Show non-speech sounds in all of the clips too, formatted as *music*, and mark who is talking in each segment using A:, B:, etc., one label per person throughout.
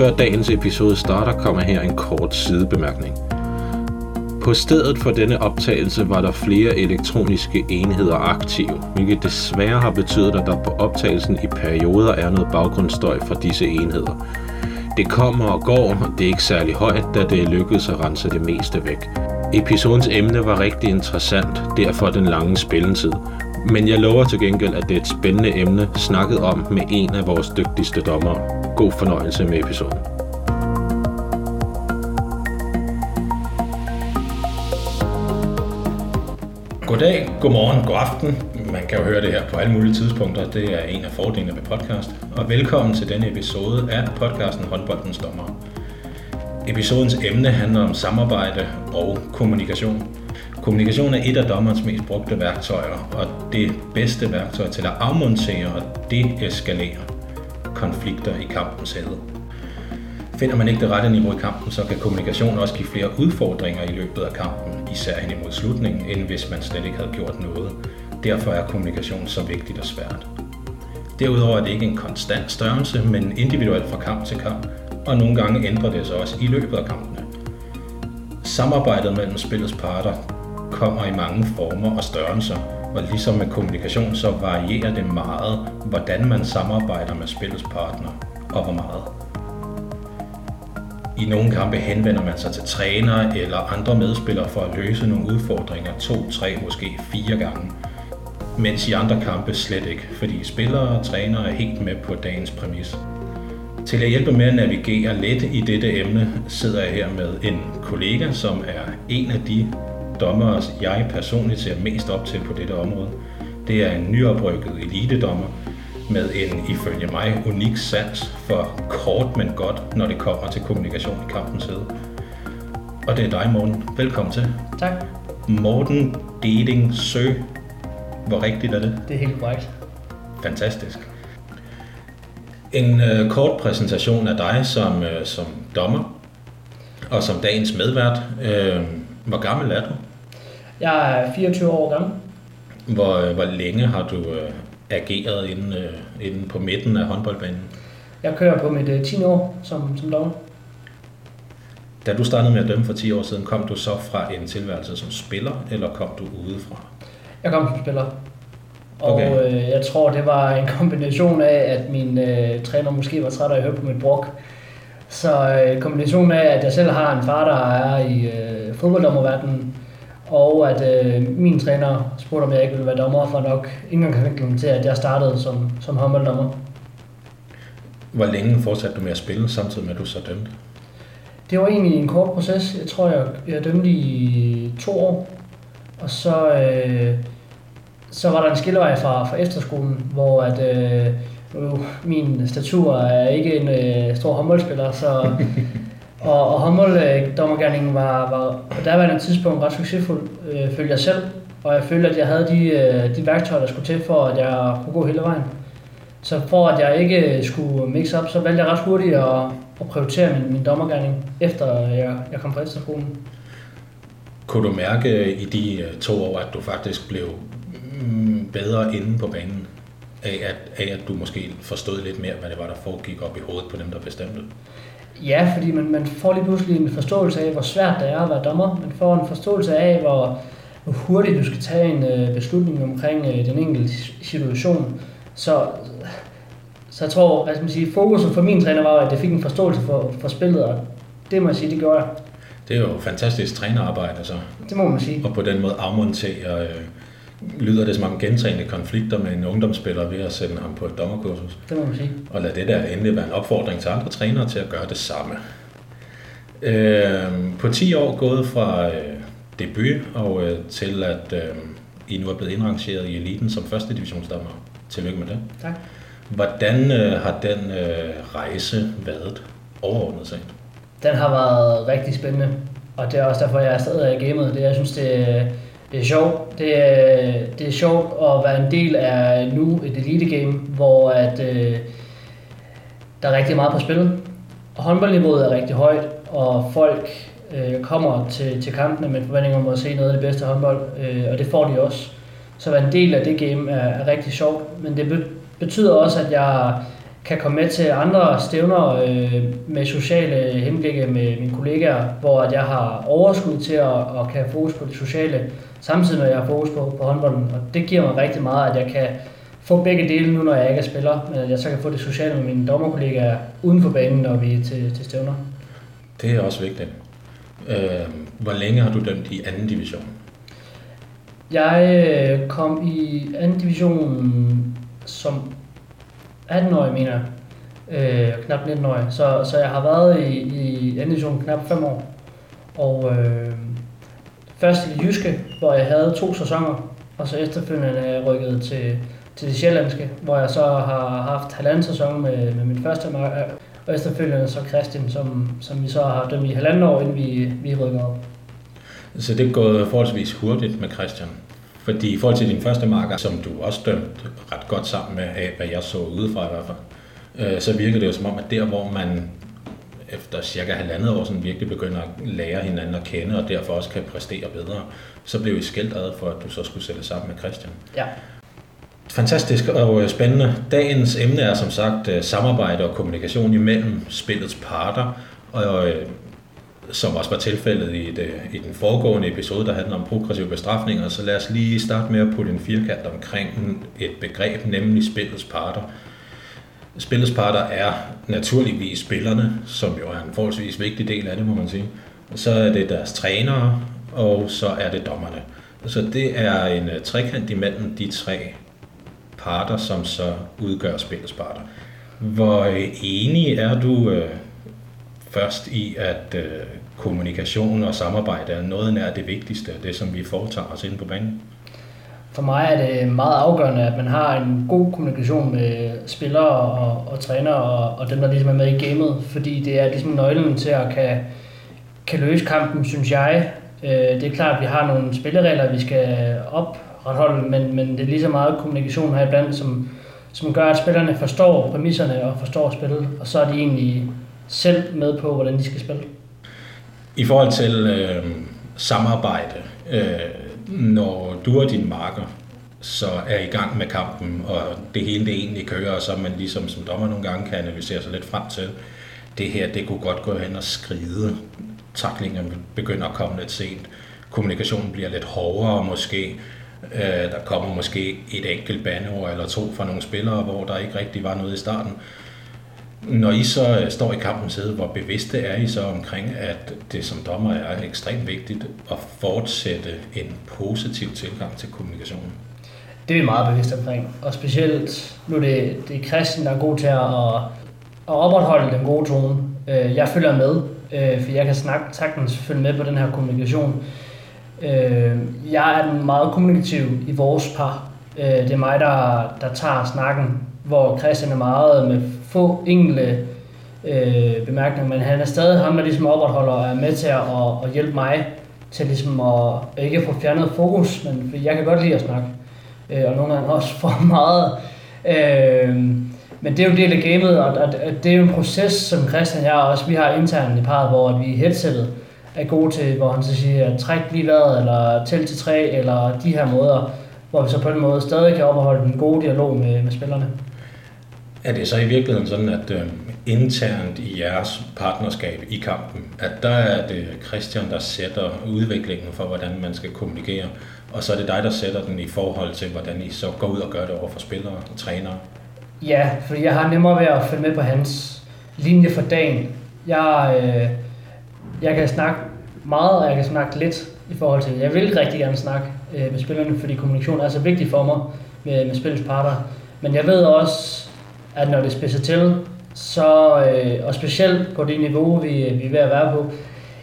A: Før dagens episode starter, kommer her en kort sidebemærkning. På stedet for denne optagelse var der flere elektroniske enheder aktive, hvilket desværre har betydet, at der på optagelsen i perioder er noget baggrundsstøj fra disse enheder. Det kommer og går, og det er ikke særlig højt, da det er lykkedes at rense det meste væk. Episodens emne var rigtig interessant, derfor den lange spilletid. Men jeg lover til gengæld, at det er et spændende emne snakket om med en af vores dygtigste dommere. God fornøjelse med episoden. Goddag, godmorgen, god aften. Man kan jo høre det her på alle mulige tidspunkter. Det er en af fordelene ved podcast. Og velkommen til denne episode af podcasten Håndboldens Dommer. Episodens emne handler om samarbejde og kommunikation. Kommunikation er et af dommerens mest brugte værktøjer, og det bedste værktøj til at afmontere og deeskalere konflikter i kampens hede. Finder man ikke det rette niveau i kampen, så kan kommunikation også give flere udfordringer i løbet af kampen, især hen imod slutningen, end hvis man slet ikke havde gjort noget. Derfor er kommunikation så vigtigt og svært. Derudover er det ikke en konstant størrelse, men individuelt fra kamp til kamp, og nogle gange ændrer det sig også i løbet af kampene. Samarbejdet mellem spillets parter kommer i mange former og størrelser, og ligesom med kommunikation, så varierer det meget, hvordan man samarbejder med spillets partner, og hvor meget. I nogle kampe henvender man sig til træner eller andre medspillere for at løse nogle udfordringer to, tre, måske fire gange. Mens i andre kampe slet ikke, fordi spillere og trænere er helt med på dagens præmis. Til at hjælpe med at navigere lidt i dette emne, sidder jeg her med en kollega, som er en af de dommere, jeg personligt ser mest op til på dette område. Det er en nyoprykket elitedommer med en, ifølge mig, unik sans for kort, men godt, når det kommer til kommunikation i kampens side. Og det er dig, Morten. Velkommen til.
B: Tak.
A: Morten Deding Sø. Hvor rigtigt er det?
B: Det er helt korrekt.
A: Fantastisk. En øh, kort præsentation af dig som, øh, som dommer og som dagens medvært. Øh, hvor gammel er du?
B: Jeg er 24 år gammel.
A: Hvor, øh, hvor længe har du øh, ageret inde, øh, inde på midten af håndboldbanen?
B: Jeg kører på mit øh, 10 år som, som dommer.
A: Da du startede med at dømme for 10 år siden, kom du så fra en tilværelse som spiller, eller kom du udefra?
B: Jeg kom som spiller. Og
A: Okay.
B: øh, jeg tror, det var en kombination af, at min øh, træner måske var træt af at høre på mit brok. Så øh, kombinationen af, at jeg selv har en far, der er i øh, fodbolddommerverdenen, og at øh, min træner spurgte, om jeg ikke ville være dommer, for nok indgangsvinklen til, at jeg startede som, som håndbolddommer.
A: Hvor længe fortsatte du med at spille, samtidig med at du så dømte?
B: Det var egentlig en kort proces. Jeg tror, jeg, jeg dømte i to år. Og så, øh, så var der en skillevej fra, fra efterskolen, hvor at, øh, nu, min statur er ikke en øh, stor håndboldspiller, så, *laughs* og, og håndbolddommergærningen øh, var, var på daværende tidspunkt ret succesfuld, øh, følte jeg selv. Og jeg følte, at jeg havde de, øh, de værktøjer, der skulle til for, at jeg kunne gå hele vejen. Så for at jeg ikke øh, skulle mix op, så valgte jeg ret hurtigt at, at prioritere min, min dommergærning, efter jeg, jeg kom fra efterskolen.
A: Kunne du mærke øh, i de to år, at du faktisk blev mm, bedre inde på banen? Af at, af at du måske forstod lidt mere, hvad det var, der foregik op i hovedet på dem, der bestemte?
B: Ja, fordi man, man får lige pludselig en forståelse af, hvor svært det er at være dommer. Man får en forståelse af, hvor, hvor hurtigt du skal tage en øh, beslutning omkring øh, den enkelte situation. Så, så jeg tror, hvad skal man sige, fokuset for min træner var, at jeg fik en forståelse for, for spillet, og det må jeg sige, det gjorde jeg.
A: Det er jo fantastisk trænerarbejde, så.
B: Det må man sige.
A: Og på den måde afmontere, øh, lyder det som om gentagende konflikter med en ungdomsspiller ved at sende ham på et dommerkursus.
B: Det må man sige.
A: Og lad det der endelig være en opfordring til andre trænere til at gøre det samme. Øh, på 10 år gået fra øh, debut og øh, til at øh, I nu er blevet indrangeret i eliten som første divisionsdommer. Tillykke med det.
B: Tak.
A: Hvordan øh, har den øh, rejse været overordnet set?
B: Den har været rigtig spændende, og det er også derfor, jeg er stadig i gamet. Det, jeg synes, det, det er sjovt. Det er, det er sjovt at være en del af nu et elite game, hvor at, øh, der er rigtig meget på spil. Og håndboldniveauet er rigtig højt, og folk øh, kommer til, til kampene med forventninger om at se noget af det bedste håndbold, øh, og det får de også. Så at være en del af det game er, er rigtig sjovt, men det betyder også, at jeg kan komme med til andre stævner øh, med sociale henblikke med mine kollegaer, hvor at jeg har overskud til at, at kan have fokus på det sociale, samtidig med at jeg har fokus på, på håndbolden. Og det giver mig rigtig meget, at jeg kan få begge dele nu, når jeg ikke er spiller, men at jeg så kan få det sociale med mine dommerkollegaer uden for banen, når vi er til, til stævner.
A: Det er også vigtigt. Øh, hvor længe har du dømt i anden division?
B: Jeg øh, kom i anden division som 18-årig, mener jeg. Øh, knap 19-årig. Så, så jeg har været i, i anden division knap 5 år. Og øh, først i Jyske, hvor jeg havde to sæsoner, og så efterfølgende rykket til, til det sjællandske, hvor jeg så har haft halvanden sæson med, med min første marker, og efterfølgende så Christian, som, som vi så har dømt i halvanden år, inden vi, vi rykker op.
A: Så det er gået forholdsvis hurtigt med Christian. Fordi i forhold til din første marker, som du også dømt ret godt sammen med, af hvad jeg så udefra i hvert fald, øh, så virker det jo som om, at der hvor man efter cirka halvandet år sådan virkelig begynder at lære hinanden at kende, og derfor også kan præstere bedre, så blev I skældt ad for, at du så skulle sætte sammen med Christian.
B: Ja.
A: Fantastisk og spændende. Dagens emne er som sagt øh, samarbejde og kommunikation imellem spillets parter, og øh, som også var tilfældet i, det, øh, i den foregående episode, der handler om progressive bestrafninger, så lad os lige starte med at putte en firkant omkring et begreb, nemlig spillets parter. Spillets parter er naturligvis spillerne, som jo er en forholdsvis vigtig del af det, må man sige. Så er det deres trænere, og så er det dommerne. Så det er en øh, trekant imellem de tre parter, som så udgør spillets parter. Hvor øh, enig er du øh, først i, at kommunikation og samarbejde er noget nær det vigtigste, det som vi foretager os inde på banen?
B: For mig er det meget afgørende, at man har en god kommunikation med spillere og, og trænere og, og dem, der ligesom er med i gamet, fordi det er ligesom nøglen til at kan, kan løse kampen, synes jeg. Øh, det er klart, at vi har nogle spilleregler, vi skal opretholde, men, men det er lige så meget kommunikation her iblandt, som, som gør, at spillerne forstår præmisserne og forstår spillet, og så er de egentlig selv med på, hvordan de skal spille.
A: I forhold til øh, samarbejde, øh, når du og din marker så er i gang med kampen, og det hele det egentlig kører, og så man ligesom som dommer nogle gange kan analysere sig lidt frem til, det her, det kunne godt gå hen og skride. Taklingen begynder at komme lidt sent. Kommunikationen bliver lidt hårdere måske. Øh, der kommer måske et enkelt bandeord eller to fra nogle spillere, hvor der ikke rigtig var noget i starten. Når I så øh, står i kampens side, hvor bevidste er I så omkring, at det som dommer er ekstremt vigtigt at fortsætte en positiv tilgang til kommunikationen?
B: Det er vi meget bevidste omkring, og specielt nu er det, det er Christian, der er god til at, at opretholde den gode tone. Øh, jeg følger med, øh, for jeg kan snakke, sagtens følge med på den her kommunikation. Jeg er meget kommunikativ i vores par. Det er mig, der, der tager snakken, hvor Christian er meget med få enkelte øh, bemærkninger, men han er stadig ham, der ligesom opretholder og er med til at, at hjælpe mig til ligesom at ikke få fjernet fokus, men jeg kan godt lide at snakke, øh, og nogle gange også for *laughs* meget. Øh, men det er jo en del af gamet, og, og, det er jo en proces, som Christian og jeg også, vi har internt i parret, hvor vi i headsettet er gode til, hvor han så siger, træk lige vejret, eller tæl til tre, eller de her måder, hvor vi så på den måde stadig kan opretholde en god dialog med, med spillerne.
A: Er det så i virkeligheden sådan, at øh, internt i jeres partnerskab i kampen, at der er det Christian, der sætter udviklingen for, hvordan man skal kommunikere, og så er det dig, der sætter den i forhold til, hvordan I så går ud og gør det over for spillere og trænere?
B: Ja, for jeg har nemmere ved at følge med på hans linje for dagen. Jeg, øh, jeg kan snakke meget, og jeg kan snakke lidt i forhold til, jeg vil rigtig gerne snakke øh, med spillerne, fordi kommunikation er så vigtig for mig med, med spillets parter. Men jeg ved også, at når det spidser til, så, øh, og specielt på det niveau, vi, øh, vi er ved at være på,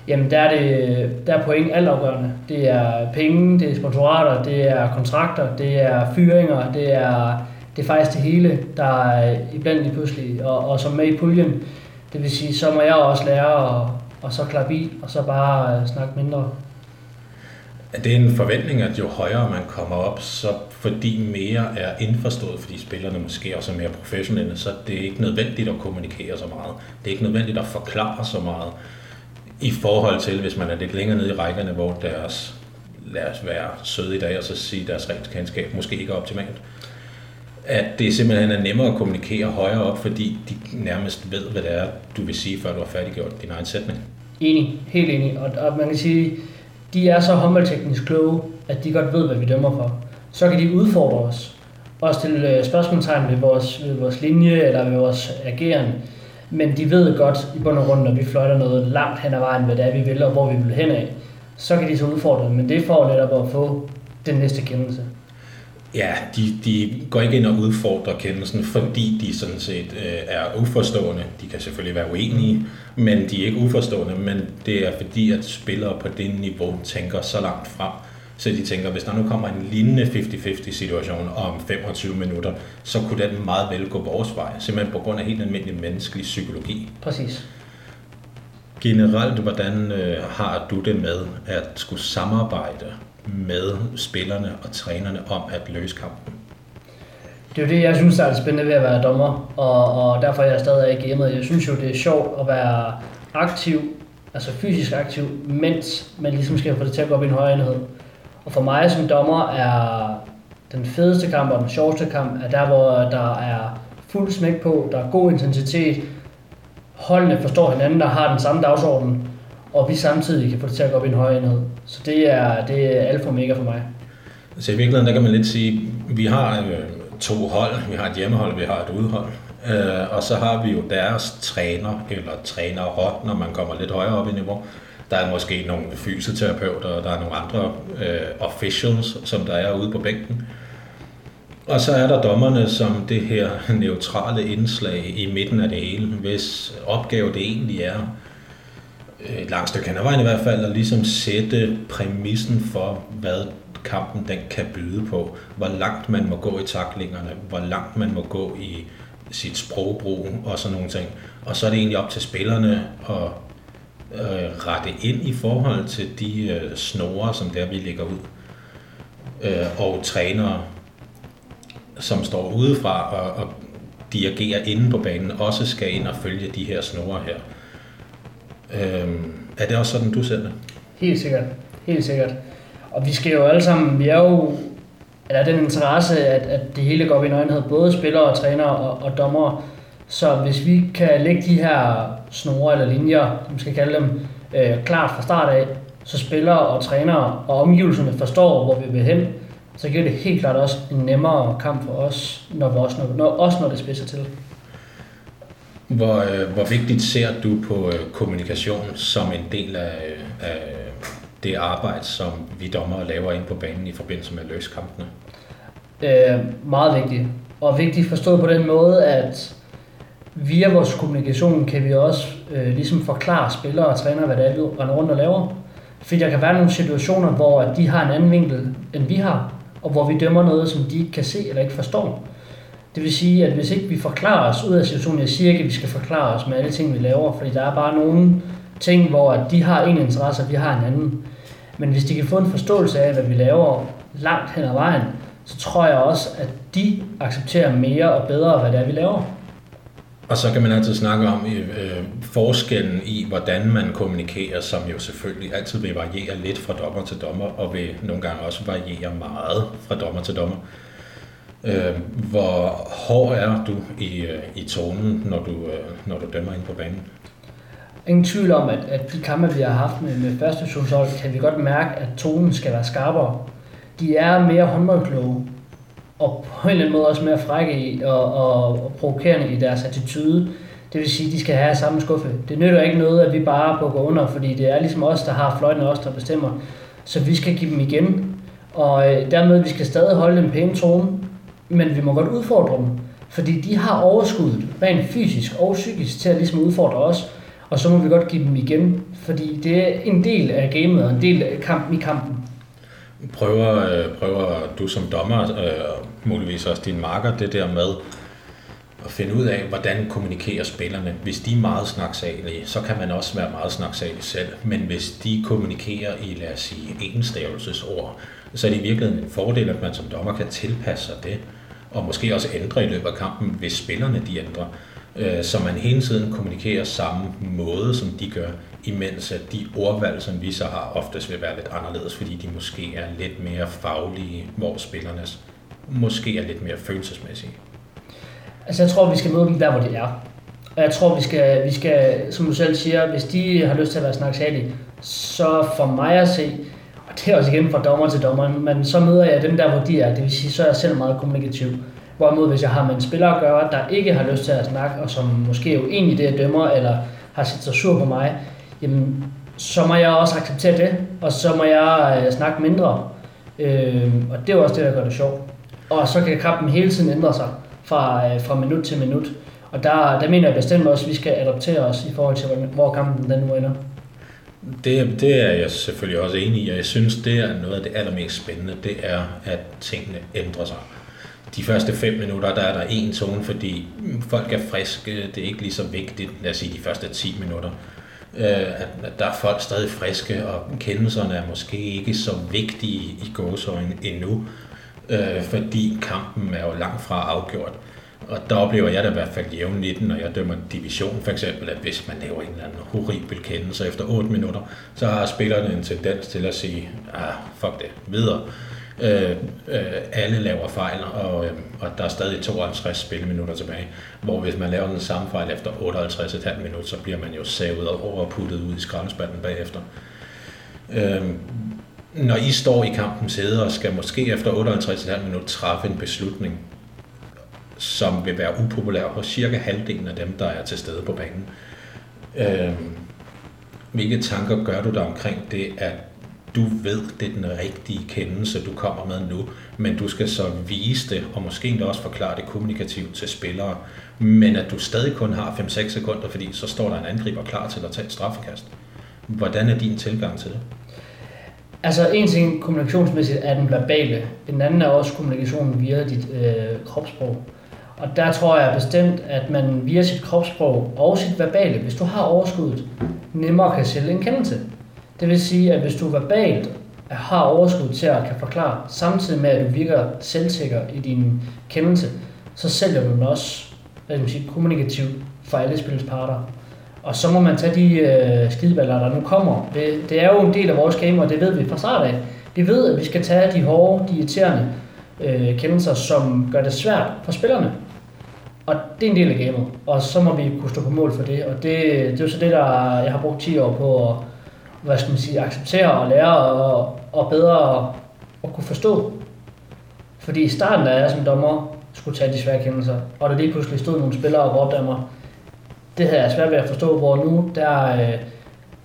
B: jamen der er, det, der er point altafgørende. Det er penge, det er sponsorater, det er kontrakter, det er fyringer, det er, det er faktisk det hele, der er iblandt lige pludselig, og, og som med i puljen. Det vil sige, så må jeg også lære at, og så klappe i, og så bare øh, snakke mindre.
A: Er det en forventning, at jo højere man kommer op, så fordi mere er indforstået, fordi spillerne måske også er mere professionelle, så det er ikke nødvendigt at kommunikere så meget. Det er ikke nødvendigt at forklare så meget i forhold til, hvis man er lidt længere nede i rækkerne, hvor deres, lad os være søde i dag og så sige, deres regelskendskab måske ikke er optimalt. at det simpelthen er nemmere at kommunikere højere op, fordi de nærmest ved, hvad det er, du vil sige, før du har færdiggjort din egen sætning.
B: Enig, helt enig. Og, og man kan sige, de er så håndboldteknisk kloge, at de godt ved, hvad vi dømmer for. Så kan de udfordre os og stille øh, spørgsmålstegn ved vores, ved vores linje eller ved vores ageren. Men de ved godt i bund og grund, når vi fløjter noget langt hen ad vejen, hvad det er, vi vil og hvor vi vil hen af. Så kan de så udfordre, men det får netop at få den næste kendelse.
A: Ja, de, de går ikke ind og udfordrer kendelsen, fordi de sådan set øh, er uforstående. De kan selvfølgelig være uenige, men de er ikke uforstående, men det er fordi, at spillere på det niveau tænker så langt frem, så de tænker, hvis der nu kommer en lignende 50-50 situation om 25 minutter, så kunne den meget vel gå vores vej, simpelthen på grund af helt almindelig menneskelig psykologi.
B: Præcis.
A: Generelt, hvordan øh, har du det med at skulle samarbejde med spillerne og trænerne om at løse kampen?
B: Det er jo det, jeg synes, der er spændende ved at være dommer, og, og derfor er jeg stadig i gamet. Jeg synes jo, det er sjovt at være aktiv, altså fysisk aktiv, mens man ligesom skal få det til at gå op i en højere enhed. Og for mig som dommer er den fedeste kamp og den sjoveste kamp, er der, hvor der er fuld smæk på, der er god intensitet, holdene forstår hinanden, der har den samme dagsorden, og vi samtidig kan få det til at gå op i en højere enhed. Så det er, det er alfa og mega for mig.
A: Så i virkeligheden, der kan man lidt sige, vi har øh, to hold. Vi har et hjemmehold, vi har et udhold. Øh, og så har vi jo deres træner, eller trænere, når man kommer lidt højere op i niveau. Der er måske nogle fysioterapeuter, og der er nogle andre øh, officials, som der er ude på bænken. Og så er der dommerne som det her neutrale indslag i midten af det hele, hvis opgave det egentlig er Øh, et langt stykke hen ad vejen i hvert fald, at ligesom sætte præmissen for, hvad kampen den kan byde på. Hvor langt man må gå i taklingerne, hvor langt man må gå i sit sprogbrug og sådan nogle ting. Og så er det egentlig op til spillerne at øh, rette ind i forhold til de øh, snore, som der vi ligger ud. Øh, og trænere, som står udefra og, og dirigerer inde på banen, også skal ind og følge de her snore her. Øh, er det også sådan, du ser det?
B: Helt sikkert. Helt sikkert. Og vi skal jo alle sammen, vi er jo, eller den interesse, at, at det hele går op i nøgenhed, både spillere og trænere og, og dommere. Så hvis vi kan lægge de her snore eller linjer, som skal kalde dem, øh, klart fra start af, så spillere og trænere og omgivelserne forstår, hvor vi vil hen, så giver det helt klart også en nemmere kamp for os, når, vi også, når, når, også når det spidser til.
A: Hvor, øh, hvor vigtigt ser du på øh, kommunikation som en del af, af det arbejde, som vi dommer laver ind på banen i forbindelse med løskampene?
B: Øh, meget vigtigt. Og vigtigt forstået på den måde, at via vores kommunikation kan vi også øh, ligesom forklare spillere og trænere, hvad det er, vi render rundt og laver. Fordi der kan være nogle situationer, hvor de har en anden vinkel, end vi har, og hvor vi dømmer noget, som de ikke kan se eller ikke forstår. Det vil sige, at hvis ikke vi forklarer os ud af situationen, jeg siger ikke, at vi skal forklare os med alle ting, vi laver, fordi der er bare nogle ting, hvor de har en interesse, og vi har en anden. Men hvis de kan få en forståelse af, hvad vi laver langt hen ad vejen, så tror jeg også, at de accepterer mere og bedre, hvad det er, vi laver.
A: Og så kan man altid snakke om øh, forskellen i, hvordan man kommunikerer, som jo selvfølgelig altid vil variere lidt fra dommer til dommer, og vil nogle gange også variere meget fra dommer til dommer. Øh, hvor hård er du i, øh, i tonen, når du, øh, når du dømmer ind på banen?
B: Ingen tvivl om, at, at de kampe, vi har haft med, med første divisionshold, kan vi godt mærke, at tonen skal være skarpere. De er mere håndboldkloge, og på en eller anden måde også mere frække i, og, og, og provokerende i deres attitude. Det vil sige, at de skal have samme skuffe. Det nytter ikke noget, at vi bare bukker under, fordi det er ligesom os, der har fløjten og os, der bestemmer. Så vi skal give dem igen. Og øh, dermed, vi skal stadig holde en pæn tone, men vi må godt udfordre dem. Fordi de har overskuddet, rent fysisk og psykisk, til at ligesom udfordre os. Og så må vi godt give dem igen, fordi det er en del af gamet og en del af kampen i kampen.
A: Prøver, øh, prøver du som dommer, og muligvis også din marker, det der med at finde ud af, hvordan kommunikerer spillerne. Hvis de er meget snaksalige, så kan man også være meget snaksalig selv. Men hvis de kommunikerer i, lad os sige, enstavelsesord, så er det i virkeligheden en fordel, at man som dommer kan tilpasse sig det, og måske også ændre i løbet af kampen, hvis spillerne de ændrer. Øh, så man hele tiden kommunikerer samme måde, som de gør, imens at de ordvalg, som vi så har, oftest vil være lidt anderledes, fordi de måske er lidt mere faglige, hvor spillernes måske er lidt mere følelsesmæssige?
B: Altså jeg tror, vi skal møde dem der, hvor de er. Og jeg tror, vi skal, vi skal, som du selv siger, hvis de har lyst til at være snaksalige, så for mig at se, karakter det er også igen fra dommer til dommer, men så møder jeg dem der, hvor de er. Det vil sige, så er jeg selv meget kommunikativ. Hvorimod hvis jeg har med en spiller at gøre, der ikke har lyst til at snakke, og som måske er uenig i det, jeg dømmer, eller har set sig sur på mig, jamen, så må jeg også acceptere det, og så må jeg øh, snakke mindre. Øh, og det er også det, der gør det sjovt. Og så kan kampen hele tiden ændre sig fra, øh, fra minut til minut. Og der, der mener jeg bestemt også, at vi skal adoptere os i forhold til, hvor kampen den nu ender.
A: Det, det er jeg selvfølgelig også enig i, og jeg synes, det er noget af det allermest spændende, det er, at tingene ændrer sig. De første fem minutter, der er der en tone, fordi folk er friske, det er ikke lige så vigtigt, lad os sige de første 10 minutter. Øh, at der er folk stadig friske, og kendelserne er måske ikke så vigtige i gåsøjne endnu, øh, fordi kampen er jo langt fra afgjort. Og der oplever jeg det i hvert fald jævnligt, når jeg dømmer division for eksempel, at hvis man laver en eller anden horribel kendelse efter 8 minutter, så har spillerne en tendens til at sige, ah, fuck det, videre. Øh, øh, alle laver fejl, og, øh, og der er stadig 52 spilleminutter tilbage. Hvor hvis man laver den samme fejl efter 58,5 minutter, så bliver man jo savet og overputtet ud i skraldespanden bagefter. Øh, når I står i kampens sæde og skal måske efter 58,5 minutter træffe en beslutning, som vil være upopulær hos cirka halvdelen af dem, der er til stede på banen. Øh, hvilke tanker gør du der omkring det, at du ved, det er den rigtige kendelse, du kommer med nu, men du skal så vise det, og måske endda også forklare det kommunikativt til spillere, men at du stadig kun har 5-6 sekunder, fordi så står der en angriber klar til at tage et straffekast. Hvordan er din tilgang til det?
B: Altså en ting kommunikationsmæssigt er den verbale, den anden er også kommunikationen via dit øh, kropssprog. Og der tror jeg bestemt, at man via sit kropssprog og sit verbale, hvis du har overskuddet, nemmere kan sælge en kendelse. Det vil sige, at hvis du verbalt har overskud til at kan forklare, samtidig med at du virker selvsikker i din kendelse, så sælger du den også hvad man sige, kommunikativt for alle spillets parter. Og så må man tage de øh, skideballer, der nu kommer. Det, det er jo en del af vores game, og det ved vi fra start af. Vi ved, at vi skal tage de hårde, de irriterende øh, kendelser, som gør det svært for spillerne. Og det er en del af gamet, og så må vi kunne stå på mål for det. Og det, det er jo så det, der jeg har brugt 10 år på at hvad skal man sige, acceptere og lære og, og bedre at kunne forstå. Fordi i starten, da jeg som dommer skulle tage de svære kendelser, og der lige pludselig stod nogle spillere og råbte af mig, det havde jeg svært ved at forstå, hvor nu, der, øh,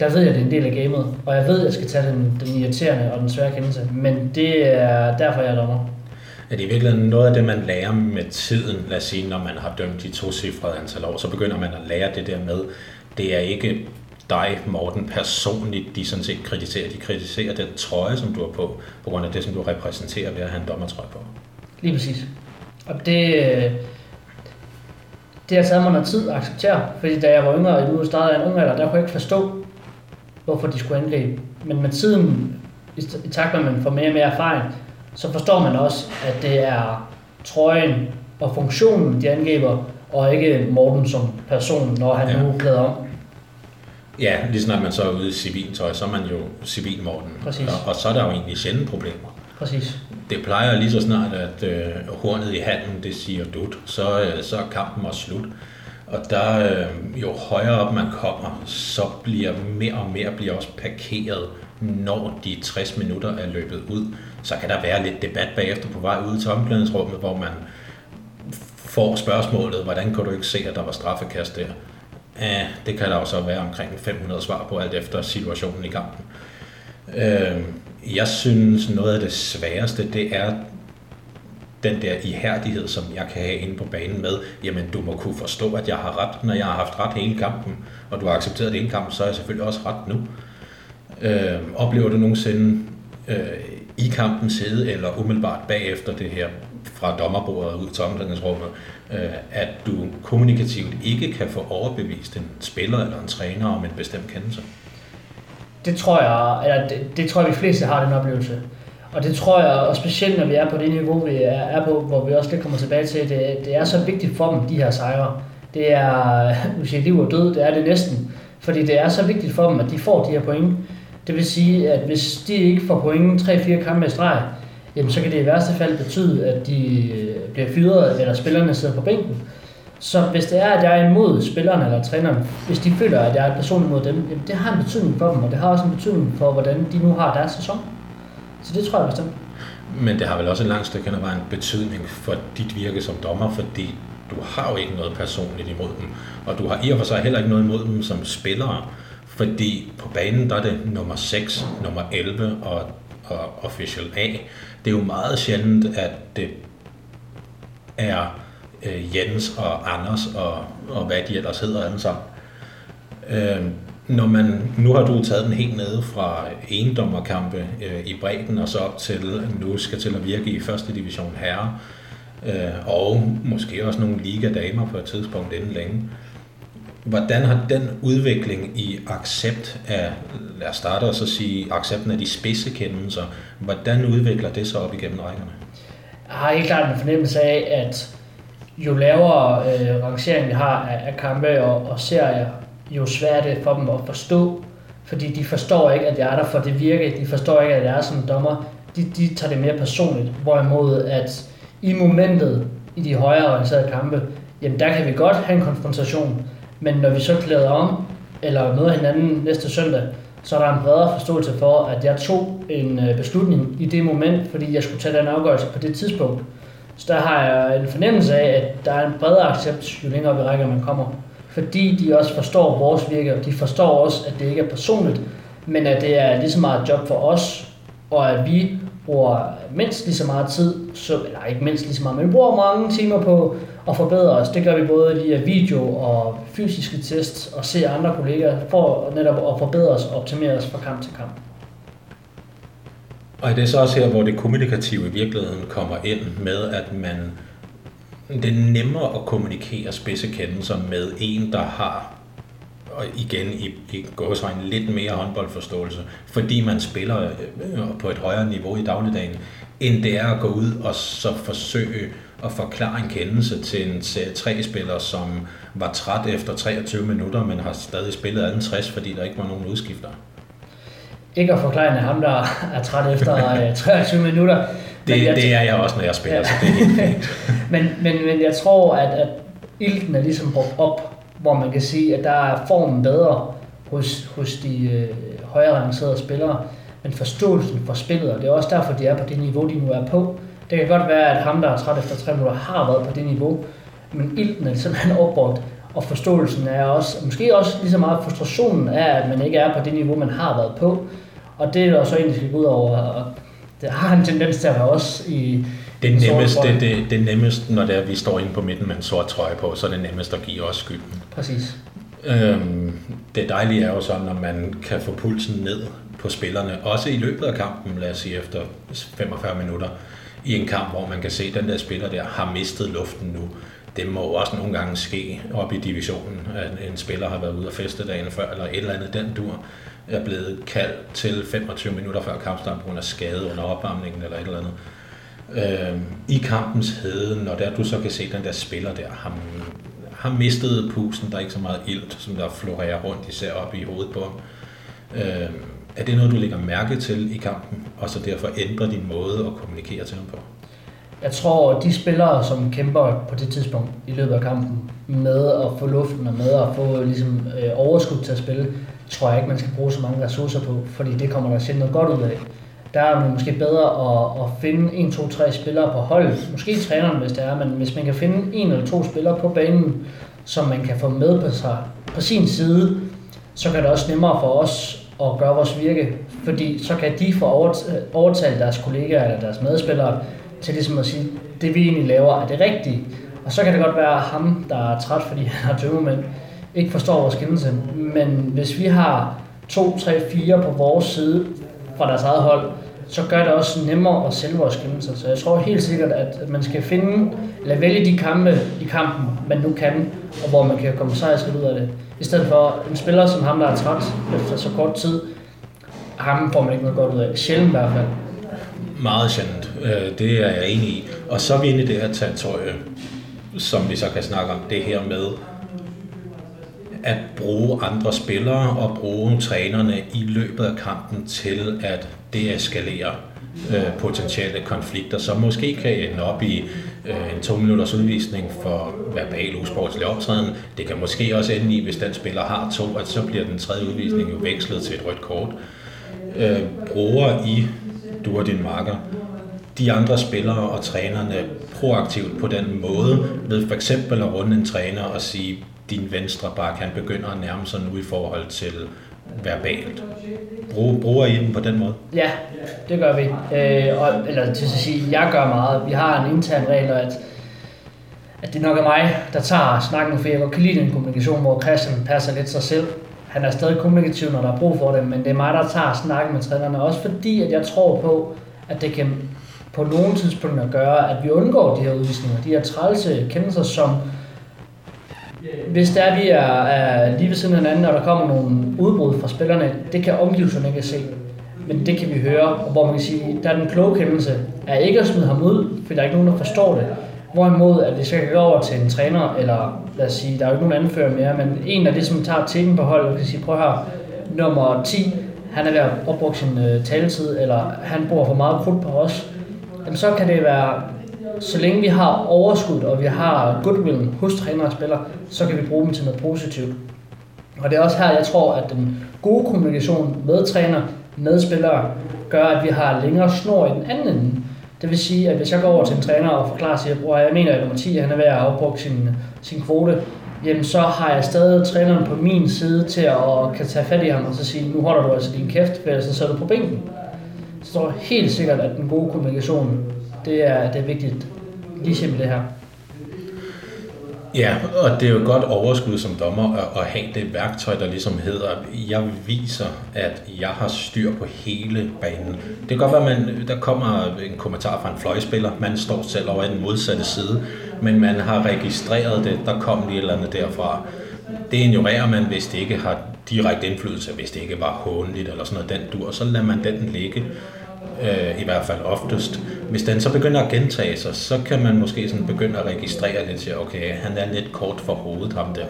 B: der ved jeg, at det er en del af gamet, og jeg ved, at jeg skal tage den, den irriterende og den svære kendelse, men det er derfor, jeg er dommer
A: at det i virkeligheden noget af det, man lærer med tiden, lad os sige, når man har dømt de to cifrede antal år, så begynder man at lære det der med, det er ikke dig, Morten, personligt, de sådan set kritiserer. De kritiserer den trøje, som du har på, på grund af det, som du repræsenterer ved at have en dommertrøje på.
B: Lige præcis. Og det, det har taget mig noget tid at acceptere, fordi da jeg var yngre, og nu startede jeg en ung alder, der kunne jeg ikke forstå, hvorfor de skulle angribe. Men med tiden, i takt med at man får mere og mere erfaring, så forstår man også, at det er trøjen og funktionen, de angriber, og ikke Morten som person, når han ja. nu klæder om.
A: Ja, lige snart man så er ude i civiltøj, så er man jo civil Morten.
B: Præcis.
A: Og, og så er der jo egentlig sjældent problemer.
B: Præcis.
A: Det plejer lige så snart, at øh, hornet i handen, det siger dut, så, øh, så er kampen også slut. Og der, øh, jo højere op man kommer, så bliver mere og mere bliver også parkeret, når de 60 minutter er løbet ud. Så kan der være lidt debat bagefter på vej ud til omklædningsrummet, hvor man får spørgsmålet, hvordan kan du ikke se, at der var straffekast der? Ja, det kan der jo så være omkring 500 svar på, alt efter situationen i kampen. Øh, jeg synes, noget af det sværeste, det er den der ihærdighed, som jeg kan have inde på banen med, jamen du må kunne forstå, at jeg har ret, når jeg har haft ret hele kampen, og du har accepteret det hele kampen, så er jeg selvfølgelig også ret nu. Øh, oplever du nogensinde øh, i kampen sidde, eller umiddelbart bagefter det her, fra dommerbordet ud til omklædningsrummet, øh, at du kommunikativt ikke kan få overbevist en spiller eller en træner om en bestemt kendelse?
B: Det tror jeg, eller det, det tror jeg, vi fleste har den oplevelse. Og det tror jeg, og specielt når vi er på det niveau, vi er, er på, hvor vi også lidt kommer tilbage til, det, det er så vigtigt for dem, de her sejre. Det er, *laughs* nu siger liv og død, det er det næsten. Fordi det er så vigtigt for dem, at de får de her point. Det vil sige, at hvis de ikke får point 3-4 kampe i streg, jamen så kan det i værste fald betyde, at de øh, bliver fyret, eller spillerne sidder på bænken. Så hvis det er, at jeg er imod spillerne eller træneren, hvis de føler, at jeg er en person imod dem, jamen det har en betydning for dem, og det har også en betydning for, hvordan de nu har deres sæson. Så det tror jeg bestemt.
A: Men det har vel også en lang stykke hen ad vejen betydning for dit virke som dommer, fordi du har jo ikke noget personligt imod dem, og du har i og for sig heller ikke noget imod dem som spillere, fordi på banen der er det nummer 6, nummer 11 og, og official A. Det er jo meget sjældent, at det er øh, Jens og Anders og, og hvad de ellers hedder alle sammen. Øh, når man, nu har du taget den helt nede fra endommerkampe øh, i bredden og så op til, nu skal til at virke i første division herre, øh, og måske også nogle liga-damer på et tidspunkt inden længe. Hvordan har den udvikling i accept af, lad os starte og så sige, accepten af de spidsekendelser, hvordan udvikler det sig op igennem rækkerne?
B: Jeg har helt klart en fornemmelse af, at jo lavere øh, rangering vi har af, af kampe og, og serier, jo sværere det for dem at forstå, fordi de forstår ikke, at jeg er der for det virke, de forstår ikke, at jeg er som dommer, de, de tager det mere personligt, hvorimod at i momentet i de højere orienterede kampe, jamen der kan vi godt have en konfrontation, men når vi så klæder om, eller møder hinanden næste søndag, så er der en bredere forståelse for, at jeg tog en øh, beslutning i det moment, fordi jeg skulle tage den afgørelse på det tidspunkt. Så der har jeg en fornemmelse af, at der er en bredere accept, jo længere vi rækker man kommer. Fordi de også forstår vores virke, og de forstår også, at det ikke er personligt, men at det er lige så meget et job for os, og at vi bruger mindst lige så meget tid, så, eller ikke mindst lige så meget, men vi bruger mange timer på og forbedre os. Det gør vi både via video og fysiske tests og se andre kolleger for netop at forbedre os og optimere os fra kamp til kamp.
A: Og er det så også her, hvor det kommunikative i virkeligheden kommer ind med, at man det er nemmere at kommunikere spidsekendelser med en, der har og igen i, i gåsøjne lidt mere håndboldforståelse, fordi man spiller øh, på et højere niveau i dagligdagen, end det er at gå ud og så forsøge at forklare en kendelse til en C3-spiller, som var træt efter 23 minutter, men har stadig spillet 60, fordi der ikke var nogen udskifter.
B: Ikke at forklare ham, der er træt efter 23 øh, *laughs* minutter.
A: Det, jeg, det er jeg også, når jeg spiller, ja. så det er helt fint. *laughs*
B: men, men, men jeg tror, at, at ilten er ligesom brugt op hvor man kan sige, at der er formen bedre hos, hos de øh, højere rangerede spillere, men forståelsen for spillet, og det er også derfor, de er på det niveau, de nu er på. Det kan godt være, at ham, der er træt efter tre minutter, har været på det niveau, men ilten er simpelthen opbrugt, og forståelsen er også, måske også lige så meget frustrationen af, at man ikke er på det niveau, man har været på. Og det er der så egentlig skal gå ud over, og det har en tendens til at være også i,
A: det er nemmest, det, det, det er nemmest, når det er, vi står inde på midten med en sort trøje på, så er det nemmest at give os skylden.
B: Præcis.
A: Øhm, det dejlige er jo så, når man kan få pulsen ned på spillerne, også i løbet af kampen, lad os sige efter 45 minutter, i en kamp, hvor man kan se, at den der spiller der har mistet luften nu. Det må også nogle gange ske op i divisionen, at en spiller har været ude og feste dagen før, eller et eller andet den dur, er blevet kaldt til 25 minutter før kampstart på grund af skade under opvarmningen eller et eller andet øh, i kampens hede, når der du så kan se den der spiller der, har, har mistet pusen, der er ikke så meget ilt, som der florerer rundt, især op i hovedet på ham. Øh, er det noget, du lægger mærke til i kampen, og så derfor ændrer din måde at kommunikere til ham på?
B: Jeg tror, at de spillere, som kæmper på det tidspunkt i løbet af kampen, med at få luften og med at få ligesom, øh, overskud til at spille, tror jeg ikke, man skal bruge så mange ressourcer på, fordi det kommer der sjældent noget godt ud af der er det måske bedre at, at finde en, to, tre spillere på holdet. Måske træneren, hvis det er, men hvis man kan finde en eller to spillere på banen, som man kan få med på, sig, på sin side, så kan det også nemmere for os og gøre vores virke. Fordi så kan de få overtalt deres kollegaer eller deres medspillere til ligesom at sige, det vi egentlig laver er det rigtige. Og så kan det godt være ham, der er træt, fordi *laughs* han har tømmermænd, ikke forstår vores kendelse. Men hvis vi har to, tre, fire på vores side fra deres eget hold, så gør det også nemmere at sælge vores kendelser. Så jeg tror helt sikkert, at man skal finde, eller vælge de kampe i kampen, man nu kan, og hvor man kan komme sejrsigt ud af det. I stedet for en spiller som ham, der er træt efter så kort tid, ham får man ikke noget godt ud af. Sjældent i hvert fald.
A: Meget sjældent. Øh, det er jeg enig i. Og så er vi inde i det her territorie, øh, som vi så kan snakke om, det her med at bruge andre spillere og bruge trænerne i løbet af kampen til at deeskalere øh, potentielle konflikter, som måske kan ende op i øh, en to minutters udvisning for verbal usportslig optræden. Det kan måske også ende i, hvis den spiller har to, at så bliver den tredje udvisning jo vekslet til et rødt kort. Øh, bruger I, du og din marker, de andre spillere og trænerne proaktivt på den måde, ved for eksempel at runde en træner og sige, din venstre bak, han begynder at nærme sig nu i forhold til verbalt. Brug, bruger I den på den måde?
B: Ja, det gør vi. Øh, og, eller til at sige, jeg gør meget. Vi har en intern regel, at, at det nok er mig, der tager snakken, for jeg godt kan lide den kommunikation, hvor Christian passer lidt sig selv. Han er stadig kommunikativ, når der er brug for det, men det er mig, der tager snakken med trænerne. Også fordi, at jeg tror på, at det kan på nogle tidspunkter gøre, at vi undgår de her udvisninger, de her trælse kendelser, som hvis der er, vi er, er lige ved siden af hinanden, og der kommer nogle udbrud fra spillerne, det kan omgivelserne ikke se. Men det kan vi høre, og hvor man kan sige, der er den kloge kendelse, er ikke at smide ham ud, for der er ikke nogen, der forstår det. Hvorimod, at det skal gå over til en træner, eller lad os sige, der er jo ikke nogen anfører mere, men en af det, som ligesom tager tingen på holdet, kan sige, prøv her, nummer 10, han er ved at opbruge sin øh, taletid, eller han bruger for meget krudt på os, jamen så kan det være så længe vi har overskud, og vi har goodwill hos træner og spiller, så kan vi bruge dem til noget positivt. Og det er også her, jeg tror, at den gode kommunikation med træner, med spillere, gør, at vi har længere snor i den anden ende. Det vil sige, at hvis jeg går over til en træner og forklarer sig, at jeg mener, at nummer 10 han er ved at afbruge sin, sin kvote, jamen så har jeg stadig træneren på min side til at kan tage fat i ham og så sige, nu holder du altså din kæft, for ellers så sætter du på bænken. Så tror helt sikkert, at den gode kommunikation, det er, det er vigtigt lige med det her.
A: Ja, og det er jo et godt overskud som dommer at, at have det værktøj, der ligesom hedder, jeg viser, at jeg har styr på hele banen. Det kan godt være, at man, der kommer en kommentar fra en fløjspiller, man står selv over i den modsatte side, men man har registreret det, der kom lige et eller andet derfra. Det ignorerer man, hvis det ikke har direkte indflydelse, hvis det ikke var hånligt eller sådan noget den dur, så lader man den ligge øh, i hvert fald oftest. Hvis den så begynder at gentage sig, så kan man måske sådan begynde at registrere lidt til, okay, han er lidt kort for hovedet, ham der.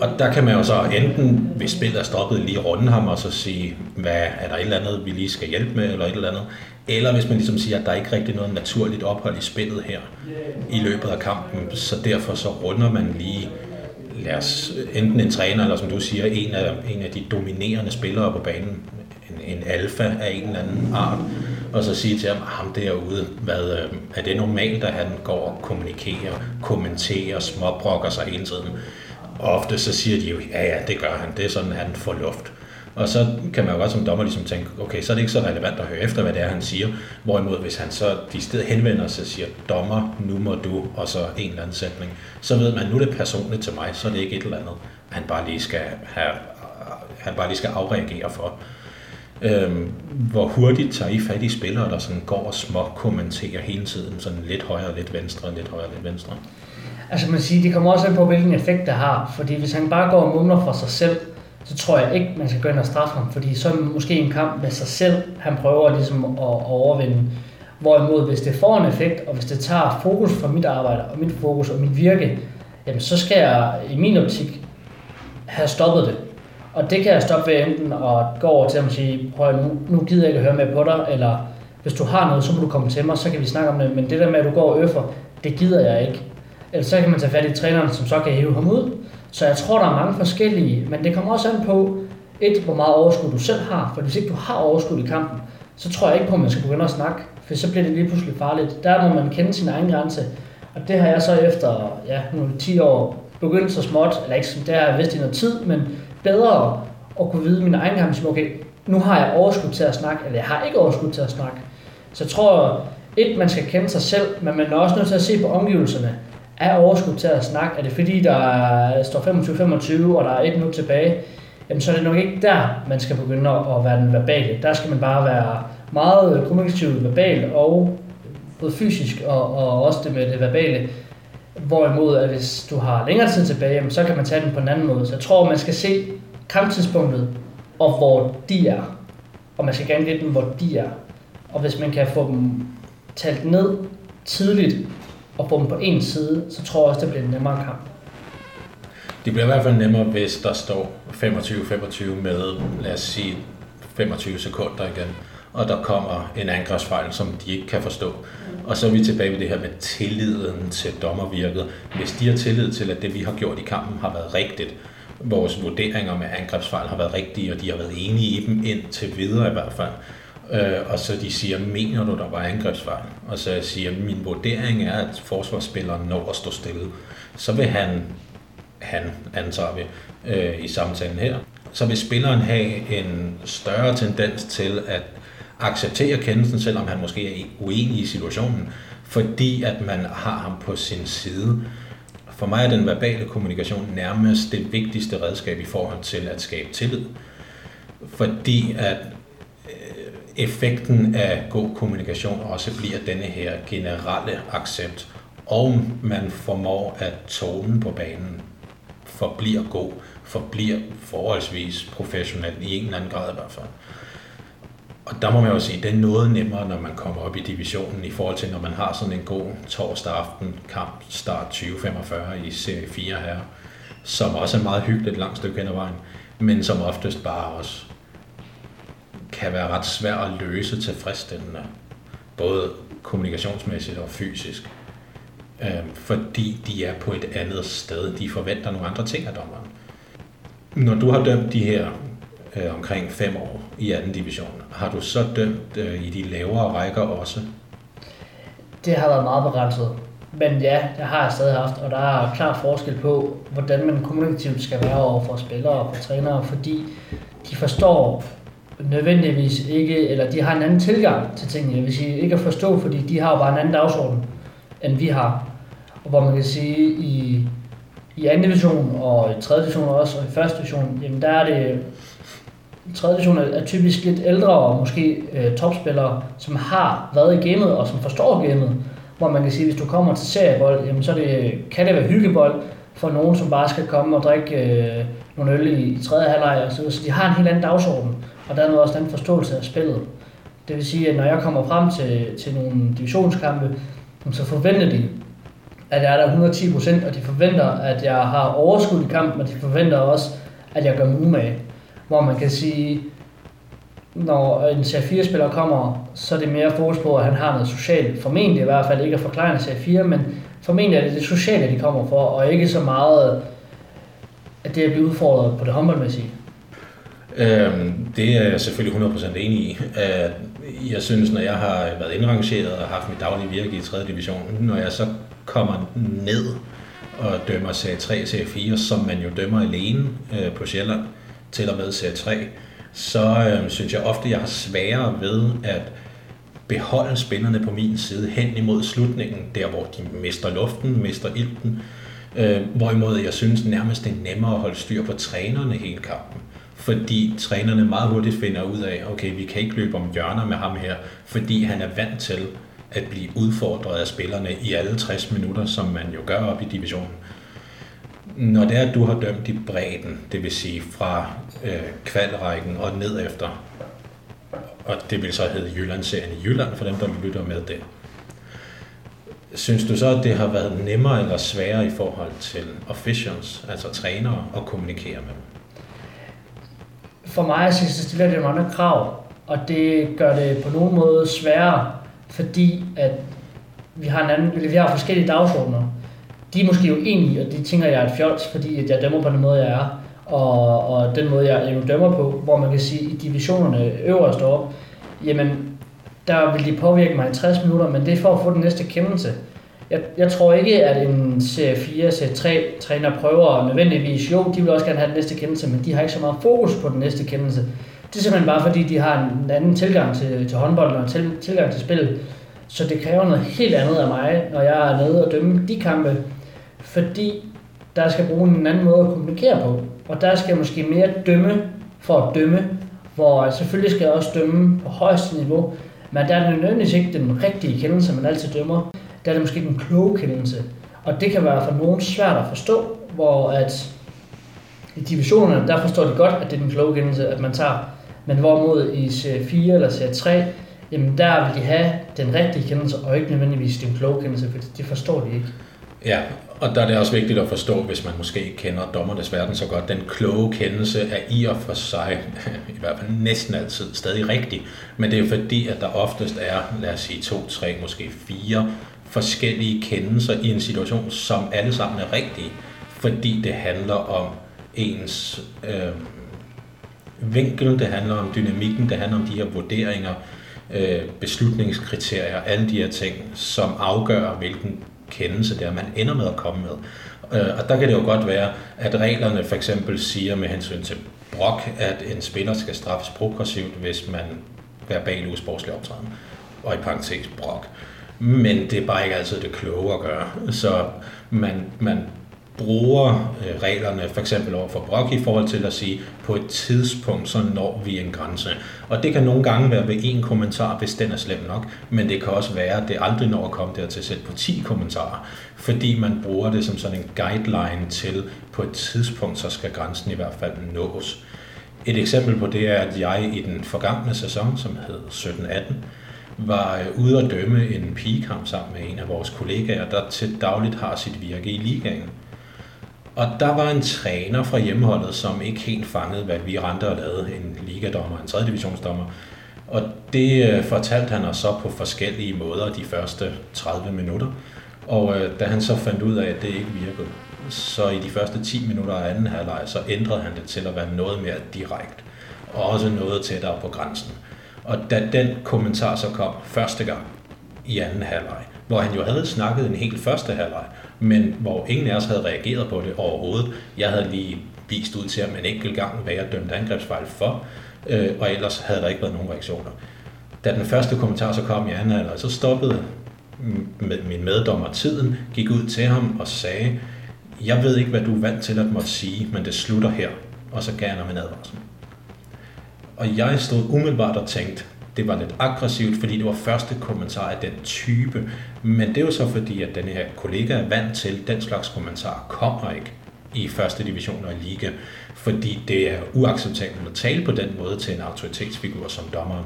A: Og der kan man jo så enten, hvis spillet er stoppet, lige runde ham og så sige, hvad er der et eller andet, vi lige skal hjælpe med, eller et eller andet. Eller hvis man ligesom siger, at der er ikke rigtig noget naturligt ophold i spillet her i løbet af kampen, så derfor så runder man lige lad os, enten en træner, eller som du siger, en af, en af de dominerende spillere på banen, en, alfa af en eller anden art, og så sige til ham, ham derude, hvad, øh, er det normalt, at han går og kommunikerer, kommenterer, småbrokker sig hele tiden? Og ofte så siger de jo, ja ja, det gør han, det er sådan, han får luft. Og så kan man jo godt som dommer ligesom tænke, okay, så er det ikke så relevant at høre efter, hvad det er, han siger. Hvorimod, hvis han så de sted henvender sig og siger, dommer, nu må du, og så en eller anden sætning, så ved man, nu er det personligt til mig, så er det ikke et eller andet, han bare lige skal, have, øh, han bare lige skal afreagere for. Øhm, hvor hurtigt tager I fat i spillere, der sådan går og små kommenterer hele tiden, sådan lidt højre, lidt venstre, lidt højre, lidt venstre?
B: Altså man siger, det kommer også an på, hvilken effekt det har. Fordi hvis han bare går og mumler for sig selv, så tror jeg ikke, man skal gå ind og straffe ham. Fordi så er det måske en kamp med sig selv, han prøver ligesom at, at overvinde. Hvorimod, hvis det får en effekt, og hvis det tager fokus fra mit arbejde, og mit fokus og mit virke, jamen så skal jeg i min optik have stoppet det. Og det kan jeg stoppe ved enten at gå over til ham og sige, prøv nu, nu gider jeg ikke at høre mere på dig, eller hvis du har noget, så må du komme til mig, så kan vi snakke om det. Men det der med, at du går og øffer, det gider jeg ikke. Eller så kan man tage fat i træneren, som så kan hæve ham ud. Så jeg tror, der er mange forskellige, men det kommer også an på, et, hvor meget overskud du selv har. For hvis ikke du har overskud i kampen, så tror jeg ikke på, at man skal begynde at snakke, for så bliver det lige pludselig farligt. Der må man kende sin egen grænse. Og det har jeg så efter ja, nu 10 år begyndt så småt, eller ikke, det har jeg vidst i noget tid, men bedre at kunne vide min egen kamp, som okay, nu har jeg overskud til at snakke, eller jeg har ikke overskud til at snakke. Så jeg tror, et, man skal kende sig selv, men man er også nødt til at se på omgivelserne. Er overskud til at snakke? Er det fordi, der står 25-25, og der er et minut tilbage? Jamen, så er det nok ikke der, man skal begynde at være den verbale. Der skal man bare være meget kommunikativ verbal og både fysisk og, og også det med det verbale. Hvorimod, at hvis du har længere tid tilbage, så kan man tage den på en anden måde. Så jeg tror, man skal se kamptidspunktet og hvor de er. Og man skal gerne vide dem, hvor de er. Og hvis man kan få dem talt ned tidligt og få dem på en side, så tror jeg også, det bliver en nemmere kamp.
A: Det bliver i hvert fald nemmere, hvis der står 25-25 med, lad os sige, 25 sekunder igen og der kommer en angrebsfejl, som de ikke kan forstå. Og så er vi tilbage ved det her med tilliden til dommervirket. Hvis de har tillid til, at det vi har gjort i kampen har været rigtigt, vores vurderinger med angrebsfejl har været rigtige, og de har været enige i dem indtil videre i hvert fald, øh, og så de siger, mener du, der var angrebsfejl? Og så jeg siger, min vurdering er, at forsvarsspilleren når at stå stille. Så vil han, han antager vi øh, i samtalen her, så vil spilleren have en større tendens til at acceptere kendelsen, selvom han måske er uenig i situationen, fordi at man har ham på sin side. For mig er den verbale kommunikation nærmest det vigtigste redskab i forhold til at skabe tillid. Fordi at øh, effekten af god kommunikation også bliver denne her generelle accept, og man formår at tonen på banen forbliver god, forbliver forholdsvis professionel i en eller anden grad i hvert fald. Og der må man jo sige, det er noget nemmere, når man kommer op i divisionen, i forhold til, når man har sådan en god torsdag aften kamp, start 2045 i serie 4 her, som også er meget hyggeligt et langt stykke hen ad vejen, men som oftest bare også kan være ret svært at løse tilfredsstillende, både kommunikationsmæssigt og fysisk, øh, fordi de er på et andet sted. De forventer nogle andre ting af dommeren. Når du har dømt de her øh, omkring fem år i anden division. Har du så dømt øh, i de lavere rækker også?
B: Det har været meget begrænset. Men ja, det har jeg stadig haft, og der er klar forskel på, hvordan man kommunikativt skal være over for spillere og for trænere, fordi de forstår nødvendigvis ikke, eller de har en anden tilgang til tingene. Jeg vil sige ikke at forstå, fordi de har bare en anden dagsorden, end vi har. Og hvor man kan sige, i, i anden division og i tredje division også, og i første division, jamen der er det tredje division er typisk lidt ældre og måske øh, topspillere, som har været i gamet og som forstår gamet. Hvor man kan sige, at hvis du kommer til seriebold, jamen så det, kan det være hyggebold for nogen, som bare skal komme og drikke øh, nogle øl i, i tredje halvleg. Og så, så de har en helt anden dagsorden, og dermed også den forståelse af spillet. Det vil sige, at når jeg kommer frem til, til nogle divisionskampe, så forventer de, at jeg er der 110% og de forventer, at jeg har overskud i kampen, og de forventer også, at jeg gør mig umage hvor man kan sige, når en serie 4 spiller kommer, så er det mere fokus på, at han har noget socialt. Formentlig i hvert fald ikke at forklare en serie 4, men formentlig er det det sociale, de kommer for, og ikke så meget, at det er blive udfordret på det håndboldmæssige.
A: Øhm, det er jeg selvfølgelig 100% enig i. Øh, jeg synes, når jeg har været indrangeret og haft mit daglige virke i 3. division, når jeg så kommer ned og dømmer serie 3 til serie 4, som man jo dømmer alene øh, på Sjælland, til og med serie 3, så øh, synes jeg ofte, jeg har sværere ved at beholde spillerne på min side hen imod slutningen, der hvor de mister luften, mister ilten. Øh, hvorimod jeg synes nærmest, det er nemmere at holde styr på trænerne hele kampen. Fordi trænerne meget hurtigt finder ud af, okay, vi kan ikke løbe om hjørner med ham her, fordi han er vant til at blive udfordret af spillerne i alle 60 minutter, som man jo gør op i divisionen. Når det er, at du har dømt i bredden, det vil sige fra øh, kvalrækken og ned efter, og det vil så hedde Jyllandserien i Jylland, for dem, der lytter med det. Synes du så, at det har været nemmere eller sværere i forhold til officials, altså trænere, at kommunikere med dem?
B: For mig synes jeg, det stiller det mange krav, og det gør det på nogen måde sværere, fordi at vi har, en anden, vi har forskellige dagsordner de er måske uenige, og de tænker, at jeg er et fjols, fordi at jeg dømmer på den måde, jeg er, og, og den måde, jeg jo dømmer på, hvor man kan sige, at i divisionerne øverst op, jamen, der vil de påvirke mig i 60 minutter, men det er for at få den næste kendelse. Jeg, jeg tror ikke, at en serie 4, serie 3 træner prøver nødvendigvis, jo, de vil også gerne have den næste kendelse, men de har ikke så meget fokus på den næste kendelse. Det er simpelthen bare fordi, de har en anden tilgang til, til håndbold og til, tilgang til spillet. Så det kræver noget helt andet af mig, når jeg er nede og dømme de kampe, fordi der skal bruge en anden måde at kommunikere på. Og der skal jeg måske mere dømme for at dømme, hvor øh, selvfølgelig skal jeg også dømme på højeste niveau, men der er det nødvendigvis ikke den rigtige kendelse, man altid dømmer. Der er det måske den kloge kendelse. Og det kan være for nogen svært at forstå, hvor at i divisionerne, der forstår de godt, at det er den kloge kendelse, at man tager. Men hvorimod i serie 4 eller serie 3, jamen der vil de have den rigtige kendelse, og ikke nødvendigvis den kloge kendelse, for det forstår de ikke.
A: Ja, og der er det også vigtigt at forstå, hvis man måske ikke kender dommernes verden så godt, den kloge kendelse er i og for sig, *laughs* i hvert fald næsten altid, stadig rigtig. Men det er fordi, at der oftest er, lad os sige, to, tre, måske fire forskellige kendelser i en situation, som alle sammen er rigtige, fordi det handler om ens øh, vinkel, det handler om dynamikken, det handler om de her vurderinger, øh, beslutningskriterier, alle de her ting, som afgør, hvilken kendelse der man ender med at komme med. Øh, og der kan det jo godt være, at reglerne for eksempel siger med hensyn til brok, at en spiller skal straffes progressivt, hvis man verbal usportslig optræden, og i parentes brok. Men det er bare ikke altid det kloge at gøre. Så man, man bruger øh, reglerne for eksempel over for Brock i forhold til at sige, på et tidspunkt så når vi en grænse. Og det kan nogle gange være ved en kommentar, hvis den er slem nok, men det kan også være, at det aldrig når at komme dertil selv på 10 kommentarer, fordi man bruger det som sådan en guideline til, på et tidspunkt så skal grænsen i hvert fald nås. Et eksempel på det er, at jeg i den forgangne sæson, som hed 17-18, var øh, ude at dømme en pigekamp sammen med en af vores kollegaer, der til dagligt har sit virke i ligaen. Og der var en træner fra hjemmeholdet, som ikke helt fangede, hvad vi rente og lavede, en ligadommer, en 3. divisionsdommer. Og det øh, fortalte han os så på forskellige måder de første 30 minutter. Og øh, da han så fandt ud af, at det ikke virkede, så i de første 10 minutter af anden halvleg, så ændrede han det til at være noget mere direkte. Og også noget tættere på grænsen. Og da den kommentar så kom første gang i anden halvleg, hvor han jo havde snakket en helt første halvleg, men hvor ingen af os havde reageret på det overhovedet. Jeg havde lige vist ud til ham en enkelt gang, hvad jeg dømte angrebsfejl for, øh, og ellers havde der ikke været nogen reaktioner. Da den første kommentar så kom i anden alder, så stoppede med min meddommer tiden, gik ud til ham og sagde, jeg ved ikke, hvad du er vant til at måtte sige, men det slutter her, og så gav han ham en advarsel. Og jeg stod umiddelbart og tænkte, det var lidt aggressivt, fordi det var første kommentar af den type. Men det er jo så fordi, at den her kollega er vant til, den slags kommentar kommer ikke i første division og i liga, fordi det er uacceptabelt at tale på den måde til en autoritetsfigur som dommeren.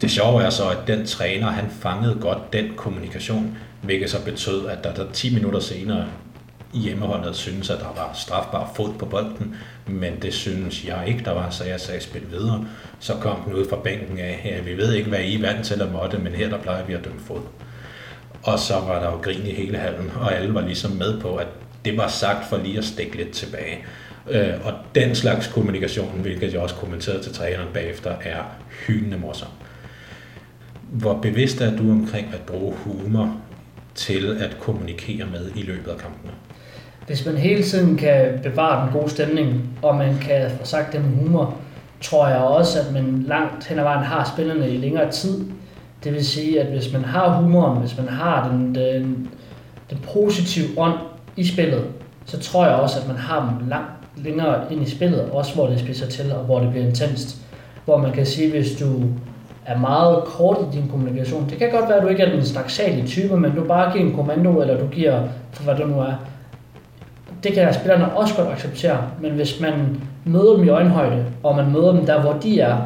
A: Det sjove er så, at den træner, han fangede godt den kommunikation, hvilket så betød, at der, der 10 minutter senere hjemmeholdet synes, at der var strafbar fod på bolden, men det synes jeg ikke, der var, så jeg sagde spil videre. Så kom den ud fra bænken af, ja, vi ved ikke, hvad I er vant til at måtte, men her der plejer vi at dømme fod. Og så var der jo grin i hele hallen, og alle var ligesom med på, at det var sagt for lige at stikke lidt tilbage. Øh, og den slags kommunikation, hvilket jeg også kommenterede til træneren bagefter, er hyldende morsom. Hvor bevidst er du omkring at bruge humor til at kommunikere med i løbet af kampene?
B: Hvis man hele tiden kan bevare den gode stemning, og man kan få sagt det med humor, tror jeg også, at man langt hen ad vejen har spillerne i længere tid. Det vil sige, at hvis man har humoren, hvis man har den, den, den positive ånd i spillet, så tror jeg også, at man har dem langt længere ind i spillet, også hvor det spidser til, og hvor det bliver intenst. Hvor man kan sige, hvis du er meget kort i din kommunikation, det kan godt være, at du ikke er den snaksalige type, men du bare giver en kommando, eller du giver, for hvad du nu er, det kan spillerne også godt acceptere, men hvis man møder dem i øjenhøjde, og man møder dem der, hvor de er,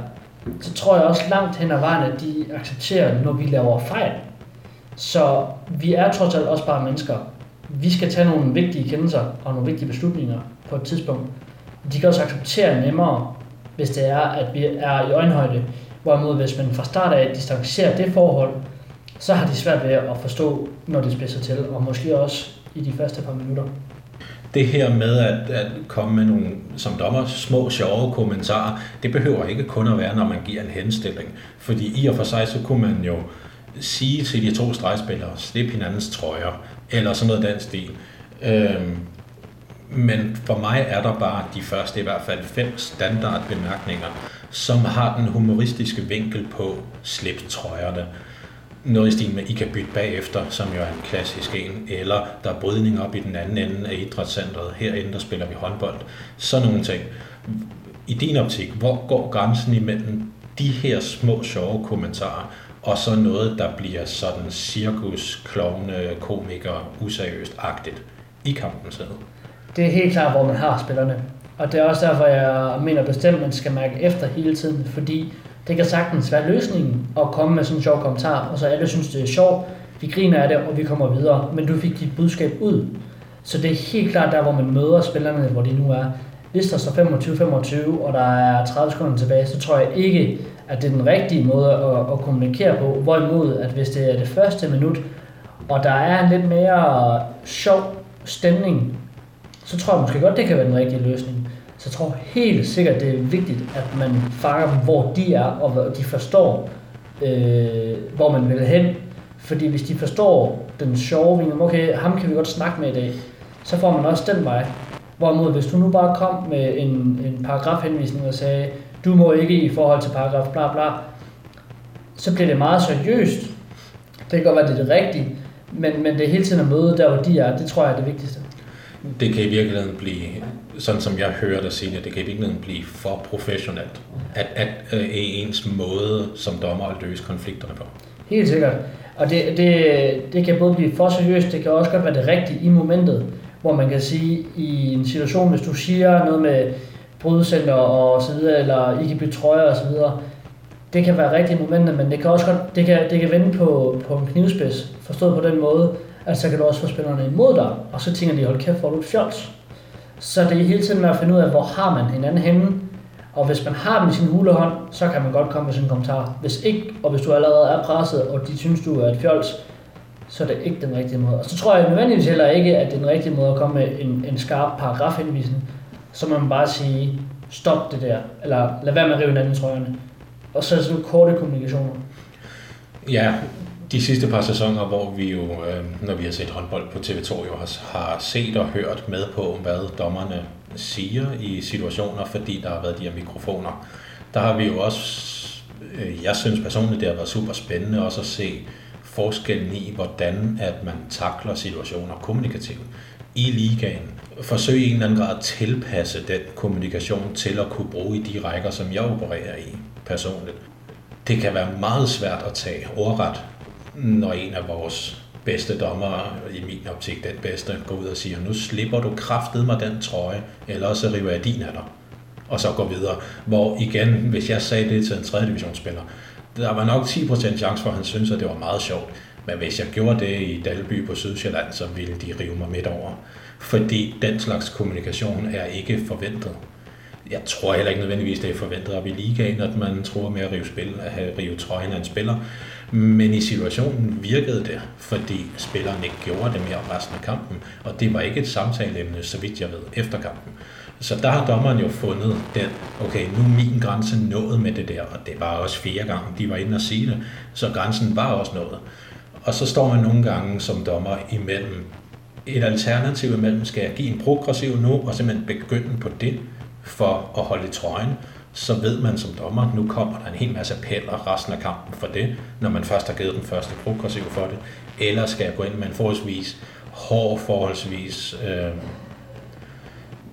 B: så tror jeg også langt hen ad vejen, at de accepterer, når vi laver fejl. Så vi er trods alt også bare mennesker. Vi skal tage nogle vigtige kendelser og nogle vigtige beslutninger på et tidspunkt. De kan også acceptere nemmere, hvis det er, at vi er i øjenhøjde. Hvorimod hvis man fra start af distancerer det forhold, så har de svært ved at forstå, når det spidser til, og måske også i de første par minutter
A: det her med at, at komme med nogle, som dommer, små, sjove kommentarer, det behøver ikke kun at være, når man giver en henstilling. Fordi i og for sig, så kunne man jo sige til de to stregspillere, slip hinandens trøjer, eller sådan noget den stil. Øhm, men for mig er der bare de første i hvert fald fem standardbemærkninger, som har den humoristiske vinkel på slip trøjerne noget i stil med, I kan bytte bagefter, som jo er en klassisk en, eller der er brydning op i den anden ende af idrætscentret, herinde der spiller vi håndbold, sådan nogle ting. I din optik, hvor går grænsen imellem de her små, sjove kommentarer, og så noget, der bliver sådan cirkus, klovne, komiker, useriøst-agtigt i kampen selv?
B: Det er helt klart, hvor man har spillerne. Og det er også derfor, jeg mener bestemt, at man skal mærke efter hele tiden, fordi det kan sagtens være løsningen at komme med sådan en sjov kommentar, og så alle synes, det er sjovt, vi griner af det, og vi kommer videre, men du fik dit budskab ud. Så det er helt klart der, hvor man møder spillerne, hvor de nu er. Hvis der står 25-25, og der er 30 sekunder tilbage, så tror jeg ikke, at det er den rigtige måde at, at kommunikere på. Hvorimod, at hvis det er det første minut, og der er en lidt mere sjov stemning, så tror jeg måske godt, det kan være den rigtige løsning. Så jeg tror helt sikkert, det er vigtigt, at man fanger dem, hvor de er, og hvor de forstår, øh, hvor man vil hen. Fordi hvis de forstår den sjove vinkel, okay, ham kan vi godt snakke med i dag, så får man også den vej. Hvorimod, hvis du nu bare kom med en, en paragrafhenvisning og sagde, du må ikke i forhold til paragraf bla bla, så bliver det meget seriøst. Det kan godt være, det er det rigtige, men, men det er hele tiden at møde der, hvor de er, det tror jeg er det vigtigste.
A: Det kan i virkeligheden blive, sådan som jeg hører dig sige det, det kan i virkeligheden blive for professionelt, at, at øh, ens måde som dommer at løse konflikterne på.
B: Helt sikkert. Og det, det, det kan både blive for seriøst, det kan også godt være det rigtige i momentet, hvor man kan sige, i en situation, hvis du siger noget med brydecenter og så videre, eller ikke kan blive trøjer og så videre, det kan være rigtige momentet, men det kan også godt, det kan, det kan vende på, på en knivspids, forstået på den måde, at så kan du også få spillerne imod dig, og så tænker de, hold kæft, hvor du fjols. Så det er hele tiden med at finde ud af, hvor har man hinanden henne, og hvis man har dem i sin hulehånd, så kan man godt komme med sin kommentar. Hvis ikke, og hvis du allerede er presset, og de synes, du er et fjols, så er det ikke den rigtige måde. Og så tror jeg nødvendigvis heller ikke, at det er den rigtige måde at komme med en, en skarp paragrafhenvisning. Så må man bare sige, stop det der, eller lad være med at rive hinanden i trøjerne. Og så er det sådan korte kommunikationer.
A: Ja, de sidste par sæsoner, hvor vi jo, øh, når vi har set håndbold på TV2, jo har, har set og hørt med på, hvad dommerne siger i situationer, fordi der har været de her mikrofoner. Der har vi jo også, øh, jeg synes personligt, det har været super spændende også at se forskellen i, hvordan at man takler situationer kommunikativt i ligaen. Forsøge i en eller anden grad at tilpasse den kommunikation til at kunne bruge i de rækker, som jeg opererer i personligt. Det kan være meget svært at tage ordret, når en af vores bedste dommer, i min optik den bedste, går ud og siger, nu slipper du kraftet mig den trøje, eller så river jeg din af dig, og så går videre. Hvor igen, hvis jeg sagde det til en 3. divisionsspiller, der var nok 10% chance for, at han synes, at det var meget sjovt. Men hvis jeg gjorde det i Dalby på Sydsjælland, så ville de rive mig midt over. Fordi den slags kommunikation er ikke forventet. Jeg tror heller ikke nødvendigvis, det er forventet op i ligaen, at man tror med at rive, spil, at rive trøjen af en spiller. Men i situationen virkede det, fordi spilleren ikke gjorde det mere resten af kampen. Og det var ikke et samtaleemne, så vidt jeg ved, efter kampen. Så der har dommeren jo fundet den, okay, nu er min grænse nået med det der, og det var også fire gange, de var inde og sige det, så grænsen var også nået. Og så står man nogle gange som dommer imellem et alternativ imellem, skal jeg give en progressiv nu, og simpelthen begynde på det, for at holde trøjen, så ved man som dommer, at nu kommer der en hel masse appeller resten af kampen for det, når man først har givet den første progressiv for det. Eller skal jeg gå ind med en forholdsvis hård, forholdsvis, øh,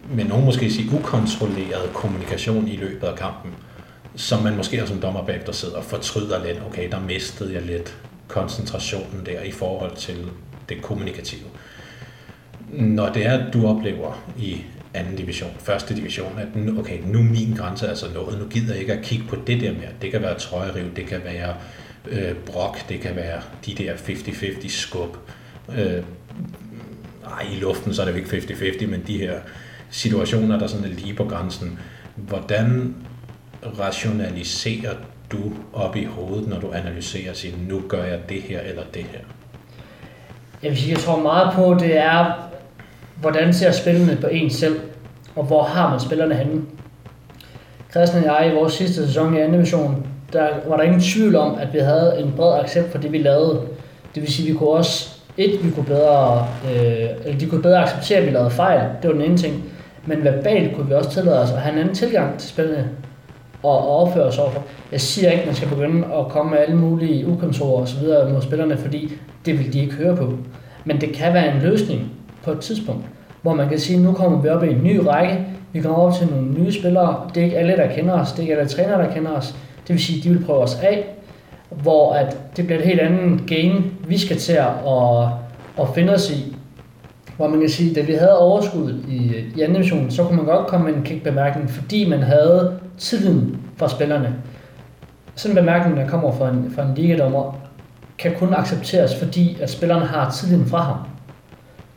A: men nogen måske sige ukontrolleret kommunikation i løbet af kampen, som man måske som dommer bagefter sidder og fortryder lidt, okay, der mistede jeg lidt koncentrationen der i forhold til det kommunikative. Når det er, at du oplever i anden division, første division, at nu, okay, nu er min grænse altså nået, nu gider jeg ikke at kigge på det der mere. Det kan være trøjeriv, det kan være øh, brok, det kan være de der 50-50 skub. Øh, ej, i luften så er det jo ikke 50-50, men de her situationer, der sådan er lige på grænsen. Hvordan rationaliserer du op i hovedet, når du analyserer og siger, nu gør jeg det her eller det her?
B: Jeg vil sige, jeg tror meget på, det er, hvordan ser spillerne på en selv, og hvor har man spillerne henne. Christian og jeg i vores sidste sæson i anden division, der var der ingen tvivl om, at vi havde en bred accept for det, vi lavede. Det vil sige, at vi kunne også, et, vi kunne bedre, øh, eller de kunne bedre acceptere, at vi lavede fejl. Det var den ene ting. Men verbalt kunne vi også tillade os at have en anden tilgang til spillet og, og opføre os overfor. Jeg siger ikke, at man skal begynde at komme med alle mulige ukontorer og så videre mod spillerne, fordi det vil de ikke høre på. Men det kan være en løsning på et tidspunkt, hvor man kan sige, at nu kommer vi op i en ny række, vi kommer op til nogle nye spillere, det er ikke alle, der kender os, det er ikke alle trænere, der kender os, det vil sige, at de vil prøve os af, hvor at det bliver et helt andet game, vi skal til at, at finde os i, hvor man kan sige, at da vi havde overskud i, i anden division, så kunne man godt komme med en kickbemærkning, fordi man havde tilliden fra spillerne. Sådan en bemærkning, der kommer fra en, fra en ligadommer, kan kun accepteres, fordi at spillerne har tilliden fra ham.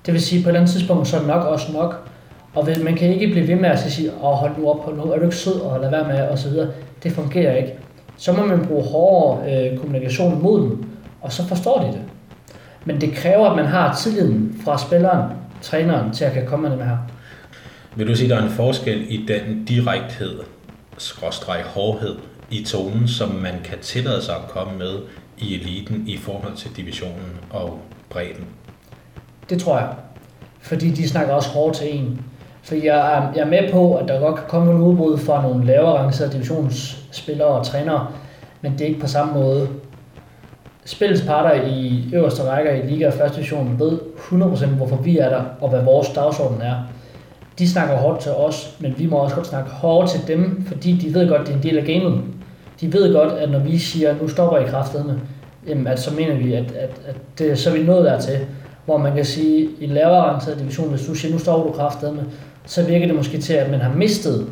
B: Det vil sige, på et eller andet tidspunkt, så er nok også nok. Og man kan ikke blive ved med at sige, åh, hold nu op, hold nu, er du ikke sød, og lad være med, og så videre. Det fungerer ikke. Så må man bruge hårdere øh, kommunikation mod dem, og så forstår de det. Men det kræver, at man har tilliden fra spilleren, træneren, til at kan komme med det her.
A: Vil du sige, at der er en forskel i den direkthed, skråstreg hårdhed i tonen, som man kan tillade sig at komme med i eliten i forhold til divisionen og bredden?
B: Det tror jeg. Fordi de snakker også hårdt til en. For jeg er, jeg er med på, at der godt kan komme nogle udbrud fra nogle lavere rangerede divisionsspillere og trænere, men det er ikke på samme måde. Spillets parter i øverste rækker i Liga og første division ved 100% hvorfor vi er der, og hvad vores dagsorden er. De snakker hårdt til os, men vi må også godt snakke hårdt til dem, fordi de ved godt, at det er en del af gamet. De ved godt, at når vi siger, at nu stopper I kraftedeme, jamen, at så mener vi, at, at, at det, så er vi nået dertil, hvor man kan sige, i lavere rangeret division, hvis du siger, nu står du kraftedeme, så virker det måske til, at man har mistet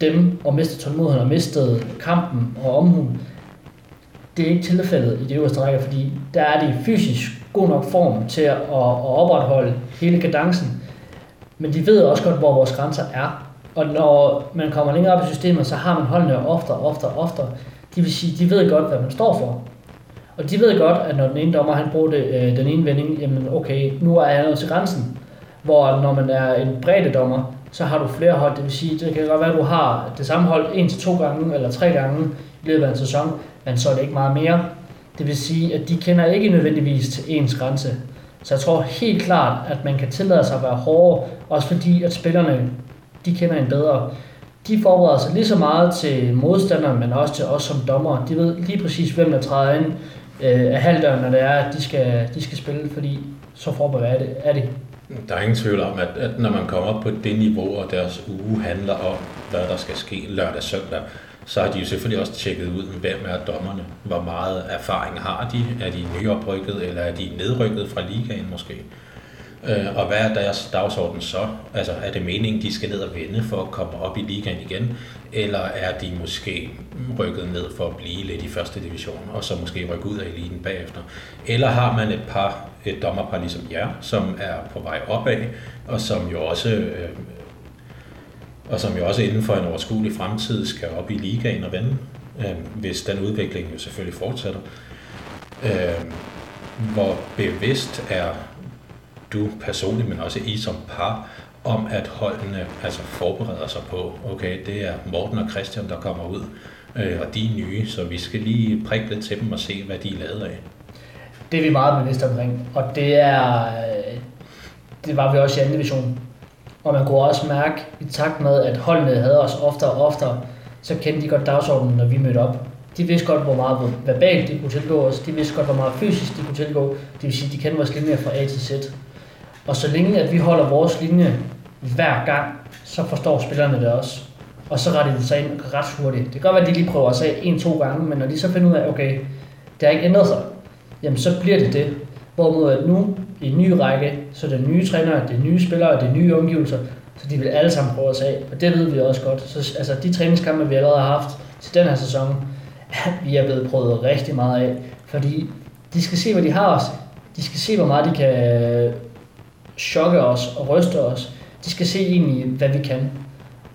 B: dem, og mistet tålmodigheden, og mistet kampen og omhuden. Det er ikke tilfældet i de øverste rækker, fordi der er de fysisk god nok form til at, at opretholde hele kadencen. Men de ved også godt, hvor vores grænser er. Og når man kommer længere op i systemet, så har man holdene oftere, oftere, oftere. De vil sige, de ved godt, hvad man står for. Og de ved godt, at når den ene dommer han bruger det, øh, den ene vending, jamen okay, nu er jeg nået til grænsen. Hvor når man er en bredde dommer, så har du flere hold. Det vil sige, det kan godt være, at du har det samme hold en til to gange eller tre gange i løbet af en sæson, men så er det ikke meget mere. Det vil sige, at de kender ikke nødvendigvis til ens grænse. Så jeg tror helt klart, at man kan tillade sig at være hårdere, også fordi at spillerne, de kender en bedre. De forbereder sig lige så meget til modstanderen, men også til os som dommer. De ved lige præcis, hvem der træder ind øh, af halvdøren, når det er, at de skal, de skal spille, fordi så forberedt er det. Er det.
A: Der er ingen tvivl om, at, at når man kommer op på det niveau, og deres uge handler om, hvad der skal ske lørdag søndag, så har de jo selvfølgelig også tjekket ud, hvem er dommerne, hvor meget erfaring har de, er de nyoprykket, eller er de nedrykket fra ligaen måske. Øh, og hvad er deres dagsorden så? Altså er det meningen, de skal ned og vinde for at komme op i ligaen igen? Eller er de måske rykket ned for at blive lidt i første division, og så måske rykke ud af eliten bagefter? Eller har man et par, et dommerpar ligesom jer, som er på vej opad, og som jo også øh, og som jo også inden for en overskuelig fremtid skal op i ligaen og vende, øh, hvis den udvikling jo selvfølgelig fortsætter. Øh, hvor bevidst er du personligt, men også I som par, om at holdene altså forbereder sig på, okay, det er Morten og Christian, der kommer ud, øh, og de er nye, så vi skal lige prikke lidt til dem og se, hvad de er lavet af.
B: Det er vi meget bevidste omkring, og det er, øh, det var vi også i anden division. Og man kunne også mærke, i takt med, at holdene havde os oftere og oftere, så kendte de godt dagsordenen, når vi mødte op. De vidste godt, hvor meget verbalt de kunne tilgå os. De vidste godt, hvor meget fysisk de kunne tilgå. Det vil sige, de kendte vores mere fra A til Z. Og så længe at vi holder vores linje hver gang, så forstår spillerne det også. Og så retter de sig ind ret hurtigt. Det kan godt være, at de lige prøver at sige en-to gange, men når de så finder ud af, okay, det har ikke ændret sig, jamen så bliver det det. Hvorimod at nu, i en ny række, så er det nye trænere, det er nye spillere, det er nye omgivelser, så de vil alle sammen prøve at sige, og det ved vi også godt. Så altså, de træningskampe, vi allerede har haft til den her sæson, *laughs* vi er blevet prøvet rigtig meget af, fordi de skal se, hvad de har os. De skal se, hvor meget de kan chokke os og ryste os. De skal se egentlig, hvad vi kan.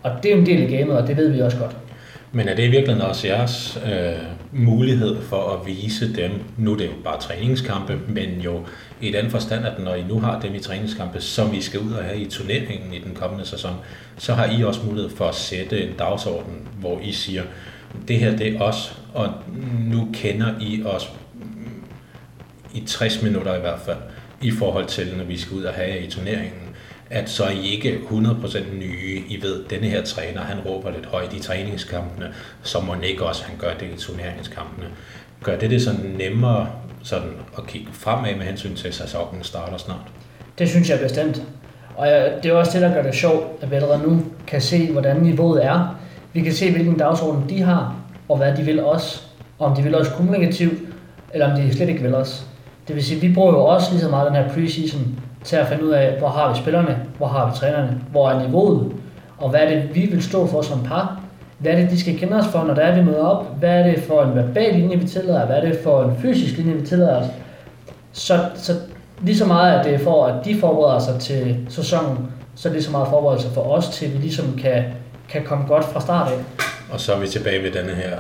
B: Og det er en del af gamet, og det ved vi også godt.
A: Men er det i virkeligheden også jeres øh, mulighed for at vise dem, nu er det jo bare træningskampe, men jo i den forstand, at når I nu har dem i træningskampe, som I skal ud og have i turneringen i den kommende sæson, så har I også mulighed for at sætte en dagsorden, hvor I siger, det her det er os, og nu kender I os i 60 minutter i hvert fald, i forhold til, når vi skal ud og have i turneringen at så er I ikke 100% nye. I ved, at denne her træner, han råber lidt højt i træningskampene, så må ikke også han gør det i turneringskampene. Gør det det sådan nemmere sådan at kigge fremad med hensyn til, at sæsonen starter snart?
B: Det synes jeg bestemt. Og det er også det, der gør det sjovt, at vi allerede nu kan se, hvordan niveauet er. Vi kan se, hvilken dagsorden de har, og hvad de vil os. Om de vil os kommunikativt, eller om de slet ikke vil os. Det vil sige, at vi bruger jo også lige så meget den her preseason til at finde ud af, hvor har vi spillerne, hvor har vi trænerne, hvor er niveauet, og hvad er det, vi vil stå for som par. hvad er det, de skal kende os for, når der er, vi møder op? Hvad er det for en verbal linje, vi tillader? Hvad er det for en fysisk linje, vi tillader os? Så, så lige så meget, at det er for, at de forbereder sig til sæsonen, så er det lige så meget forberedelse for os til, at vi ligesom kan, kan komme godt fra start af.
A: Og så er vi tilbage ved denne her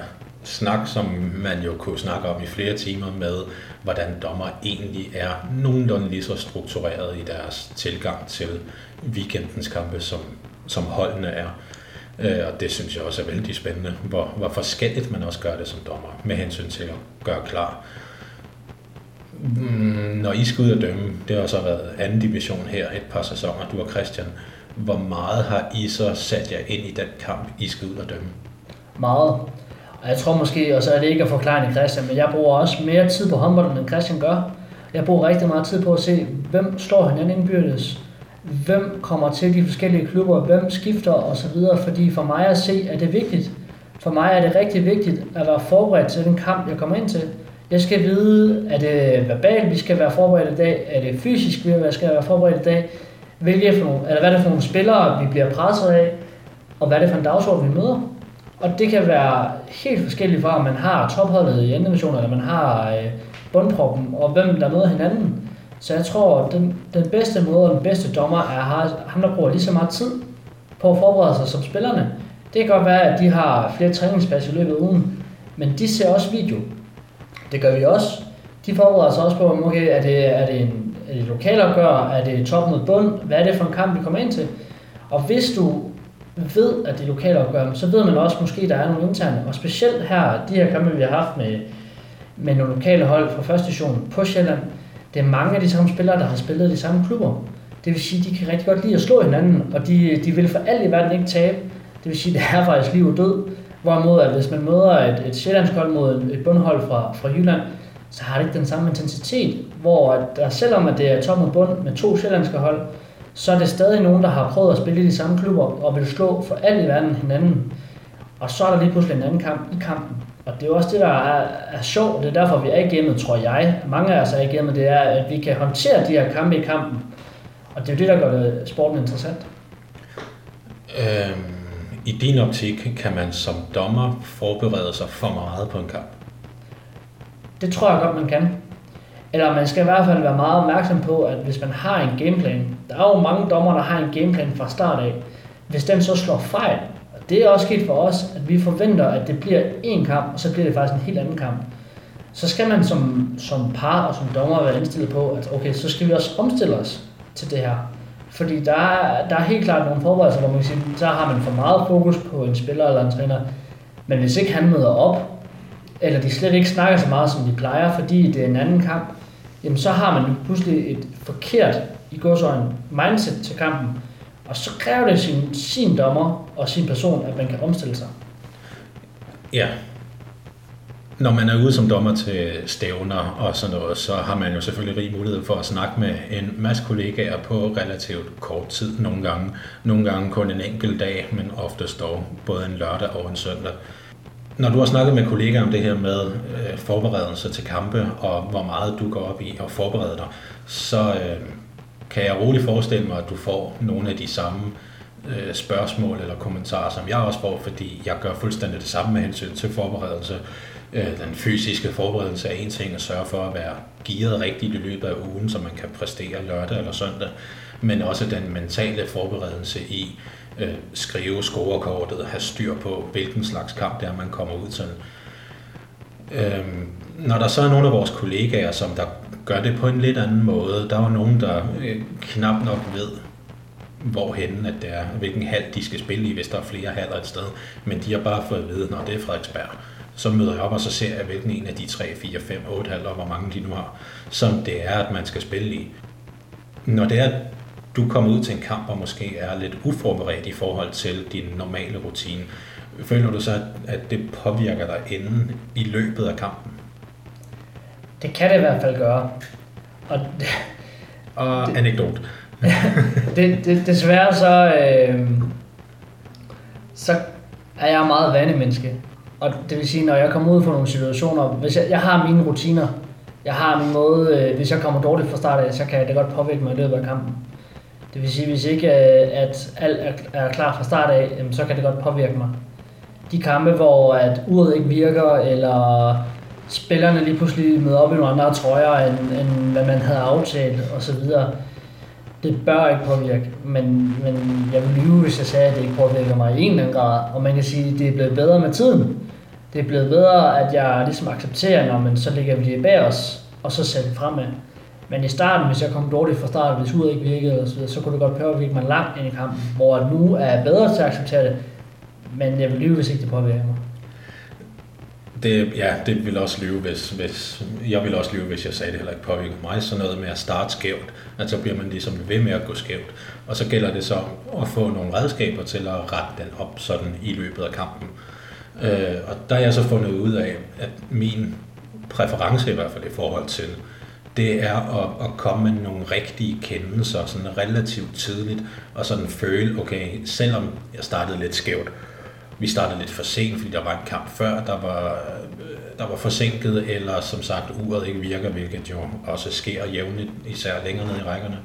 A: snak, som man jo kunne snakke om i flere timer med, hvordan dommer egentlig er nogenlunde lige så struktureret i deres tilgang til weekendens kampe, som, som holdene er. Øh, og det synes jeg også er vældig spændende, hvor, hvor forskelligt man også gør det som dommer, med hensyn til at gøre klar. Mm, når I skal ud og dømme, det har så været anden division her et par sæsoner, du og Christian. Hvor meget har I så sat jer ind i den kamp, I skal ud og dømme?
B: Meget. Og jeg tror måske, og så er det ikke at forklare Christian, men jeg bruger også mere tid på håndbolden, end Christian gør. Jeg bruger rigtig meget tid på at se, hvem slår hinanden indbyrdes, hvem kommer til de forskellige klubber, hvem skifter osv. Fordi for mig at se, er det vigtigt. For mig er det rigtig vigtigt at være forberedt til den kamp, jeg kommer ind til. Jeg skal vide, er det verbalt, vi skal være forberedt i dag? Er det fysisk, vi skal være forberedt i dag? Hvilke for nogle, eller hvad er det for nogle spillere, vi bliver presset af? Og hvad er det for en dagsorden, vi møder? Og det kan være helt forskelligt fra, om man har topholdet i anden division, eller man har øh, bundproppen, og hvem der møder hinanden. Så jeg tror, at den, den bedste måde og den bedste dommer er ham, der bruger lige så meget tid på at forberede sig som spillerne. Det kan godt være, at de har flere træningspas i løbet af ugen, men de ser også video. Det gør vi også. De forbereder sig også på, okay, er det, er det en er det lokalopgør, er det top mod bund, hvad er det for en kamp, vi kommer ind til? Og hvis du ved, at det er lokalopgør, så ved man også måske, at der er nogle interne. Og specielt her, de her kampe, vi har haft med, med nogle lokale hold fra første division på Sjælland, det er mange af de samme spillere, der har spillet i de samme klubber. Det vil sige, at de kan rigtig godt lide at slå hinanden, og de, de vil for alt i verden ikke tabe. Det vil sige, at det er faktisk liv og død. Hvorimod, at hvis man møder et, et sjællandsk mod et bundhold fra, fra Jylland, så har det ikke den samme intensitet, hvor at der, selvom at det er top og bund med to sjællandske hold, så er det stadig nogen, der har prøvet at spille i de samme klubber og vil slå for alt i verden hinanden. Og så er der lige pludselig en anden kamp i kampen. Og det er jo også det, der er, er sjovt. Det er derfor, vi er i gamet, tror jeg. Mange af os er i gamet, det er, at vi kan håndtere de her kampe i kampen. Og det er jo det, der gør det sporten interessant.
A: Øhm, I din optik kan man som dommer forberede sig for meget på en kamp?
B: Det tror jeg godt, man kan. Eller man skal i hvert fald være meget opmærksom på, at hvis man har en gameplan, der er jo mange dommer, der har en gameplan fra start af. Hvis den så slår fejl, og det er også sket for os, at vi forventer, at det bliver en kamp, og så bliver det faktisk en helt anden kamp. Så skal man som, som par og som dommer være indstillet på, at okay, så skal vi også omstille os til det her. Fordi der er, der er helt klart nogle forberedelser, hvor man kan sige, så har man for meget fokus på en spiller eller en træner. Men hvis ikke han møder op, eller de slet ikke snakker så meget, som de plejer, fordi det er en anden kamp, jamen så har man pludselig et forkert, i godsøjne, mindset til kampen. Og så kræver det sin, sin dommer og sin person, at man kan omstille sig.
A: Ja. Når man er ude som dommer til stævner og sådan noget, så har man jo selvfølgelig rig mulighed for at snakke med en masse kollegaer på relativt kort tid nogle gange. Nogle gange kun en enkelt dag, men oftest dog både en lørdag og en søndag. Når du har snakket med kollegaer om det her med øh, forberedelse til kampe, og hvor meget du går op i at forberede dig, så øh, kan jeg roligt forestille mig, at du får nogle af de samme øh, spørgsmål eller kommentarer, som jeg også får, fordi jeg gør fuldstændig det samme med hensyn til forberedelse. Øh, den fysiske forberedelse er en ting at sørge for at være gearet rigtigt i løbet af ugen, så man kan præstere lørdag eller søndag, men også den mentale forberedelse i øh, skrive scorekortet, have styr på, hvilken slags kamp det er, man kommer ud til. Øhm, når der så er nogle af vores kollegaer, som der gør det på en lidt anden måde, der er jo nogen, der øh, knap nok ved, hvorhen at det er, hvilken hal de skal spille i, hvis der er flere haller et sted. Men de har bare fået at vide, når det er Frederiksberg. Så møder jeg op, og så ser jeg, hvilken en af de 3, 4, 5, 8 haller, hvor mange de nu har, som det er, at man skal spille i. Når det er, du kommer ud til en kamp og måske er lidt uforberedt i forhold til din normale rutine, føler du så, at det påvirker dig inden i løbet af kampen?
B: Det kan det i hvert fald gøre. Og,
A: og *laughs* det, anekdot. *laughs*
B: det, det, desværre så, øh, så er jeg meget vanemenneske. Og det vil sige, når jeg kommer ud for nogle situationer, hvis jeg, jeg har mine rutiner, jeg har min måde, øh, hvis jeg kommer dårligt fra start af, så kan det godt påvirke mig i løbet af kampen. Det vil sige, hvis ikke øh, at alt er klar fra start af, så kan det godt påvirke mig. de kampe, hvor at uret ikke virker, eller spillerne lige pludselig møder op i nogle andre trøjer, end, end hvad man havde aftalt osv. Det bør ikke påvirke, men, men jeg vil lyve, hvis jeg sagde, at det ikke påvirker mig i en eller anden grad. Og man kan sige, at det er blevet bedre med tiden. Det er blevet bedre, at jeg ligesom accepterer, når man så ligger vi det bag os, og så sætter fremad. Men i starten, hvis jeg kom dårligt fra start, hvis uret ikke virkede og så, videre, så kunne det godt påvirke mig langt ind i kampen, hvor nu er jeg bedre til at acceptere det, men jeg vil lyve, hvis ikke det påvirker mig.
A: Det, ja, det vil også lyve, hvis, hvis, jeg vil også lyve, hvis jeg sagde, det heller ikke påvirker mig. Så noget med at starte skævt, at så bliver man ligesom ved med at gå skævt. Og så gælder det så at få nogle redskaber til at rette den op sådan i løbet af kampen. Øh, og der har jeg så fundet ud af, at min præference i hvert fald i forhold til, det er at, at komme med nogle rigtige kendelser sådan relativt tidligt, og sådan føle, okay, selvom jeg startede lidt skævt, vi startede lidt for sent, fordi der var en kamp før, der var, der var forsinket, eller som sagt, uret ikke virker, hvilket jo også sker jævnligt, især længere ned i rækkerne.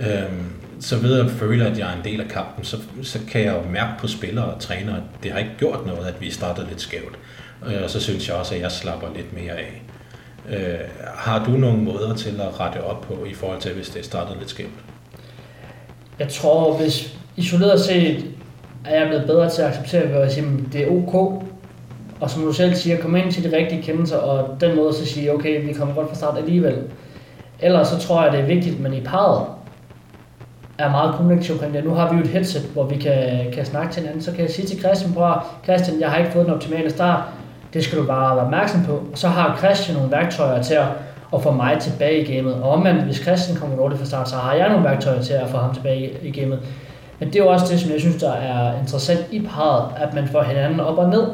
A: Øhm, så ved at føle, at jeg er en del af kampen, så, så kan jeg jo mærke på spillere og trænere, at det har ikke gjort noget, at vi startede lidt skævt. Og så synes jeg også, at jeg slapper lidt mere af. Øh, har du nogle måder til at rette op på, i forhold til, hvis det startede lidt skævt?
B: Jeg tror, hvis isoleret set er jeg blevet bedre til at acceptere, at sige, det er ok, og som du selv siger, komme ind til de rigtige kendelser, og den måde så sige, okay, vi kommer godt fra start alligevel. Ellers så tror jeg, det er vigtigt, at man i parret er meget kommunikativ omkring det. Nu har vi jo et headset, hvor vi kan, kan snakke til hinanden. Så kan jeg sige til Christian, bror, Christian, jeg har ikke fået den optimale start. Det skal du bare være opmærksom på. Og så har Christian nogle værktøjer til at, at få mig tilbage i gamet. Og omvendt, hvis Christian kommer dårligt fra start, så har jeg nogle værktøjer til at få ham tilbage i gamet. Men det er jo også det, som jeg synes, der er interessant i parret, at man får hinanden op og ned.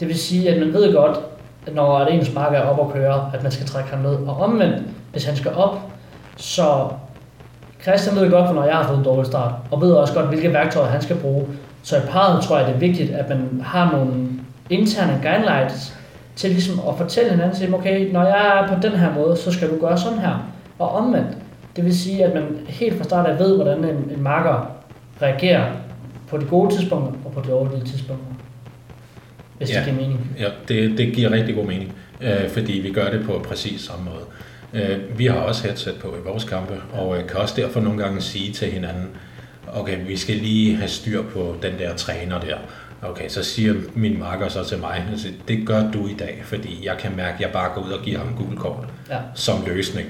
B: Det vil sige, at man ved godt, at når ens marker er op og køre, at man skal trække ham ned. Og omvendt, hvis han skal op, så Christian ved godt, når jeg har fået en dårlig start, og ved også godt, hvilke værktøjer han skal bruge. Så i parret tror jeg, det er vigtigt, at man har nogle interne guidelines til ligesom at fortælle hinanden, okay, når jeg er på den her måde, så skal du gøre sådan her. Og omvendt. Det vil sige, at man helt fra start af ved, hvordan en, en marker reagerer på de gode tidspunkter og på de dårlige tidspunkter. Hvis ja, det giver mening.
A: Ja, det, det giver rigtig god mening, øh, fordi vi gør det på præcis samme måde. Øh, vi har også headset på i vores kampe, og øh, kan også derfor nogle gange sige til hinanden, okay, vi skal lige have styr på den der træner der. Okay, så siger min marker så til mig, altså, det gør du i dag, fordi jeg kan mærke, at jeg bare går ud og giver ham gul kort ja. som løsning.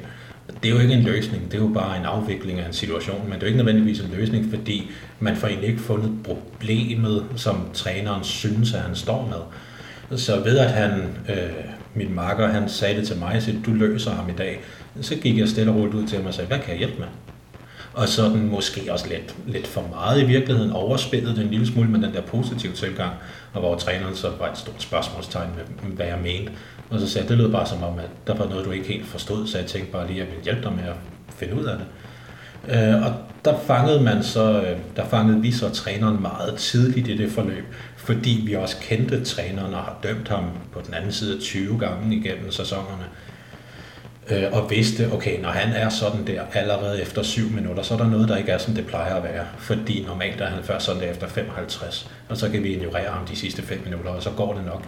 A: Det er jo ikke en løsning, det er jo bare en afvikling af en situation, men det er jo ikke nødvendigvis en løsning, fordi man får egentlig ikke fundet problemet, som træneren synes, at han står med. Så ved at han øh, min marker, han sagde det til mig, at du løser ham i dag. Så gik jeg stille og roligt ud til ham og sagde, hvad kan jeg hjælpe med? Og sådan måske også lidt, lidt for meget i virkeligheden overspillet en lille smule med den der positive tilgang, og hvor træneren så var et stort spørgsmålstegn med, hvad jeg mente. Og så sagde jeg, det lød bare som om, at der var noget, du ikke helt forstod, så jeg tænkte bare lige, at jeg ville hjælpe dig med at finde ud af det. Øh, og der fangede man så, øh, der fangede vi så træneren meget tidligt i det forløb, fordi vi også kendte træneren og har dømt ham på den anden side 20 gange igennem sæsonerne. Øh, og vidste, okay, når han er sådan der allerede efter 7 minutter, så er der noget, der ikke er, som det plejer at være. Fordi normalt er han først sådan der efter 55, og så kan vi ignorere ham de sidste 5 minutter, og så går det nok.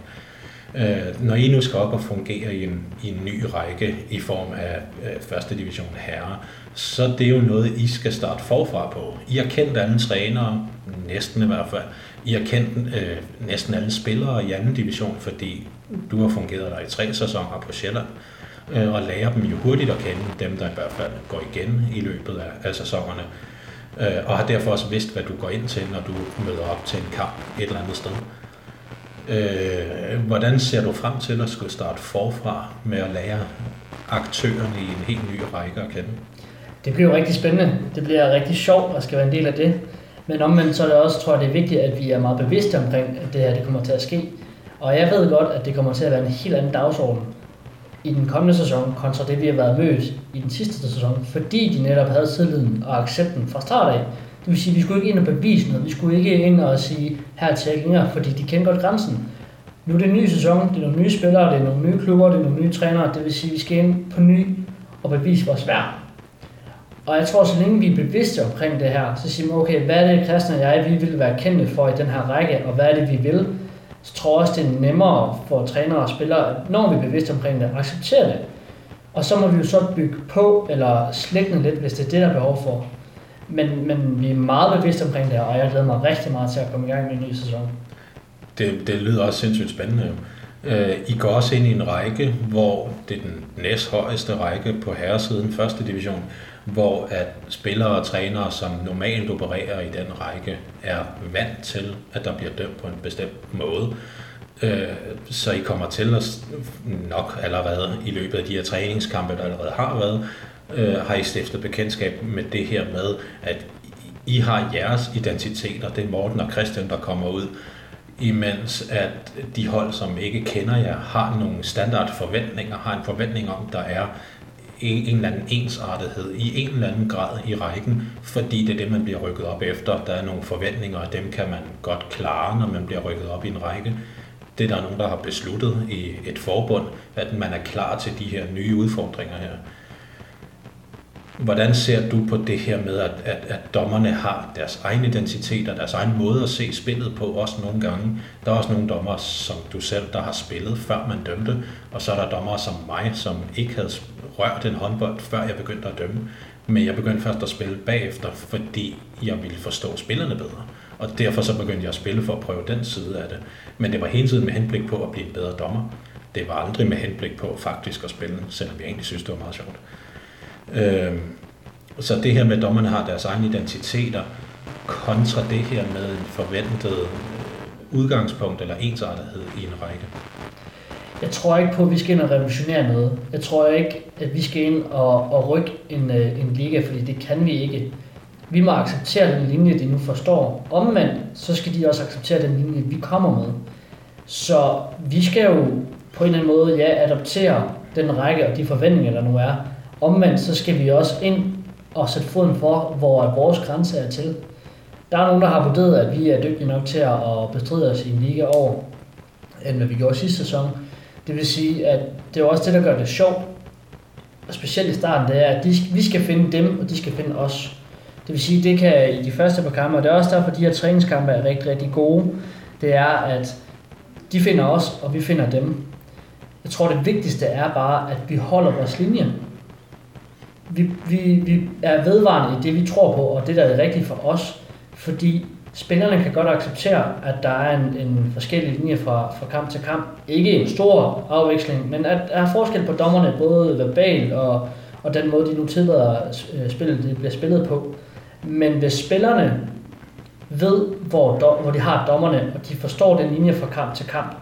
A: Øh, når I nu skal op og fungere i en, i en ny række i form af øh, første division herre, så det er jo noget, I skal starte forfra på. I har kendt alle trænere, næsten i hvert fald. I har kendt øh, næsten alle spillere i anden division, fordi du har fungeret der i tre sæsoner på Sjælland, øh, Øh, og lærer dem jo hurtigt at kende, dem der i hvert fald går igen i løbet af, af sæsonerne, øh, og har derfor også vidst, hvad du går ind til, når du møder op til en kamp et eller andet sted. Øh, hvordan ser du frem til at skulle starte forfra med at lære aktørerne i en helt ny række at kende?
B: Det bliver jo rigtig spændende. Det bliver rigtig sjovt at skal være en del af det. Men omvendt så er det også, tror jeg, det er vigtigt, at vi er meget bevidste omkring, at det her det kommer til at ske. Og jeg ved godt, at det kommer til at være en helt anden dagsorden i den kommende sæson, kontra det, vi har været mødt i den sidste sæson, fordi de netop havde tilliden og accepten fra start af. Det vil sige, at vi skulle ikke ind og bevise noget. Vi skulle ikke ind og sige, her til længere, fordi de kender godt grænsen. Nu er det en ny sæson, det er nogle nye spillere, det er nogle nye klubber, det er nogle nye trænere. Det vil sige, at vi skal ind på ny og bevise vores værd. Og jeg tror, så længe vi er bevidste omkring det her, så siger man, okay, hvad er det, Christian og jeg, vi vil være kendte for i den her række, og hvad er det, vi vil? Så tror jeg også, det er nemmere for trænere og spillere, når vi er bevidste omkring det, at acceptere det. Og så må vi jo så bygge på, eller slække lidt, hvis det er det, der er behov for. Men, men vi er meget bevidste omkring det og jeg glæder mig rigtig meget til at komme i gang med en ny sæson.
A: Det, det lyder også sindssygt spændende. jo. Øh, I går også ind i en række, hvor det er den næsthøjeste række på herresiden, første division, hvor at spillere og trænere, som normalt opererer i den række, er vant til, at der bliver dømt på en bestemt måde. Øh, Så I kommer til at nok allerede i løbet af de her træningskampe, der allerede har været, øh, har I stiftet bekendtskab med det her med, at I har jeres identiteter. Det er Morten og Christian, der kommer ud imens at de hold, som ikke kender jer, har nogle standard forventninger, har en forventning om, der er en, en eller anden ensartethed i en eller anden grad i rækken, fordi det er det, man bliver rykket op efter. Der er nogle forventninger, og dem kan man godt klare, når man bliver rykket op i en række. Det er der nogen, der har besluttet i et forbund, at man er klar til de her nye udfordringer her. Hvordan ser du på det her med, at, at, at dommerne har deres egen identitet og deres egen måde at se spillet på, også nogle gange? Der er også nogle dommer, som du selv, der har spillet, før man dømte, og så er der dommer som mig, som ikke havde rørt en håndbold, før jeg begyndte at dømme. Men jeg begyndte først at spille bagefter, fordi jeg ville forstå spillerne bedre. Og derfor så begyndte jeg at spille for at prøve den side af det. Men det var hele tiden med henblik på at blive en bedre dommer. Det var aldrig med henblik på faktisk at spille, selvom jeg egentlig synes, det var meget sjovt. Øhm, så det her med, at dommerne har deres egne identiteter, kontra det her med en forventet øh, udgangspunkt eller ensartethed i en række.
B: Jeg tror ikke på, at vi skal ind og revolutionere noget. Jeg tror ikke, at vi skal ind og, og rykke en, øh, en liga, fordi det kan vi ikke. Vi må acceptere den linje, de nu forstår. Omvendt, så skal de også acceptere den linje, vi kommer med. Så vi skal jo på en eller anden måde, ja, adoptere den række og de forventninger, der nu er. Omvendt, så skal vi også ind og sætte foden for, hvor vores grænse er til. Der er nogen, der har vurderet, at vi er dygtige nok til at bestride os i en liga over, end hvad vi gjorde sidste sæson. Det vil sige, at det er også det, der gør det sjovt, og specielt i starten, det er, at de, vi skal finde dem, og de skal finde os. Det vil sige, det kan i de første par kampe, og det er også derfor, at de her træningskampe er rigtig, rigtig gode, det er, at de finder os, og vi finder dem. Jeg tror, det vigtigste er bare, at vi holder vores linje. Vi, vi, vi er vedvarende i det, vi tror på, og det, der er rigtigt for os, fordi spillerne kan godt acceptere, at der er en, en forskellig linje fra, fra kamp til kamp. Ikke en stor afveksling, men at der er forskel på dommerne, både verbalt og, og den måde, de nu tillader øh, spillet det bliver spillet på. Men hvis spillerne ved, hvor, do, hvor de har dommerne, og de forstår den linje fra kamp til kamp,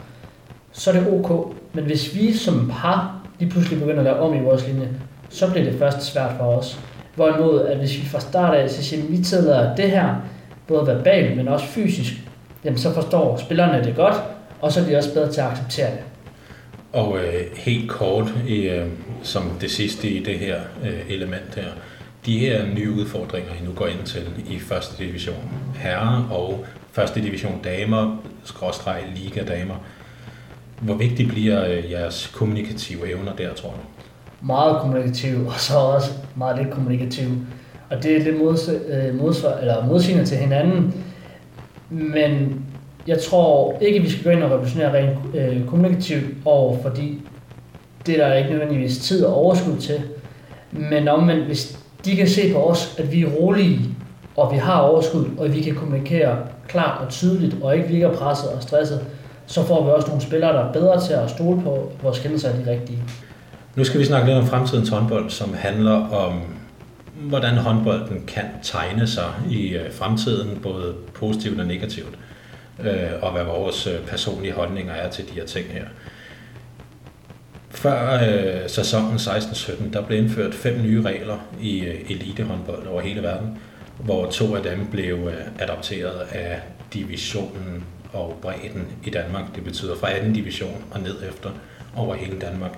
B: så er det ok. Men hvis vi som par lige pludselig begynder at lave om i vores linje, så bliver det først svært for os. Hvorimod, at hvis vi fra start af så siger, at vi tillader det her, både verbalt, men også fysisk, jamen så forstår spillerne det godt, og så er de også bedre til at acceptere det.
A: Og øh, helt kort, i, øh, som det sidste i det her øh, element her, de her nye udfordringer, I nu går ind til i første division herrer og første division damer, skråstreg liga damer, hvor vigtigt bliver øh, jeres kommunikative evner der, tror du?
B: Meget kommunikativ, og så også meget lidt kommunikativ. Og det er lidt mods, øh, modsvar, eller modsigende til hinanden. Men jeg tror ikke, vi skal gå ind og revolutionere rent øh, kommunikativt over, fordi det er der ikke nødvendigvis tid og overskud til. Men omvendt, hvis de kan se på os, at vi er rolige, og vi har overskud, og vi kan kommunikere klart og tydeligt, og ikke virker presset og stresset, så får vi også nogle spillere, der er bedre til at stole på, vores kendelser er de rigtige.
A: Nu skal vi snakke lidt om fremtidens håndbold, som handler om, hvordan håndbolden kan tegne sig i øh, fremtiden, både positivt og negativt, øh, og hvad vores øh, personlige holdninger er til de her ting her. Før øh, sæsonen 16-17, der blev indført fem nye regler i øh, elitehåndbold over hele verden, hvor to af dem blev øh, adopteret af divisionen og bredden i Danmark. Det betyder fra 2. division og ned efter over hele Danmark.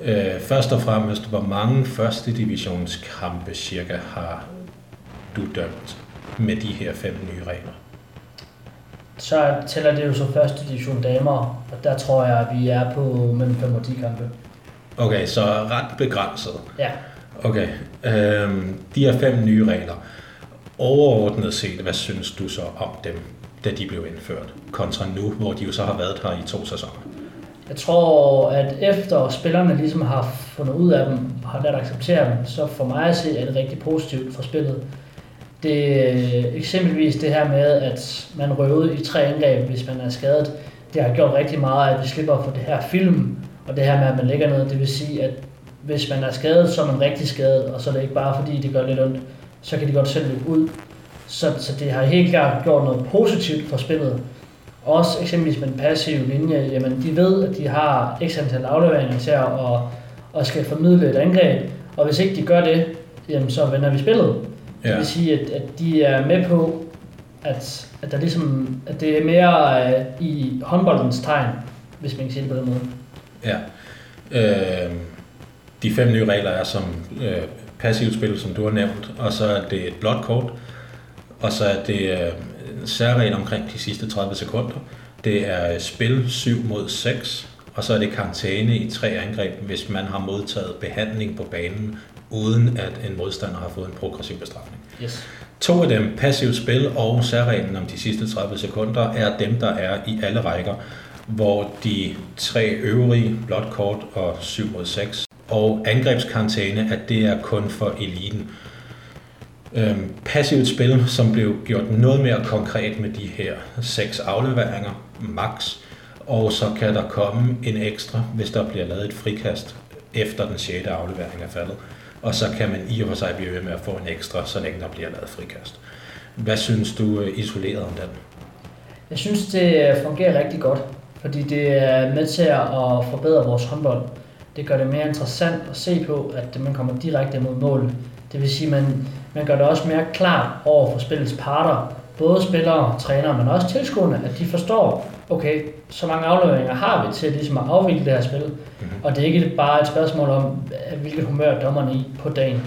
A: Øh, først og fremmest, hvor mange første divisionskampe cirka har du dømt med de her fem nye regler?
B: Så tæller det jo så første division damer, og der tror jeg, at vi er på mellem 5 og 10 kampe.
A: Okay, så ret begrænset.
B: Ja,
A: Okay. Øhm, de her fem nye regler. Overordnet set, hvad synes du så om dem, da de blev indført, kontra nu, hvor de jo så har været her i to sæsoner?
B: Jeg tror, at efter spillerne ligesom har fundet ud af dem, og har lært at acceptere dem, så for mig at se, er det rigtig positivt for spillet. Det eksempelvis det her med, at man røvede i tre angreb, hvis man er skadet, det har gjort rigtig meget, at vi slipper for det her film, og det her med, at man lægger noget. Det vil sige, at hvis man er skadet, så er man rigtig skadet, og så er det ikke bare fordi, det gør lidt ondt, så kan de godt selv løbe ud. Så, så det har helt klart gjort noget positivt for spillet. Også eksempelvis med den passive linje, jamen de ved, at de har x antal afleveringer til at og, og skal formidle et angreb, og hvis ikke de gør det, jamen så vender vi spillet. Ja. Det vil sige, at, at de er med på, at, at, der ligesom, at det er mere uh, i håndboldens tegn, hvis man kan sige det på den måde.
A: Ja. Øh, de fem nye regler er som øh, passivt spil, som du har nævnt, og så er det et blåt kort, og så er det øh, særregel omkring de sidste 30 sekunder. Det er spil 7 mod 6, og så er det karantæne i tre angreb, hvis man har modtaget behandling på banen, uden at en modstander har fået en progressiv bestrafning.
B: Yes.
A: To af dem, passivt spil og særreglen om de sidste 30 sekunder, er dem, der er i alle rækker, hvor de tre øvrige, blot kort og 7 mod 6, og angrebskarantæne, at det er kun for eliten. Øhm, passivt spil, som blev gjort noget mere konkret med de her seks afleveringer, max, og så kan der komme en ekstra, hvis der bliver lavet et frikast efter den 6. aflevering er faldet. Og så kan man i og for sig blive ved med at få en ekstra, så længe der bliver lavet frikast. Hvad synes du øh, isoleret om den?
B: Jeg synes, det øh, fungerer rigtig godt, fordi det er med til at forbedre vores håndbold. Det gør det mere interessant at se på, at man kommer direkte mod mål. Det vil sige, at man, man gør det også mere klart over for spillets parter, både spillere, trænere, men også tilskuerne, at de forstår, okay, så mange afleveringer har vi til ligesom at afvikle det her spil. Mm-hmm. Og det er ikke bare et spørgsmål om, hvilket humør dommerne i på dagen.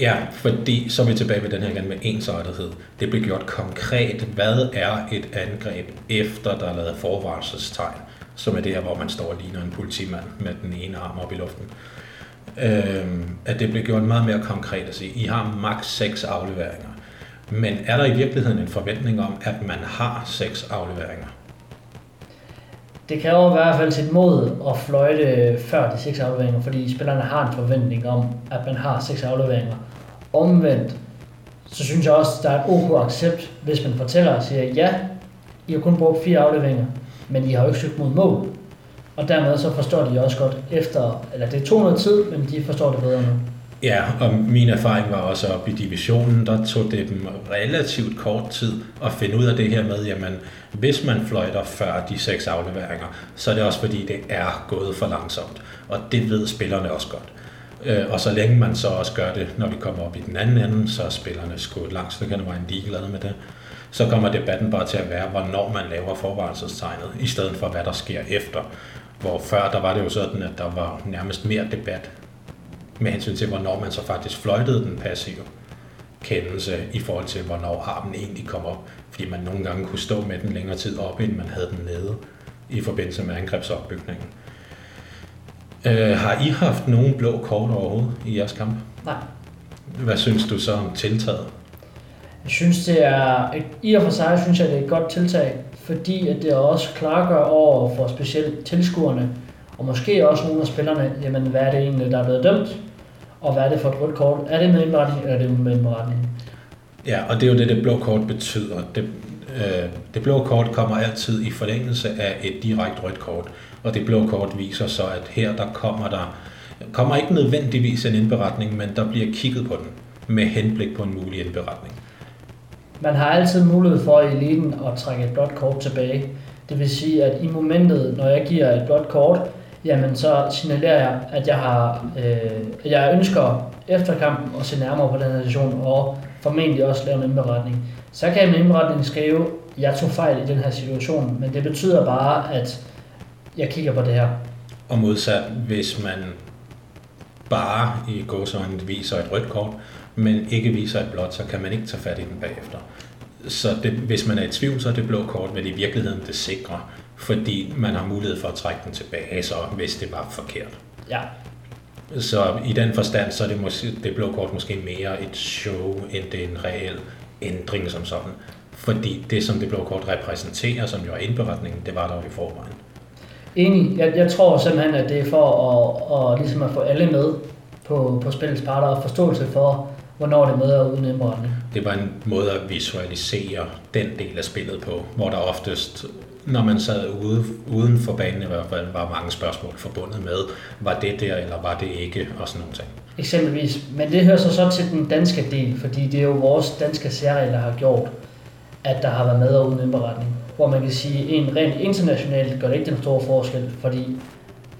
A: Ja, fordi så er vi tilbage ved den her igen med ensartethed. Det bliver gjort konkret, hvad er et angreb efter der er lavet forvarselstegn som er det her, hvor man står og ligner en politimand med den ene arm op i luften. Øh, at det bliver gjort meget mere konkret at sige, I har maks 6 afleveringer. Men er der i virkeligheden en forventning om, at man har seks afleveringer?
B: Det kræver i hvert fald sit mod at fløjte før de seks afleveringer, fordi spillerne har en forventning om, at man har seks afleveringer. Omvendt, så synes jeg også, at der er et ok accept, hvis man fortæller og siger, ja, I har kun brugt fire afleveringer, men I har jo ikke søgt mod mål. Og dermed så forstår de også godt efter, eller det tog noget tid, men de forstår det bedre nu.
A: Ja, og min erfaring var også op i divisionen, der tog det dem relativt kort tid at finde ud af det her med, jamen hvis man fløjter før de seks afleveringer, så er det også fordi, det er gået for langsomt. Og det ved spillerne også godt. Øh, og så længe man så også gør det, når vi kommer op i den anden ende, så er spillerne sgu langt stykke kan vejen ligeglade med det så kommer debatten bare til at være, hvornår man laver forvarelsestegnet, i stedet for hvad der sker efter. Hvor før der var det jo sådan, at der var nærmest mere debat med hensyn til, hvornår man så faktisk fløjtede den passive kendelse i forhold til, hvornår armen egentlig kom op. Fordi man nogle gange kunne stå med den længere tid op, end man havde den nede i forbindelse med angrebsopbygningen. Øh, har I haft nogen blå kort overhovedet i jeres kamp?
B: Nej.
A: Hvad synes du så om tiltaget?
B: Jeg synes, det er, i og for sig synes jeg, det er et godt tiltag, fordi at det også klargør over for specielt tilskuerne, og måske også nogle af spillerne, jamen hvad er det egentlig, der er blevet dømt, og hvad er det for et rødt kort? Er det med indberetning, eller er det med indberetning?
A: Ja, og det er jo det, det blå kort betyder. Det, øh, det blå kort kommer altid i forlængelse af et direkte rødt kort, og det blå kort viser så, at her der kommer der kommer ikke nødvendigvis en indberetning, men der bliver kigget på den med henblik på en mulig indberetning.
B: Man har altid mulighed for i eliten at trække et blåt kort tilbage. Det vil sige, at i momentet, når jeg giver et blåt kort, jamen så signalerer jeg, at jeg, har, øh, jeg ønsker efter kampen at se nærmere på den her situation, og formentlig også lave en indberetning. Så kan jeg med indberetning skrive, at jeg tog fejl i den her situation, men det betyder bare, at jeg kigger på det her.
A: Og modsat, hvis man bare i gåsøjne viser et rødt kort, men ikke viser et blåt, så kan man ikke tage fat i den bagefter. Så det, hvis man er i tvivl, så er det blå kort vel i virkeligheden det sikre, fordi man har mulighed for at trække den tilbage, så hvis det var forkert.
B: Ja.
A: Så i den forstand, så er det, måske, det blå kort måske mere et show, end det er en reel ændring som sådan. Fordi det, som det blå kort repræsenterer, som jo er indberetningen, det var der jo i forvejen.
B: Enig. Jeg, jeg tror simpelthen, at det er for at, at, ligesom at få alle med på, på spillets parter og forståelse for, hvornår det er og uden indberetning.
A: Det var en måde at visualisere den del af spillet på, hvor der oftest, når man sad ude, uden for banen i hvert fald, var mange spørgsmål forbundet med, var det der eller var det ikke, og sådan nogle ting.
B: Eksempelvis. Men det hører så så til den danske del, fordi det er jo vores danske særregler, der har gjort, at der har været med og uden indberetning. Hvor man kan sige, at en rent internationalt gør det ikke den store forskel, fordi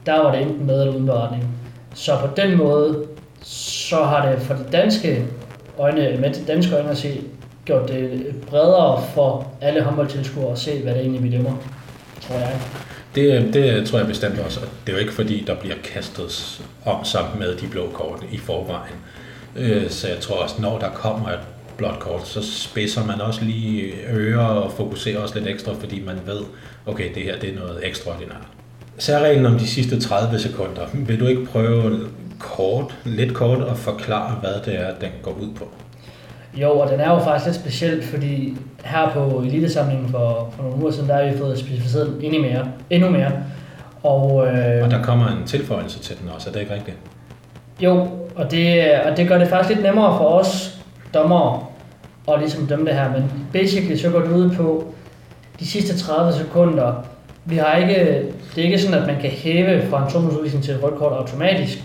B: der var det enten med eller uden beretning. Så på den måde, så har det for de danske øjne, med de danske øjne at se, gjort det bredere for alle håndboldtilskuere at se, hvad det egentlig vi dømmer, tror jeg.
A: Det, det tror jeg bestemt også. Det er jo ikke fordi, der bliver kastet om sammen med de blå kort i forvejen. Øh, så jeg tror også, når der kommer et blåt kort, så spidser man også lige ører og fokuserer også lidt ekstra, fordi man ved, okay, det her det er noget ekstraordinært. Særreglen om de sidste 30 sekunder. Vil du ikke prøve kort, lidt kort at forklare, hvad det er, den går ud på?
B: Jo, og den er jo faktisk lidt speciel, fordi her på elitesamlingen for, for nogle uger siden, der har vi fået specificeret endnu mere. Endnu mere.
A: Og, øh, og der kommer en tilføjelse til den også, er det ikke rigtigt?
B: Jo, og det, og det gør det faktisk lidt nemmere for os dommere at ligesom dømme det her. Men basically så går det ud på de sidste 30 sekunder. Vi har ikke, det er ikke sådan, at man kan hæve fra en tomhedsudvisning til et rødt kort automatisk.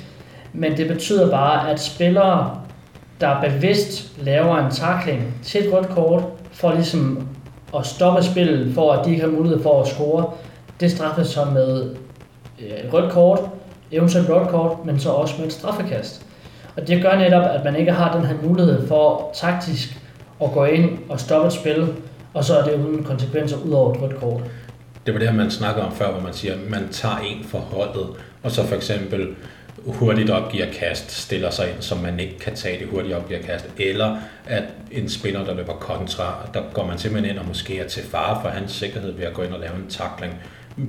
B: Men det betyder bare, at spillere, der bevidst laver en takling til et rødt kort, for ligesom at stoppe spillet, for at de ikke har mulighed for at score, det straffes så med øh, et rødt kort, eventuelt rødt kort, men så også med et straffekast. Og det gør netop, at man ikke har den her mulighed for taktisk at gå ind og stoppe et spil, og så er det uden konsekvenser ud over et rødt kort.
A: Det var det, man snakker om før, hvor man siger, at man tager en for holdet, og så for eksempel hurtigt opgiver kast, stiller sig ind, som man ikke kan tage det hurtigt opgiver kast, eller at en spiller, der løber kontra, der går man simpelthen ind og måske er til fare for hans sikkerhed ved at gå ind og lave en takling,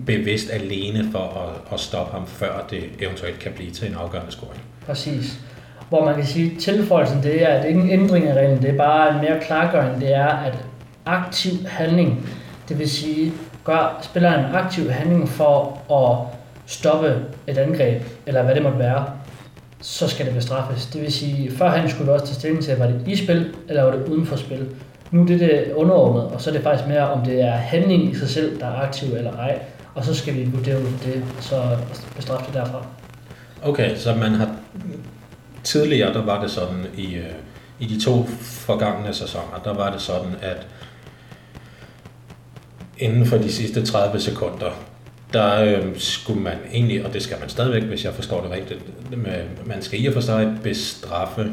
A: bevidst alene for at, at stoppe ham, før det eventuelt kan blive til en afgørende scoring.
B: Præcis. Hvor man kan sige, at tilføjelsen det er, at det ikke er en ændring af reglen, det er bare en mere klargøring, det er, at aktiv handling, det vil sige, gør spilleren en aktiv handling for at stoppe et angreb, eller hvad det måtte være, så skal det bestraffes. Det vil sige, før han skulle også tage stilling til, var det i spil, eller var det uden for spil. Nu er det det underordnet, og så er det faktisk mere, om det er handling i sig selv, der er aktiv eller ej. Og så skal vi vurdere ud det, så bestraffe det derfra.
A: Okay, så man har tidligere, der var det sådan i, øh, i de to forgangne sæsoner, der var det sådan, at inden for de sidste 30 sekunder, der øh, skulle man egentlig, og det skal man stadigvæk, hvis jeg forstår det rigtigt, man skal i og for sig bestraffe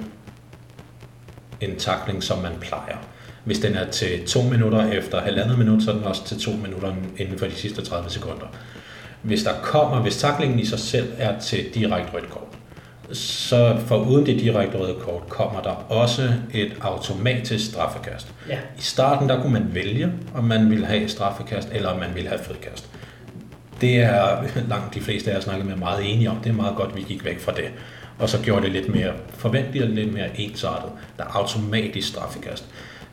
A: en takling, som man plejer. Hvis den er til to minutter efter halvandet minut, så er den også til to minutter inden for de sidste 30 sekunder. Hvis der kommer, hvis taklingen i sig selv er til direkte rødt kort, så for uden det direkte røde kort kommer der også et automatisk straffekast. Ja. I starten der kunne man vælge, om man ville have straffekast eller om man ville have frikast. Det er langt de fleste af jer snakket med meget enige om. Det er meget godt, at vi gik væk fra det. Og så gjorde det lidt mere forventeligt og lidt mere ensartet. Der er automatisk straffekast.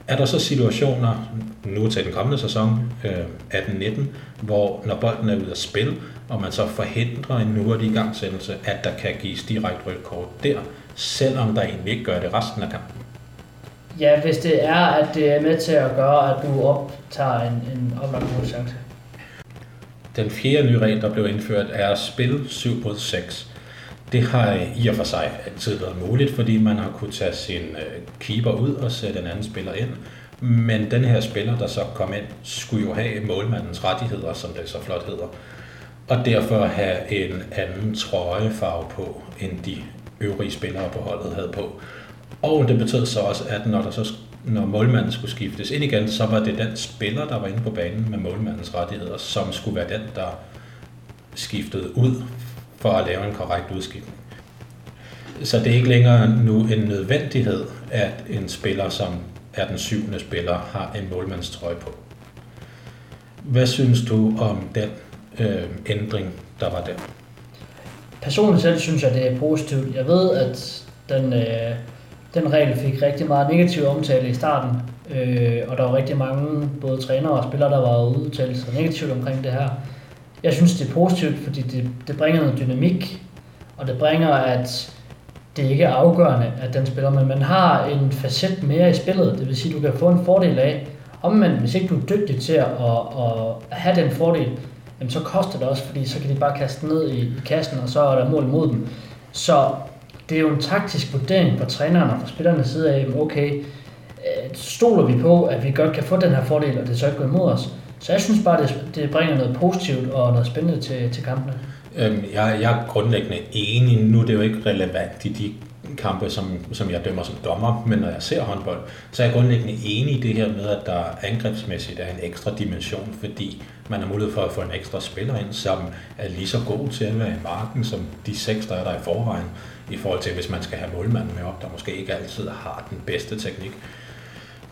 A: Er der så situationer, nu til den kommende sæson, øh, 18-19, hvor når bolden er ude af spil, og man så forhindrer en hurtig igangsættelse, at der kan gives direkte rødt kort der, selvom der egentlig ikke gør det resten af kampen?
B: Ja, hvis det er, at det er med til at gøre, at du optager en, en oplagt chance.
A: Den fjerde nye regel, der blev indført, er spil 7 mod 6. Det har i og for sig altid været muligt, fordi man har kunnet tage sin øh, keeper ud og sætte en anden spiller ind. Men den her spiller, der så kom ind, skulle jo have målmandens rettigheder, som det så flot hedder. Og derfor have en anden trøjefarve på, end de øvrige spillere på holdet havde på. Og det betød så også, at når, der så, når målmanden skulle skiftes ind igen, så var det den spiller, der var inde på banen med målmandens rettigheder, som skulle være den, der skiftede ud for at lave en korrekt udskiftning. Så det er ikke længere nu en nødvendighed, at en spiller, som er den syvende spiller, har en målmandstrøje på. Hvad synes du om den øh, ændring, der var der?
B: personligt selv synes jeg, det er positivt. Jeg ved, at den, øh, den regel fik rigtig meget negativ omtale i starten, øh, og der var rigtig mange, både trænere og spillere, der var udtalt sig negativt omkring det her. Jeg synes, det er positivt, fordi det, det bringer noget dynamik, og det bringer, at det ikke er afgørende, at den spiller, men man har en facet mere i spillet, det vil sige, at du kan få en fordel af. Omvendt, hvis ikke du er dygtig til at, at, at have den fordel, jamen så koster det også, fordi så kan de bare kaste ned i, i kassen, og så er der mål mod dem. Så det er jo en taktisk vurdering på træneren og fra spillernes side af, okay, øh, stoler vi på, at vi godt kan få den her fordel, og det så ikke går imod os. Så jeg synes bare, det, det bringer noget positivt og noget spændende til, til kampene.
A: Øhm, jeg, jeg er grundlæggende enig. Nu er det jo ikke relevant i de kampe, som, som jeg dømmer som dommer, men når jeg ser håndbold, så er jeg grundlæggende enig i det her med, at der angrebsmæssigt er en ekstra dimension, fordi man har mulighed for at få en ekstra spiller ind, som er lige så god til at være i marken, som de seks, der er der i forvejen, i forhold til, hvis man skal have målmanden med op, der måske ikke altid har den bedste teknik.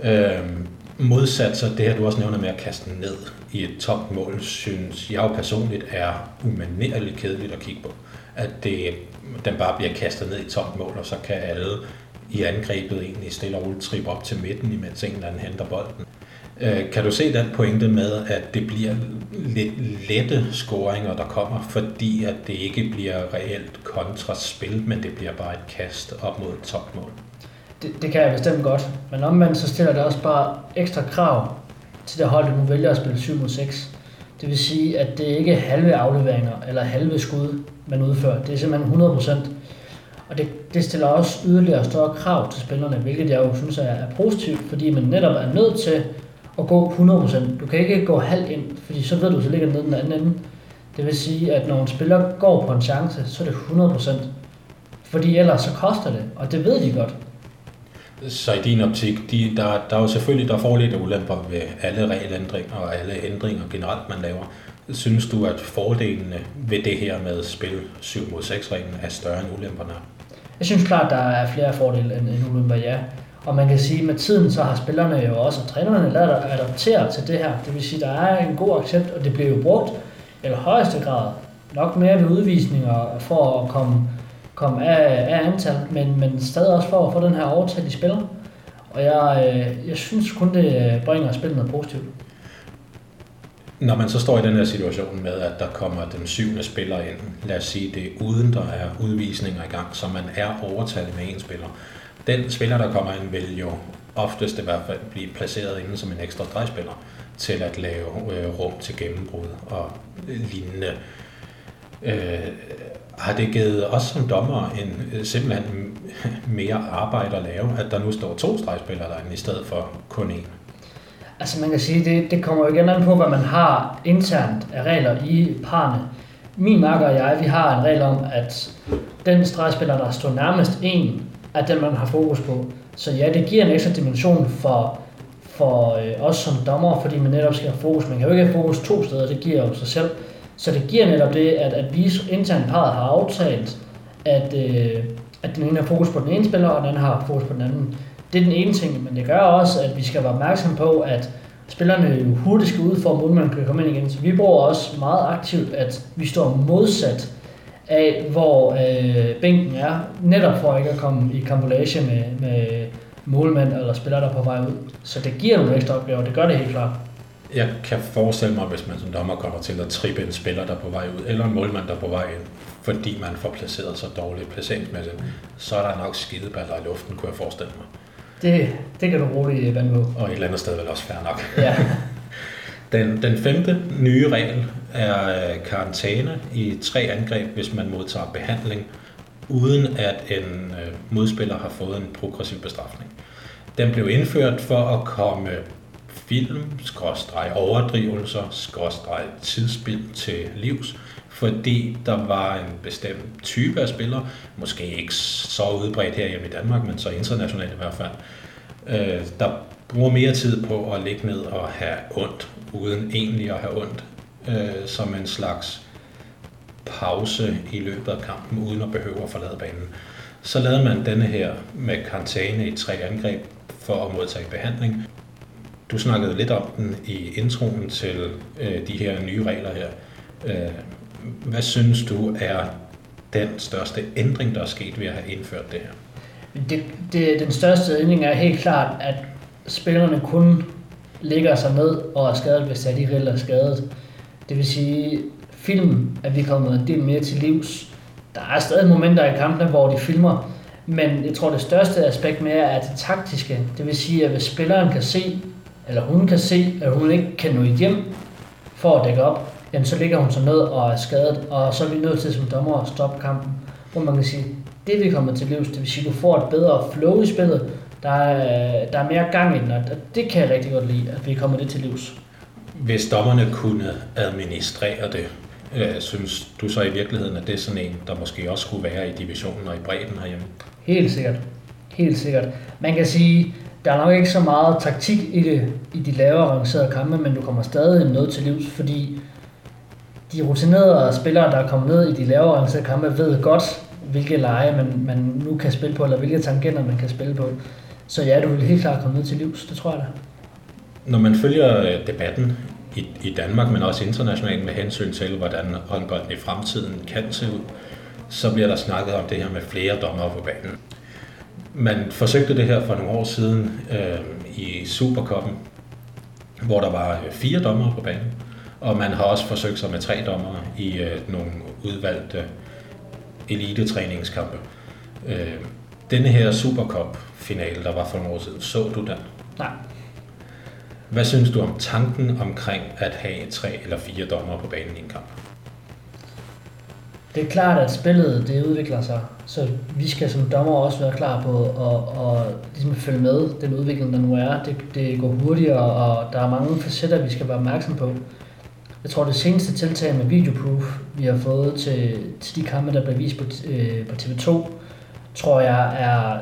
A: Øhm, modsat så det her, du også nævner med at kaste ned i et tomt mål, synes jeg jo personligt er umanerligt kedeligt at kigge på. At det, den bare bliver kastet ned i tomt mål, og så kan alle i angrebet egentlig stille og roligt trippe op til midten, imens en eller anden henter bolden. Øh, kan du se den pointe med, at det bliver lidt lette scoringer, der kommer, fordi at det ikke bliver reelt kontraspil, men det bliver bare et kast op mod et topmål?
B: Det, det kan jeg bestemt godt, men omvendt så stiller det også bare ekstra krav til det hold, der nu vælger at spille 7 mod 6. Det vil sige, at det ikke er halve afleveringer eller halve skud, man udfører. Det er simpelthen 100%. Og det, det stiller også yderligere større krav til spillerne, hvilket jeg jo synes er, er positivt, fordi man netop er nødt til at gå 100%. Du kan ikke gå halvt ind, fordi så ved du, så ligger den nede den anden ende. Det vil sige, at når en spiller går på en chance, så er det 100%. Fordi ellers så koster det, og det ved de godt.
A: Så i din optik, de, der, der er jo selvfølgelig der fordele og ulemper ved alle regelændringer og alle ændringer generelt, man laver. Synes du, at fordelene ved det her med spil 7 mod 6 reglen er større end ulemperne?
B: Jeg synes klart, der er flere fordele end, end ulemper, ja. Og man kan sige, at med tiden så har spillerne jo også, og trænerne lært at adaptere til det her. Det vil sige, at der er en god accept, og det bliver jo brugt i højeste grad. Nok mere ved udvisninger for at komme, komme af, af antal, men, men stadig også for at få den her overtal i spil. Og jeg, øh, jeg synes kun, det øh, bringer spillet noget positivt.
A: Når man så står i den her situation med, at der kommer den syvende spiller ind, lad os sige det, uden der er udvisninger i gang, så man er overtalt med en spiller, den spiller, der kommer ind, vil jo oftest i hvert fald blive placeret inde som en ekstra drejspiller til at lave øh, rum til gennembrud og lignende. Øh, har det givet os som dommer en øh, simpelthen mere arbejde at lave, at der nu står to stregspillere derinde i stedet for kun én?
B: Altså man kan sige, det, det kommer jo igen an på, hvad man har internt af regler i parne. Min marker og jeg, vi har en regel om, at den stregspiller, der står nærmest en, er den, man har fokus på. Så ja, det giver en ekstra dimension for, for øh, os som dommer, fordi man netop skal have fokus. Man kan jo ikke have fokus to steder, det giver jo sig selv. Så det giver netop det, at, at vi internt parret har aftalt, at, øh, at den ene har fokus på den ene spiller, og den anden har fokus på den anden. Det er den ene ting, men det gør også, at vi skal være opmærksom på, at spillerne jo hurtigt skal ud for, at man kan komme ind igen. Så vi bruger også meget aktivt, at vi står modsat af, hvor øh, bænken er, netop for ikke at komme i kampolage med, med målmænd eller spillere, der er på vej ud. Så det giver nogle ekstra opgaver, det gør det helt klart.
A: Jeg kan forestille mig, hvis man som dommer kommer til at trippe en spiller, der er på vej ud, eller en målmand, der er på vej ind, fordi man får placeret så dårligt placeringsmæssigt, så er der nok skideballer i luften, kunne jeg forestille mig.
B: Det, det kan du roligt vande på.
A: Og et eller andet sted vel også fair nok.
B: Ja. *laughs*
A: Den, den femte nye regel er øh, karantæne i tre angreb, hvis man modtager behandling, uden at en øh, modspiller har fået en progressiv bestrafning. Den blev indført for at komme film, skråstreg overdrivelser, skråstreg tidsspil til livs, fordi der var en bestemt type af spillere, måske ikke så udbredt her i Danmark, men så internationalt i hvert fald, øh, der bruger mere tid på at ligge ned og have ondt, uden egentlig at have ondt, øh, som en slags pause i løbet af kampen, uden at behøve at forlade banen. Så lavede man denne her med karantæne i tre angreb for at modtage behandling. Du snakkede lidt om den i introen til øh, de her nye regler her. Øh, hvad synes du er den største ændring, der er sket ved at have indført det her?
B: Det, det, den største ændring er helt klart, at spillerne kun ligger sig ned og er skadet, hvis de alligevel er skadet. Det vil sige, film er vi kommet en del mere til livs. Der er stadig momenter i kampene, hvor de filmer, men jeg tror, det største aspekt mere er det taktiske. Det vil sige, at hvis spilleren kan se, eller hun kan se, at hun ikke kan nå hjem for at dække op, jamen så ligger hun så ned og er skadet, og så er vi nødt til som dommer at stoppe kampen. Hvor man kan sige, det vi kommer til livs, det vil sige, at du får et bedre flow i spillet, der er, der er mere gang i den, og det kan jeg rigtig godt lide, at vi kommer det til livs.
A: Hvis dommerne kunne administrere det, øh, synes du så i virkeligheden, at det er sådan en, der måske også skulle være i divisionen og i bredden herhjemme?
B: Helt sikkert. Helt sikkert. Man kan sige, der er nok ikke så meget taktik i det i de lavere rangerede kampe, men du kommer stadig noget til livs, fordi de rutinerede spillere, der er kommet ned i de lavere rangerede kampe, ved godt, hvilke lege man, man nu kan spille på, eller hvilke tangenter man kan spille på. Så ja, du vil helt klart komme ned til livs, det tror jeg da.
A: Når man følger øh, debatten i, i Danmark, men også internationalt med hensyn til, hvordan håndbolden i fremtiden kan se ud, så bliver der snakket om det her med flere dommer på banen. Man forsøgte det her for nogle år siden øh, i Superkoppen, hvor der var øh, fire dommer på banen, og man har også forsøgt sig med tre dommer i øh, nogle udvalgte elitetræningskampe. Øh, denne her Supercup-finale, der var for nogle år siden, så du den?
B: Nej.
A: Hvad synes du om tanken omkring at have tre eller fire dommer på banen i en kamp?
B: Det er klart, at spillet det udvikler sig, så vi skal som dommer også være klar på at, at, ligesom at følge med den udvikling, der nu er. Det, det går hurtigere, og der er mange facetter, vi skal være opmærksom på. Jeg tror, det seneste tiltag med videoproof, vi har fået til, til de kampe, der bliver vist på, øh, på TV2, tror jeg er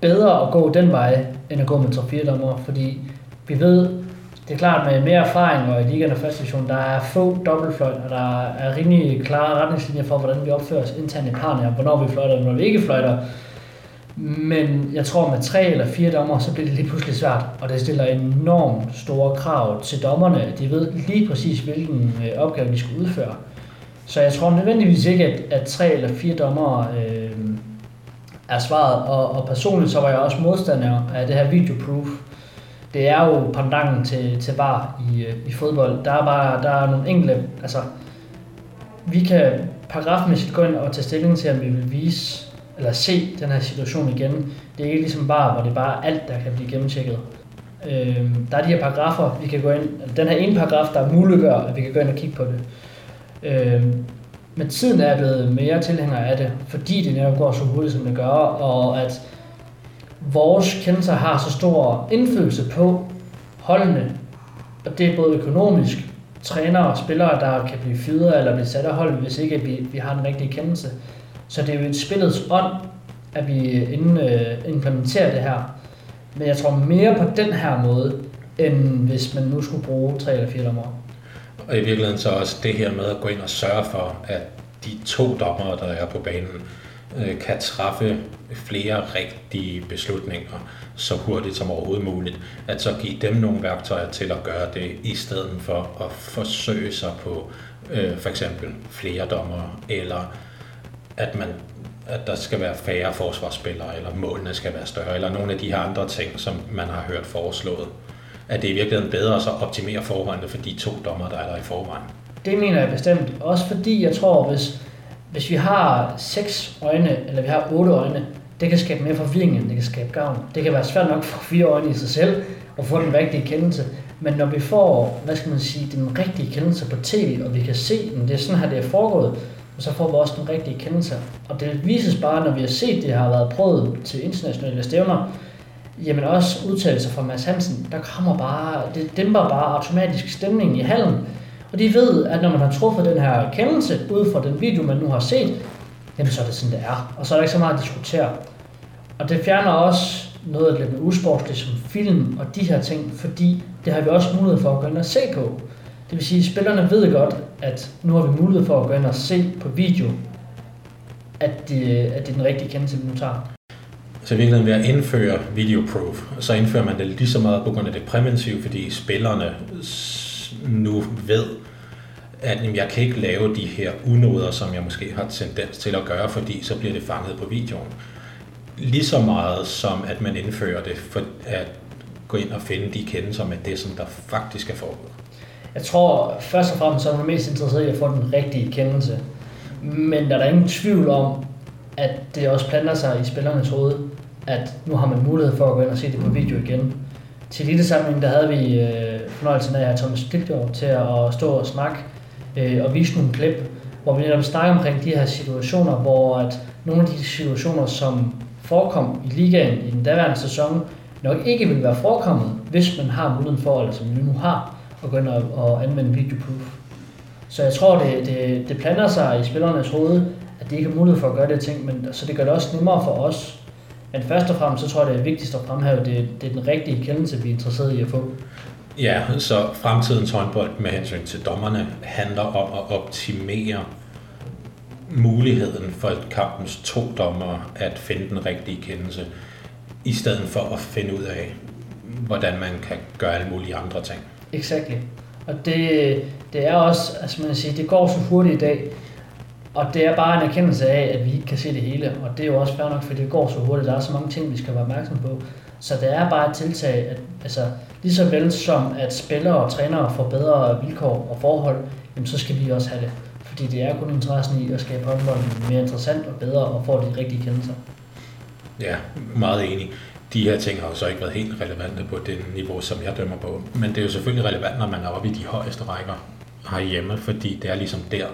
B: bedre at gå den vej, end at gå med 3-4 dommer, fordi vi ved, det er klart med mere erfaring og i ligaen og første division, der er få dobbeltfløjt, og der er rimelig klare retningslinjer for, hvordan vi opfører os internt i parne, og hvornår vi fløjter og hvornår vi ikke fløjter. Men jeg tror, med tre eller fire dommer, så bliver det lige pludselig svært, og det stiller enormt store krav til dommerne. De ved lige præcis, hvilken øh, opgave de skal udføre. Så jeg tror nødvendigvis ikke, at, at tre eller fire dommer øh, er svaret. Og, og personligt så var jeg også modstander af det her videoproof. Det er jo pandangen til, til bar i, øh, i fodbold. Der er bare der er nogle enkelte, altså vi kan paragrafmæssigt gå ind og tage stilling til, om vi vil vise eller se den her situation igen. Det er ikke ligesom bare, hvor det er bare alt, der kan blive gennemtjekket. Øh, der er de her paragrafer, vi kan gå ind, den her ene paragraf, der muliggør, at vi kan gå ind og kigge på det. Øh, men tiden er blevet mere tilhænger af det, fordi det netop går så hurtigt, som det gør, og at vores kendelser har så stor indflydelse på holdene, og det er både økonomisk, trænere og spillere, der kan blive fyret eller blive sat af hold, hvis ikke vi, vi har den rigtige kendelse. Så det er jo et spillets ånd, at vi inden, øh, implementerer det her. Men jeg tror mere på den her måde, end hvis man nu skulle bruge tre eller fire dommer.
A: Og i virkeligheden så også det her med at gå ind og sørge for, at de to dommere, der er på banen, øh, kan træffe flere rigtige beslutninger så hurtigt som overhovedet muligt. At så give dem nogle værktøjer til at gøre det, i stedet for at forsøge sig på øh, for eksempel flere dommere, eller at man at der skal være færre forsvarsspillere, eller målene skal være større, eller nogle af de her andre ting, som man har hørt foreslået. At det er i virkeligheden bedre at så optimere forholdene for de to dommer, der er der i forvejen.
B: Det mener jeg bestemt. Også fordi jeg tror, hvis, hvis vi har seks øjne, eller vi har otte øjne, det kan skabe mere forvirring, end det kan skabe gavn. Det kan være svært nok for fire øjne i sig selv, at få den rigtige kendelse. Men når vi får, hvad skal man sige, den rigtige kendelse på tv, og vi kan se, at det er sådan her, det er foregået, så får vi også den rigtige kendelse. Og det vises bare, når vi har set, det har været prøvet til internationale stævner, jamen også udtalelser fra Mads Hansen, der kommer bare, det dæmper bare automatisk stemningen i hallen. Og de ved, at når man har truffet den her kendelse ud fra den video, man nu har set, jamen så er det sådan, det er. Og så er der ikke så meget at diskutere. Og det fjerner også noget af det lidt usportsligt som film og de her ting, fordi det har vi også mulighed for at gå ind og se på. Det vil sige, at spillerne ved godt, at nu har vi mulighed for at gå ind og se på video, at det, at det er den rigtige kendelse, vi nu tager.
A: Så i virkeligheden ved at indføre videoproof, så indfører man det lige så meget på grund af det præventive, fordi spillerne nu ved, at jamen, jeg kan ikke lave de her unoder, som jeg måske har tendens til at gøre, fordi så bliver det fanget på videoen. Lige så meget som at man indfører det for at gå ind og finde de kendelser med det, som der faktisk er foregået.
B: Jeg tror først og fremmest, så er man mest interesseret i at få den rigtige kendelse. Men der er der ingen tvivl om, at det også planter sig i spillernes hoved, at nu har man mulighed for at gå ind og se det på video igen. Til lille samling, der havde vi øh, fornøjelsen af at have Thomas Klitgaard til at stå og snakke øh, og vise nogle klip, hvor vi netop snakker omkring de her situationer, hvor at nogle af de situationer, som forekom i ligaen i den daværende sæson, nok ikke ville være forekommet, hvis man har muligheden for, eller som vi nu har, at gå ind og, og anvende videoproof. Så jeg tror, det, det, det planter sig i spillernes hoved, at de ikke har mulighed for at gøre det ting, men så det gør det også nemmere for os. Men først og fremmest, så tror jeg, det er vigtigst at fremhæve, det, det er den rigtige kendelse, vi er interesseret i at få.
A: Ja, så fremtidens håndbold med hensyn til dommerne handler om at optimere muligheden for kampens to dommer at finde den rigtige kendelse, i stedet for at finde ud af, hvordan man kan gøre alle mulige andre ting.
B: Exakt. Og det, det er også, altså man siger, det går så hurtigt i dag, og det er bare en erkendelse af, at vi ikke kan se det hele, og det er jo også fair nok, fordi det går så hurtigt, der er så mange ting, vi skal være opmærksom på. Så det er bare et tiltag, at altså, lige så vel som at spillere og trænere får bedre vilkår og forhold, jamen, så skal vi også have det. Fordi det er kun interessen i at skabe håndbolden mere interessant og bedre og få de rigtige kendelser.
A: Ja, meget enig. De her ting har jo så ikke været helt relevante på det niveau, som jeg dømmer på. Men det er jo selvfølgelig relevant, når man er oppe i de højeste rækker herhjemme, fordi det er ligesom der,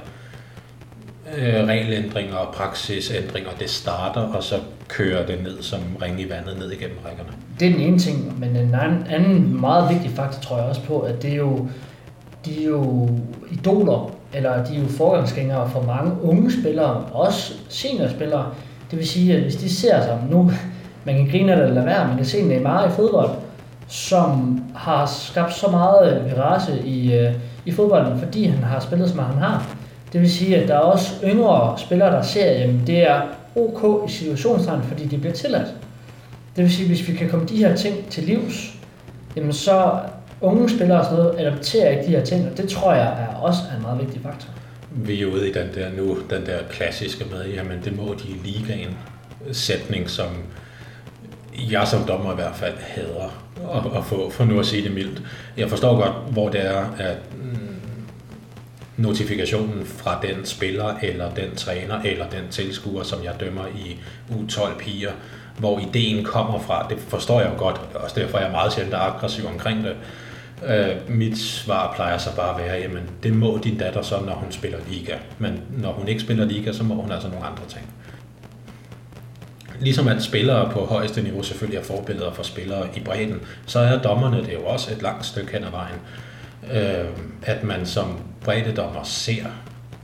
A: øh, regelændringer og praksisændringer, det starter, og så kører det ned som ring i vandet ned igennem rækkerne.
B: Det er den ene ting, men en anden, anden meget vigtig faktor tror jeg også på, at det er jo, de er jo idoler, eller de er jo forgangsgængere for mange unge spillere, også seniorspillere. Det vil sige, at hvis de ser sig nu, *laughs* man kan grine eller lade være, man kan se Neymar i fodbold, som har skabt så meget virage i, øh, i fodbolden, fordi han har spillet, som han har. Det vil sige, at der er også yngre spillere, der ser, at det er ok i situationstegn, fordi det bliver tilladt. Det vil sige, at hvis vi kan komme de her ting til livs, jamen så unge spillere og sådan noget adopterer ikke de her ting, og det tror jeg er også en meget vigtig faktor.
A: Vi er ude i den der nu, den der klassiske med, jamen det må de i ligaen sætning, som jeg som dommer i hvert fald hader at, at få, for nu at sige det mildt. Jeg forstår godt, hvor det er, at mm, notifikationen fra den spiller, eller den træner, eller den tilskuer, som jeg dømmer i U12 piger, hvor ideen kommer fra. Det forstår jeg jo godt, og derfor er jeg meget sjældent aggressiv omkring det. Øh, mit svar plejer så bare at være, jamen det må din datter så, når hun spiller liga. Men når hun ikke spiller liga, så må hun altså nogle andre ting. Ligesom at spillere på højeste niveau selvfølgelig er forbilleder for spillere i bredden, så er dommerne det jo også et langt stykke hen ad vejen øh, at man som breddedommer ser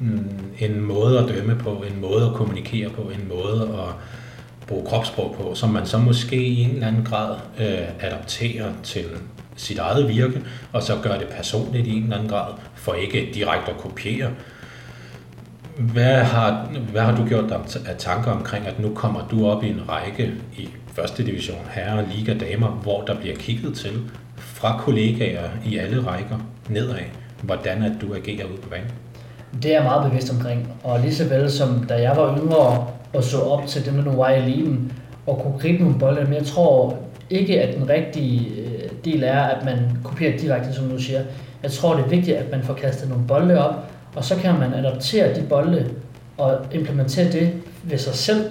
A: mm, en måde at dømme på, en måde at kommunikere på, en måde at bruge kropssprog på, som man så måske i en eller anden grad øh, adapterer til sit eget virke, og så gør det personligt i en eller anden grad, for ikke direkte at kopiere. Hvad har, hvad har du gjort dig af tanker omkring, at nu kommer du op i en række i første division herre, liga, damer, hvor der bliver kigget til, fra kollegaer i alle rækker nedad, hvordan at du agerer ude på banen?
B: Det er jeg meget bevidst omkring, og lige så vel som da jeg var yngre og så op til dem, der nu var i eliten, og kunne gribe nogle bolde, men jeg tror ikke, at den rigtige øh, del er, at man kopierer direkte, som du siger. Jeg tror, det er vigtigt, at man får kastet nogle bolde op, og så kan man adoptere de bolde og implementere det ved sig selv,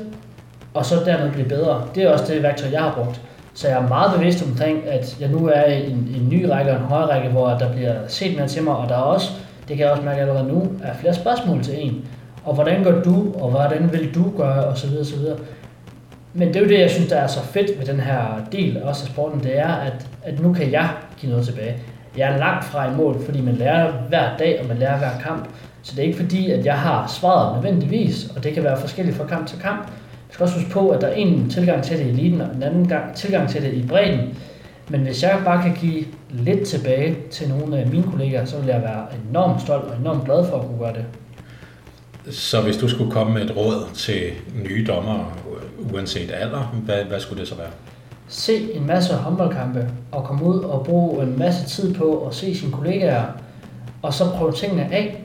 B: og så dermed blive bedre. Det er også det værktøj, jeg har brugt. Så jeg er meget bevidst omkring, at jeg nu er i en, en ny række og en højere række, hvor der bliver set mere til mig, og der er også, det kan jeg også mærke allerede nu, er flere spørgsmål til en. Og hvordan gør du, og hvordan vil du gøre, og så videre, så videre. Men det er jo det, jeg synes, der er så fedt ved den her del også af sporten, det er, at, at nu kan jeg give noget tilbage. Jeg er langt fra i mål, fordi man lærer hver dag, og man lærer hver kamp. Så det er ikke fordi, at jeg har svaret nødvendigvis, og det kan være forskelligt fra kamp til kamp skal også huske på, at der er en tilgang til det i eliten, og en anden gang, tilgang til det i bredden. Men hvis jeg bare kan give lidt tilbage til nogle af mine kollegaer, så vil jeg være enormt stolt og enormt glad for at kunne gøre det.
A: Så hvis du skulle komme med et råd til nye dommere, uanset alder, hvad, hvad skulle det så være?
B: Se en masse håndboldkampe og komme ud og bruge en masse tid på at se sine kollegaer, og så prøve tingene af.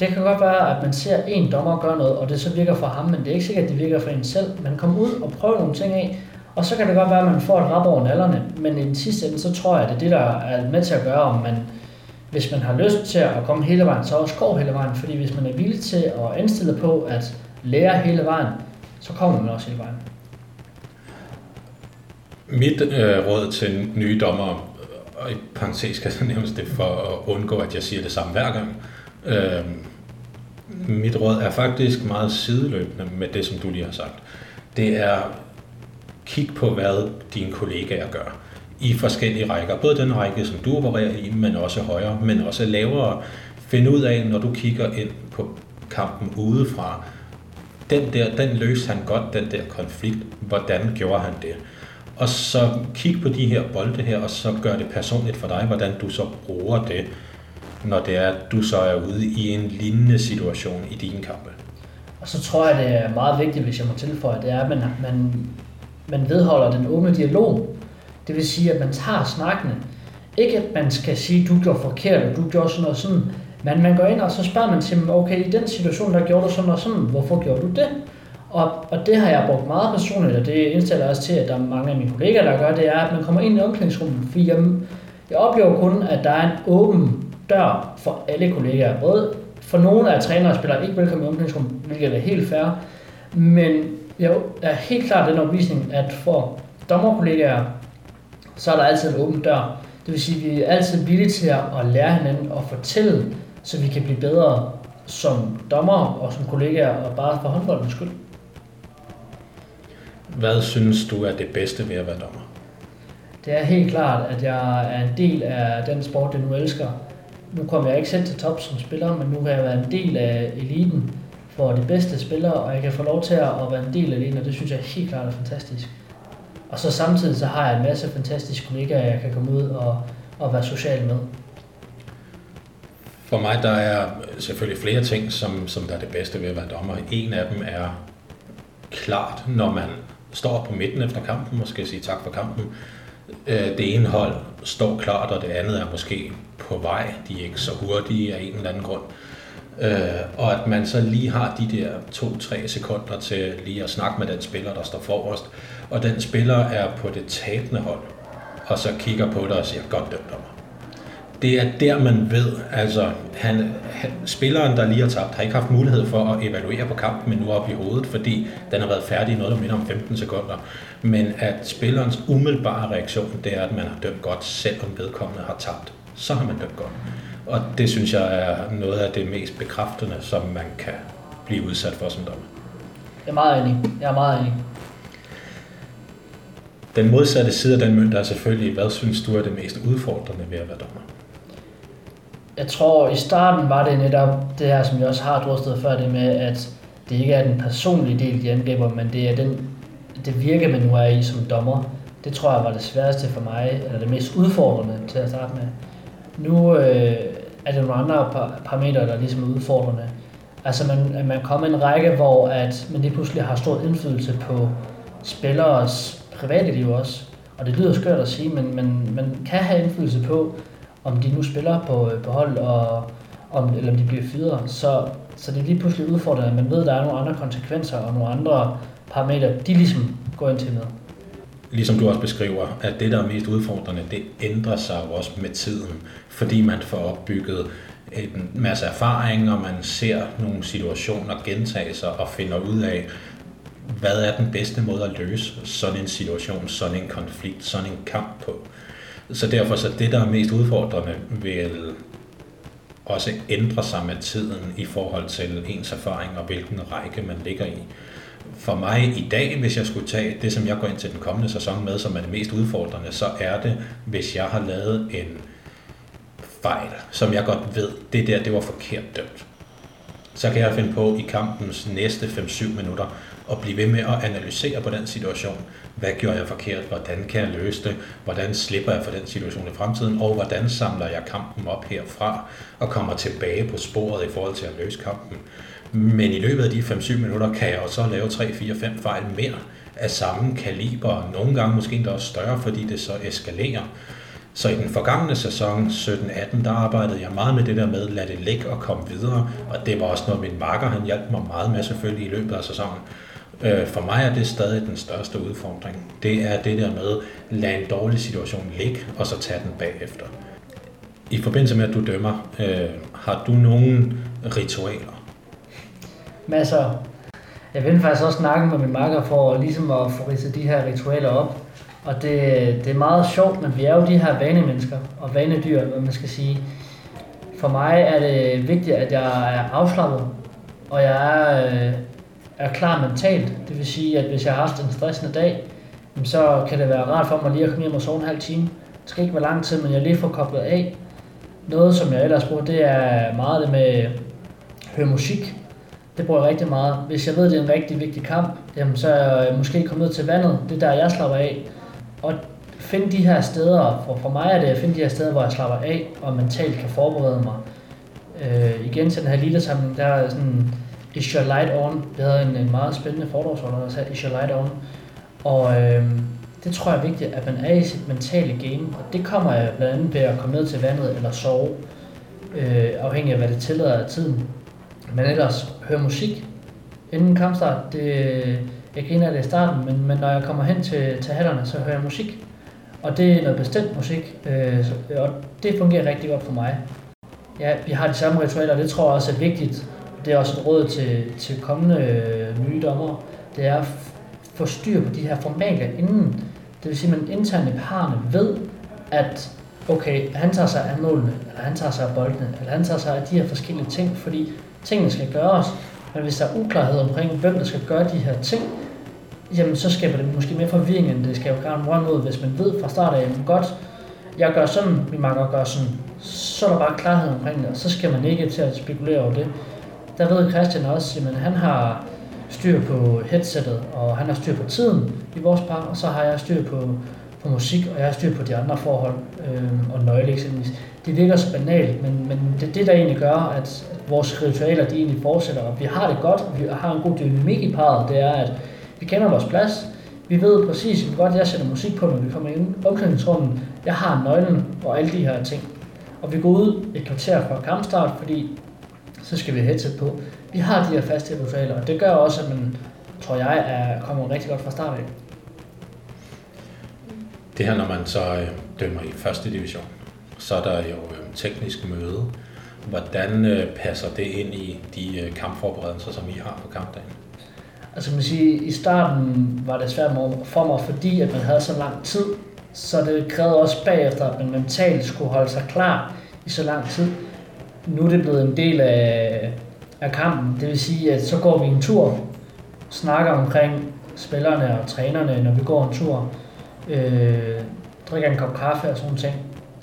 B: Det kan godt være, at man ser en dommer gøre noget, og det så virker for ham, men det er ikke sikkert, at det virker for en selv. Man kommer ud og prøver nogle ting af, og så kan det godt være, at man får et rap over nallerne, men i den sidste ende, så tror jeg, at det er det, der er med til at gøre, om man, hvis man har lyst til at komme hele vejen, så også går hele vejen. Fordi hvis man er villig til at indstille på at lære hele vejen, så kommer man også hele vejen.
A: Mit øh, råd til nye dommer, og i parentes kan jeg nævnes det for at undgå, at jeg siger det samme hver gang. Øh, mit råd er faktisk meget sideløbende med det, som du lige har sagt. Det er kig på, hvad dine kollegaer gør i forskellige rækker. Både den række, som du opererer i, men også højere, men også lavere. Find ud af, når du kigger ind på kampen udefra, den der, den løste han godt, den der konflikt. Hvordan gjorde han det? Og så kig på de her bolde her, og så gør det personligt for dig, hvordan du så bruger det, når det er, at du så er ude i en lignende situation i dine kampe.
B: Og så tror jeg, det er meget vigtigt, hvis jeg må tilføje, det er, at man, man, man vedholder den åbne dialog. Det vil sige, at man tager snakkene. Ikke at man skal sige, du gjorde forkert, og du gjorde sådan og sådan, men man går ind, og så spørger man til dem, okay, i den situation, der gjorde du sådan og sådan, hvorfor gjorde du det? Og, og det har jeg brugt meget personligt, og det indstiller også til, at der er mange af mine kollegaer, der gør, det er, at man kommer ind i omklædningsrummet, fordi jeg, jeg oplever kun, at der er en åben dør for alle kollegaer. Både for nogle af trænere og spillere ikke velkommen i omklædningsrummet, hvilket er helt fair, men jeg er helt klart den opvisning, at for dommerkollegaer, så er der altid en åben dør. Det vil sige, at vi er altid villige til at lære hinanden og fortælle, så vi kan blive bedre som dommer og som kollegaer, og bare for håndboldens skyld.
A: Hvad synes du er det bedste ved at være dommer?
B: Det er helt klart, at jeg er en del af den sport, jeg nu elsker. Nu kommer jeg ikke selv til top som spiller, men nu kan jeg være en del af eliten for de bedste spillere, og jeg kan få lov til at være en del af eliten, og det synes jeg helt klart er fantastisk. Og så samtidig så har jeg en masse fantastiske kollegaer, jeg kan komme ud og, og være social med.
A: For mig der er selvfølgelig flere ting, som, som der er det bedste ved at være dommer. En af dem er klart, når man står på midten efter kampen og skal sige tak for kampen. Øh, det ene hold står klart, og det andet er måske på vej. De er ikke så hurtige af en eller anden grund. Øh, og at man så lige har de der to-tre sekunder til lige at snakke med den spiller, der står forrest. Og den spiller er på det tabende hold, og så kigger på dig og siger, godt dømt mig det er der, man ved, altså han, han, spilleren, der lige har tabt, har ikke haft mulighed for at evaluere på kampen, men nu op i hovedet, fordi den har været færdig i noget, der minder om 15 sekunder. Men at spillerens umiddelbare reaktion, det er, at man har dømt godt, selvom vedkommende har tabt. Så har man dømt godt. Og det synes jeg er noget af det mest bekræftende, som man kan blive udsat for som dommer.
B: Jeg er meget enig. Jeg er meget enig.
A: Den modsatte side af den mønt er selvfølgelig, hvad synes du er det mest udfordrende ved at være dommer?
B: Jeg tror, i starten var det netop det her, som jeg også har drøftet før, det med, at det ikke er den personlige del, de angriber, men det er den, det virke, man nu er i som dommer. Det tror jeg var det sværeste for mig, eller det mest udfordrende til at starte med. Nu øh, er det nogle andre parametre, der er ligesom er udfordrende. Altså man, man kommer i en række, hvor at man lige pludselig har stor indflydelse på spilleres private liv også. Og det lyder skørt at sige, men man, man kan have indflydelse på, om de nu spiller på, øh, på hold, og, om, eller om de bliver fyret. Så, så det er lige pludselig udfordrende, at man ved, at der er nogle andre konsekvenser og nogle andre parametre, de ligesom går ind til med.
A: Ligesom du også beskriver, at det, der er mest udfordrende, det ændrer sig jo også med tiden, fordi man får opbygget en masse erfaring, og man ser nogle situationer gentage sig og finder ud af, hvad er den bedste måde at løse sådan en situation, sådan en konflikt, sådan en kamp på. Så derfor så det, der er mest udfordrende, vil også ændre sig med tiden i forhold til ens erfaring og hvilken række man ligger i. For mig i dag, hvis jeg skulle tage det, som jeg går ind til den kommende sæson med, som er det mest udfordrende, så er det, hvis jeg har lavet en fejl, som jeg godt ved, det der, det var forkert dømt. Så kan jeg finde på i kampens næste 5-7 minutter at blive ved med at analysere på den situation, hvad gjorde jeg forkert, hvordan kan jeg løse det, hvordan slipper jeg for den situation i fremtiden, og hvordan samler jeg kampen op herfra og kommer tilbage på sporet i forhold til at løse kampen. Men i løbet af de 5-7 minutter kan jeg jo så lave 3, 4, 5 fejl mere af samme kaliber, og nogle gange måske endda også større, fordi det så eskalerer. Så i den forgangne sæson 17-18, der arbejdede jeg meget med det der med, lad det ligge og komme videre. Og det var også noget, min marker han hjalp mig meget med selvfølgelig i løbet af sæsonen. Øh, for mig er det stadig den største udfordring. Det er det der med, lad en dårlig situation ligge, og så tage den bagefter. I forbindelse med, at du dømmer, øh, har du nogle ritualer?
B: Masser. Altså, jeg vil faktisk også snakke med min makker for ligesom at få ridset de her ritualer op. Og det, det er meget sjovt, men vi er jo de her vanemennesker og vanedyr, hvad man skal sige. For mig er det vigtigt, at jeg er afslappet, og jeg er, øh, er klar mentalt. Det vil sige, at hvis jeg har haft en stressende dag, så kan det være rart for mig lige at komme hjem og sove en halv time. Det skal ikke være lang tid, men jeg lige får koblet af. Noget, som jeg ellers bruger, det er meget det med at høre musik. Det bruger jeg rigtig meget. Hvis jeg ved, at det er en rigtig vigtig kamp, jamen, så er jeg måske kommet ned til vandet. Det er der, jeg slapper af. Og finde de her steder, for, for mig er det at finde de her steder, hvor jeg slapper af og mentalt kan forberede mig. Øh, igen til den her lille samling, der er sådan, Is Your Light On? Vi havde en, en meget spændende foredragsholder, der sagde Is Your Light On? Og øh, det tror jeg er vigtigt, at man er i sit mentale game, og det kommer jeg blandt andet ved at komme ned til vandet eller sove, øh, afhængig af hvad det tillader af tiden. Men ellers høre musik inden kampstart. Det, jeg griner af det i starten, men, men når jeg kommer hen til, til hallerne, så hører jeg musik. Og det er noget bestemt musik, øh, og det fungerer rigtig godt for mig. Ja, vi har de samme ritualer, og det tror jeg også er vigtigt. Det er også et råd til, til kommende øh, nye dommer. Det er at få styr på de her formalia inden. Det vil sige, at man internt i parerne ved, at okay, han tager sig af målene, eller han tager sig af boldene, eller han tager sig af de her forskellige ting, fordi tingene skal gøres. Men hvis der er uklarhed omkring, hvem der skal gøre de her ting, jamen så skaber det måske mere forvirring, end det skaber gavn mod, hvis man ved fra start af, jamen godt, jeg gør sådan, min makker gør sådan, så er der bare klarhed omkring det, og så skal man ikke til at spekulere over det. Der ved Christian også, at han har styr på headsettet, og han har styr på tiden i vores par, og så har jeg styr på, på musik, og jeg har styr på de andre forhold, øh, og nøgle eksempelvis. Det virker så banalt, men, men det er det, der egentlig gør, at, vores ritualer de egentlig fortsætter, og vi har det godt, vi har en god dynamik i parret, det er, at vi kender vores plads, vi ved præcis, hvor godt jeg sætter musik på, når vi kommer ind i omklædningsrummet. Jeg har nøglen og alle de her ting. Og vi går ud et kvarter fra kampstart, fordi så skal vi headset på. Vi har de her faste ritualer, og det gør også, at man, tror jeg, er kommet rigtig godt fra start af.
A: Det her, når man så øh, dømmer i første division, så er der jo øh, teknisk møde. Hvordan øh, passer det ind i de kampforberedelser, som I har på kampdagen?
B: Altså man sige, i starten var det svært for mig, fordi at man havde så lang tid, så det krævede også bagefter, at man mentalt skulle holde sig klar i så lang tid. Nu er det blevet en del af, af kampen, det vil sige, at så går vi en tur, snakker omkring spillerne og trænerne, når vi går en tur, øh, drikker en kop kaffe og sådan ting.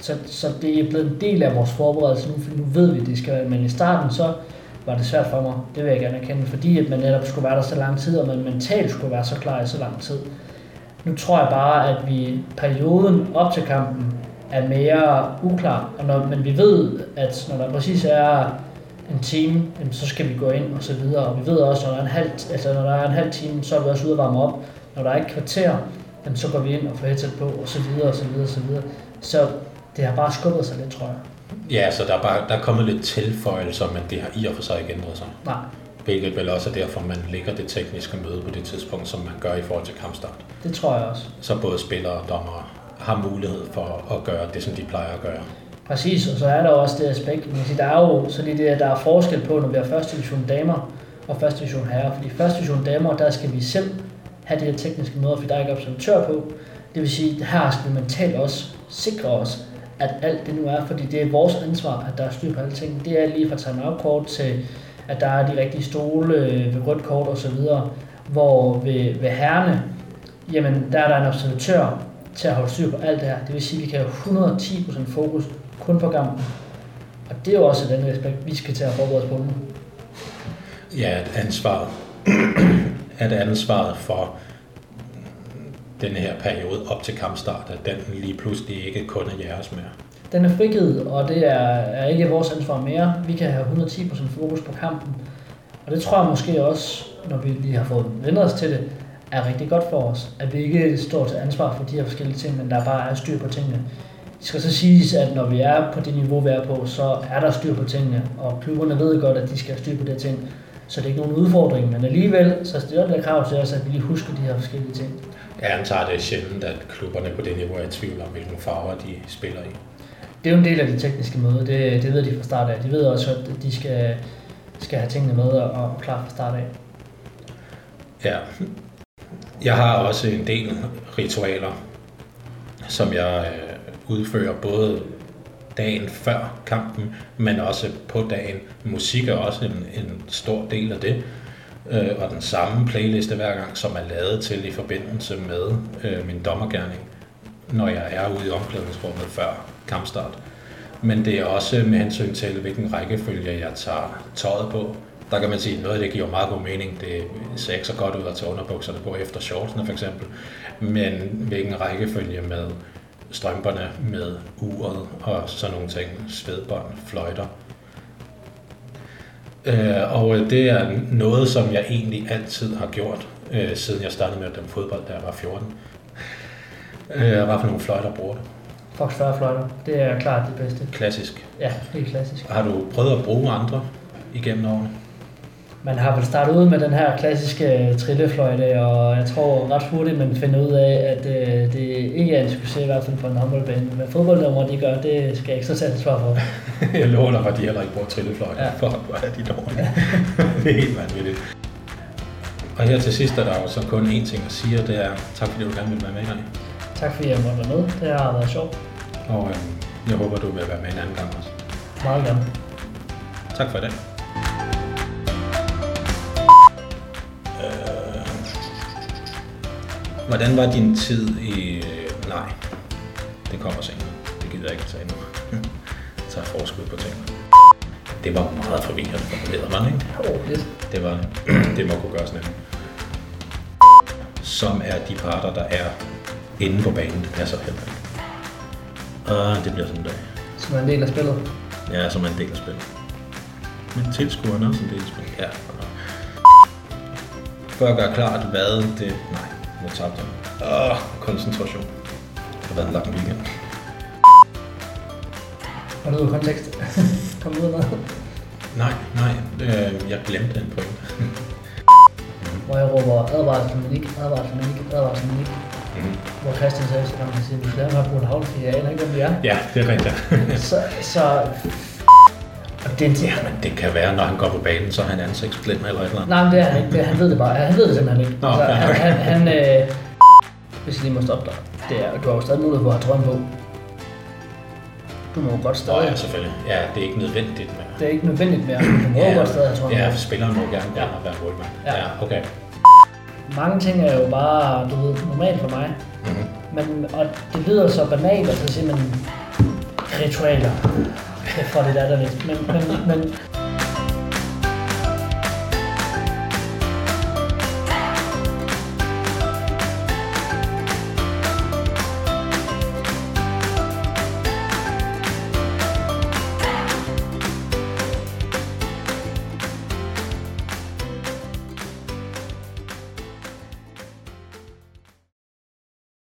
B: Så, så det er blevet en del af vores forberedelse nu, for nu ved vi, at det skal være. Men i starten, så var det svært for mig. Det vil jeg gerne erkende, fordi at man netop skulle være der så lang tid, og man mentalt skulle være så klar i så lang tid. Nu tror jeg bare, at vi perioden op til kampen er mere uklar, og når, men vi ved, at når der præcis er en time, så skal vi gå ind og så videre. Og vi ved også, når der er en halv, altså når der er en halv time, så er vi også ude at varme op. Når der er et kvarter, så går vi ind og får headset på, og så videre, og så videre, og så videre. Så det har bare skubbet sig lidt, tror jeg.
A: Ja, så der er, bare, der er kommet lidt tilføjelser, men det har i og for sig ikke ændret sig.
B: Nej.
A: Hvilket vel også er derfor, man lægger det tekniske møde på det tidspunkt, som man gør i forhold til kampstart.
B: Det tror jeg også.
A: Så både spillere og dommere har mulighed for at gøre det, som de plejer at gøre.
B: Præcis, og så er der også det aspekt, man siger, der er jo så lige det, der er forskel på, når vi har første division damer og første division herrer. Fordi første division damer, der skal vi selv have de her tekniske møder, fordi der er ikke observatør på. Det vil sige, at her skal vi mentalt også sikre os, at alt det nu er, fordi det er vores ansvar, at der er styr på alle ting. Det er lige fra timeout-kort til, at der er de rigtige stole øh, ved rødt kort osv., hvor ved, ved herrene, jamen der er der en observatør til at holde styr på alt det her. Det vil sige, at vi kan have 110% fokus kun på kampen. Og det er jo også den respekt, vi skal til at forberede os på nu.
A: Ja, at ansvaret, *clears throat* at ansvaret for den her periode op til kampstart, at den lige pludselig ikke kun er jeres mere?
B: Den er frigivet, og det er, er ikke vores ansvar mere. Vi kan have 110% fokus på kampen. Og det tror jeg måske også, når vi lige har fået vendt os til det, er rigtig godt for os. At vi ikke står til ansvar for de her forskellige ting, men der bare er styr på tingene. Det skal så siges, at når vi er på det niveau, vi er på, så er der styr på tingene, og klubberne ved godt, at de skal have styr på det ting. Så det er ikke nogen udfordring, men alligevel så stiller det krav til os, at vi lige husker de her forskellige ting.
A: Jeg antager, det er sjældent, at klubberne på det niveau er i tvivl om, hvilken farver de spiller i.
B: Det er jo en del af det tekniske møde, det, det ved de fra start af. De ved også, at de skal, skal have tingene med og, og klar fra start af.
A: Ja. Jeg har også en del ritualer, som jeg øh, udfører både dagen før kampen, men også på dagen. Musik er også en, en stor del af det, øh, og den samme playliste hver gang, som er lavet til i forbindelse med øh, min dommergærning, når jeg er ude i omklædningsrummet før kampstart. Men det er også med hensyn til, hvilken rækkefølge jeg tager tøjet på. Der kan man sige, at noget af det giver meget god mening. Det ser ikke så godt ud at tage underbukserne på efter shortsene for eksempel. Men hvilken rækkefølge med strømperne, med uret og sådan nogle ting, svedbånd, fløjter. Øh, og det er noget, som jeg egentlig altid har gjort, øh, siden jeg startede med at dømme fodbold, da jeg var 14. Øh, hvad for nogle fløjter bruger du?
B: Fox 40 fløjter, det er klart det bedste.
A: Klassisk.
B: Ja, helt klassisk.
A: Har du prøvet at bruge andre igennem årene?
B: Man har vel startet ud med den her klassiske trillefløjte, og jeg tror ret hurtigt, man finder ud af, at øh, det ikke er en succes, i hvert fald på en håndboldbane. Hvad fodboldnummer de gør, det skal jeg ikke så tage ansvar for. *laughs*
A: jeg lover dig, at de heller ikke bruger trillefløjte. Ja. Fuck, hvor er de dårlige. *laughs* det er helt vanvittigt. Og her til sidst er der jo så kun én ting at sige, og det er tak fordi du gerne vil være med, Rani.
B: Tak fordi jeg måtte være med. Det har været sjovt.
A: Og øhm, jeg håber, du vil være med en anden gang også.
B: Meget gerne.
A: Tak for i dag. Hvordan var din tid i... Nej, det kommer senere. Det gider jeg ikke tage nu. Jeg *laughs* tager forskud på tingene. Det var meget forvirrende formuleret, var det ikke?
B: Oh, lidt.
A: Det var *clears throat* det må kunne gøres nemt. Som er de parter, der er inde på banen. Det passer heller ikke. Og det bliver sådan en dag.
B: Som er en del af spillet.
A: Ja, som er en del af spillet. Men tilskuerne er også en del af spillet. Ja. For at gøre klart, hvad det... Nej, nu tabte jeg. Åh, koncentration. Det har været en lang weekend.
B: Var det ud af kontekst? Kom ud af noget.
A: Nej, nej. Øh, jeg glemte en point.
B: Hvor jeg råber advarsel Manik, advarsel Manik, advarsel Manik.
A: Mhm.
B: Hvor Christian sagde, at han siger, du skal have brugt havl, for jeg aner ikke, hvem vi er.
A: Ja, det er rigtigt.
B: Så, så og det,
A: ja, men det kan være, når han går på banen, så er han ansigtsblind eller et eller andet.
B: Nej, men det er han ikke. Han ved det bare. Han ved det simpelthen ikke.
A: Nå,
B: altså,
A: ja,
B: han, han, han, øh, hvis jeg lige må stoppe dig, det er, du har jo stadig mulighed for at have trøjen på. Du må jo godt
A: Åh
B: stadig.
A: ja, selvfølgelig. Ja, det er ikke nødvendigt, men...
B: Det er ikke nødvendigt mere. Du må jo godt stadig have trøjen
A: Ja,
B: på.
A: spilleren må gerne gerne være målmand.
B: Ja.
A: Ja. ja, okay.
B: Mange ting er jo bare, du ved, normalt for mig.
A: Mm-hmm.
B: Men, og det lyder så banalt, og så siger man ritualer. Det det der, der lidt. Men, men, men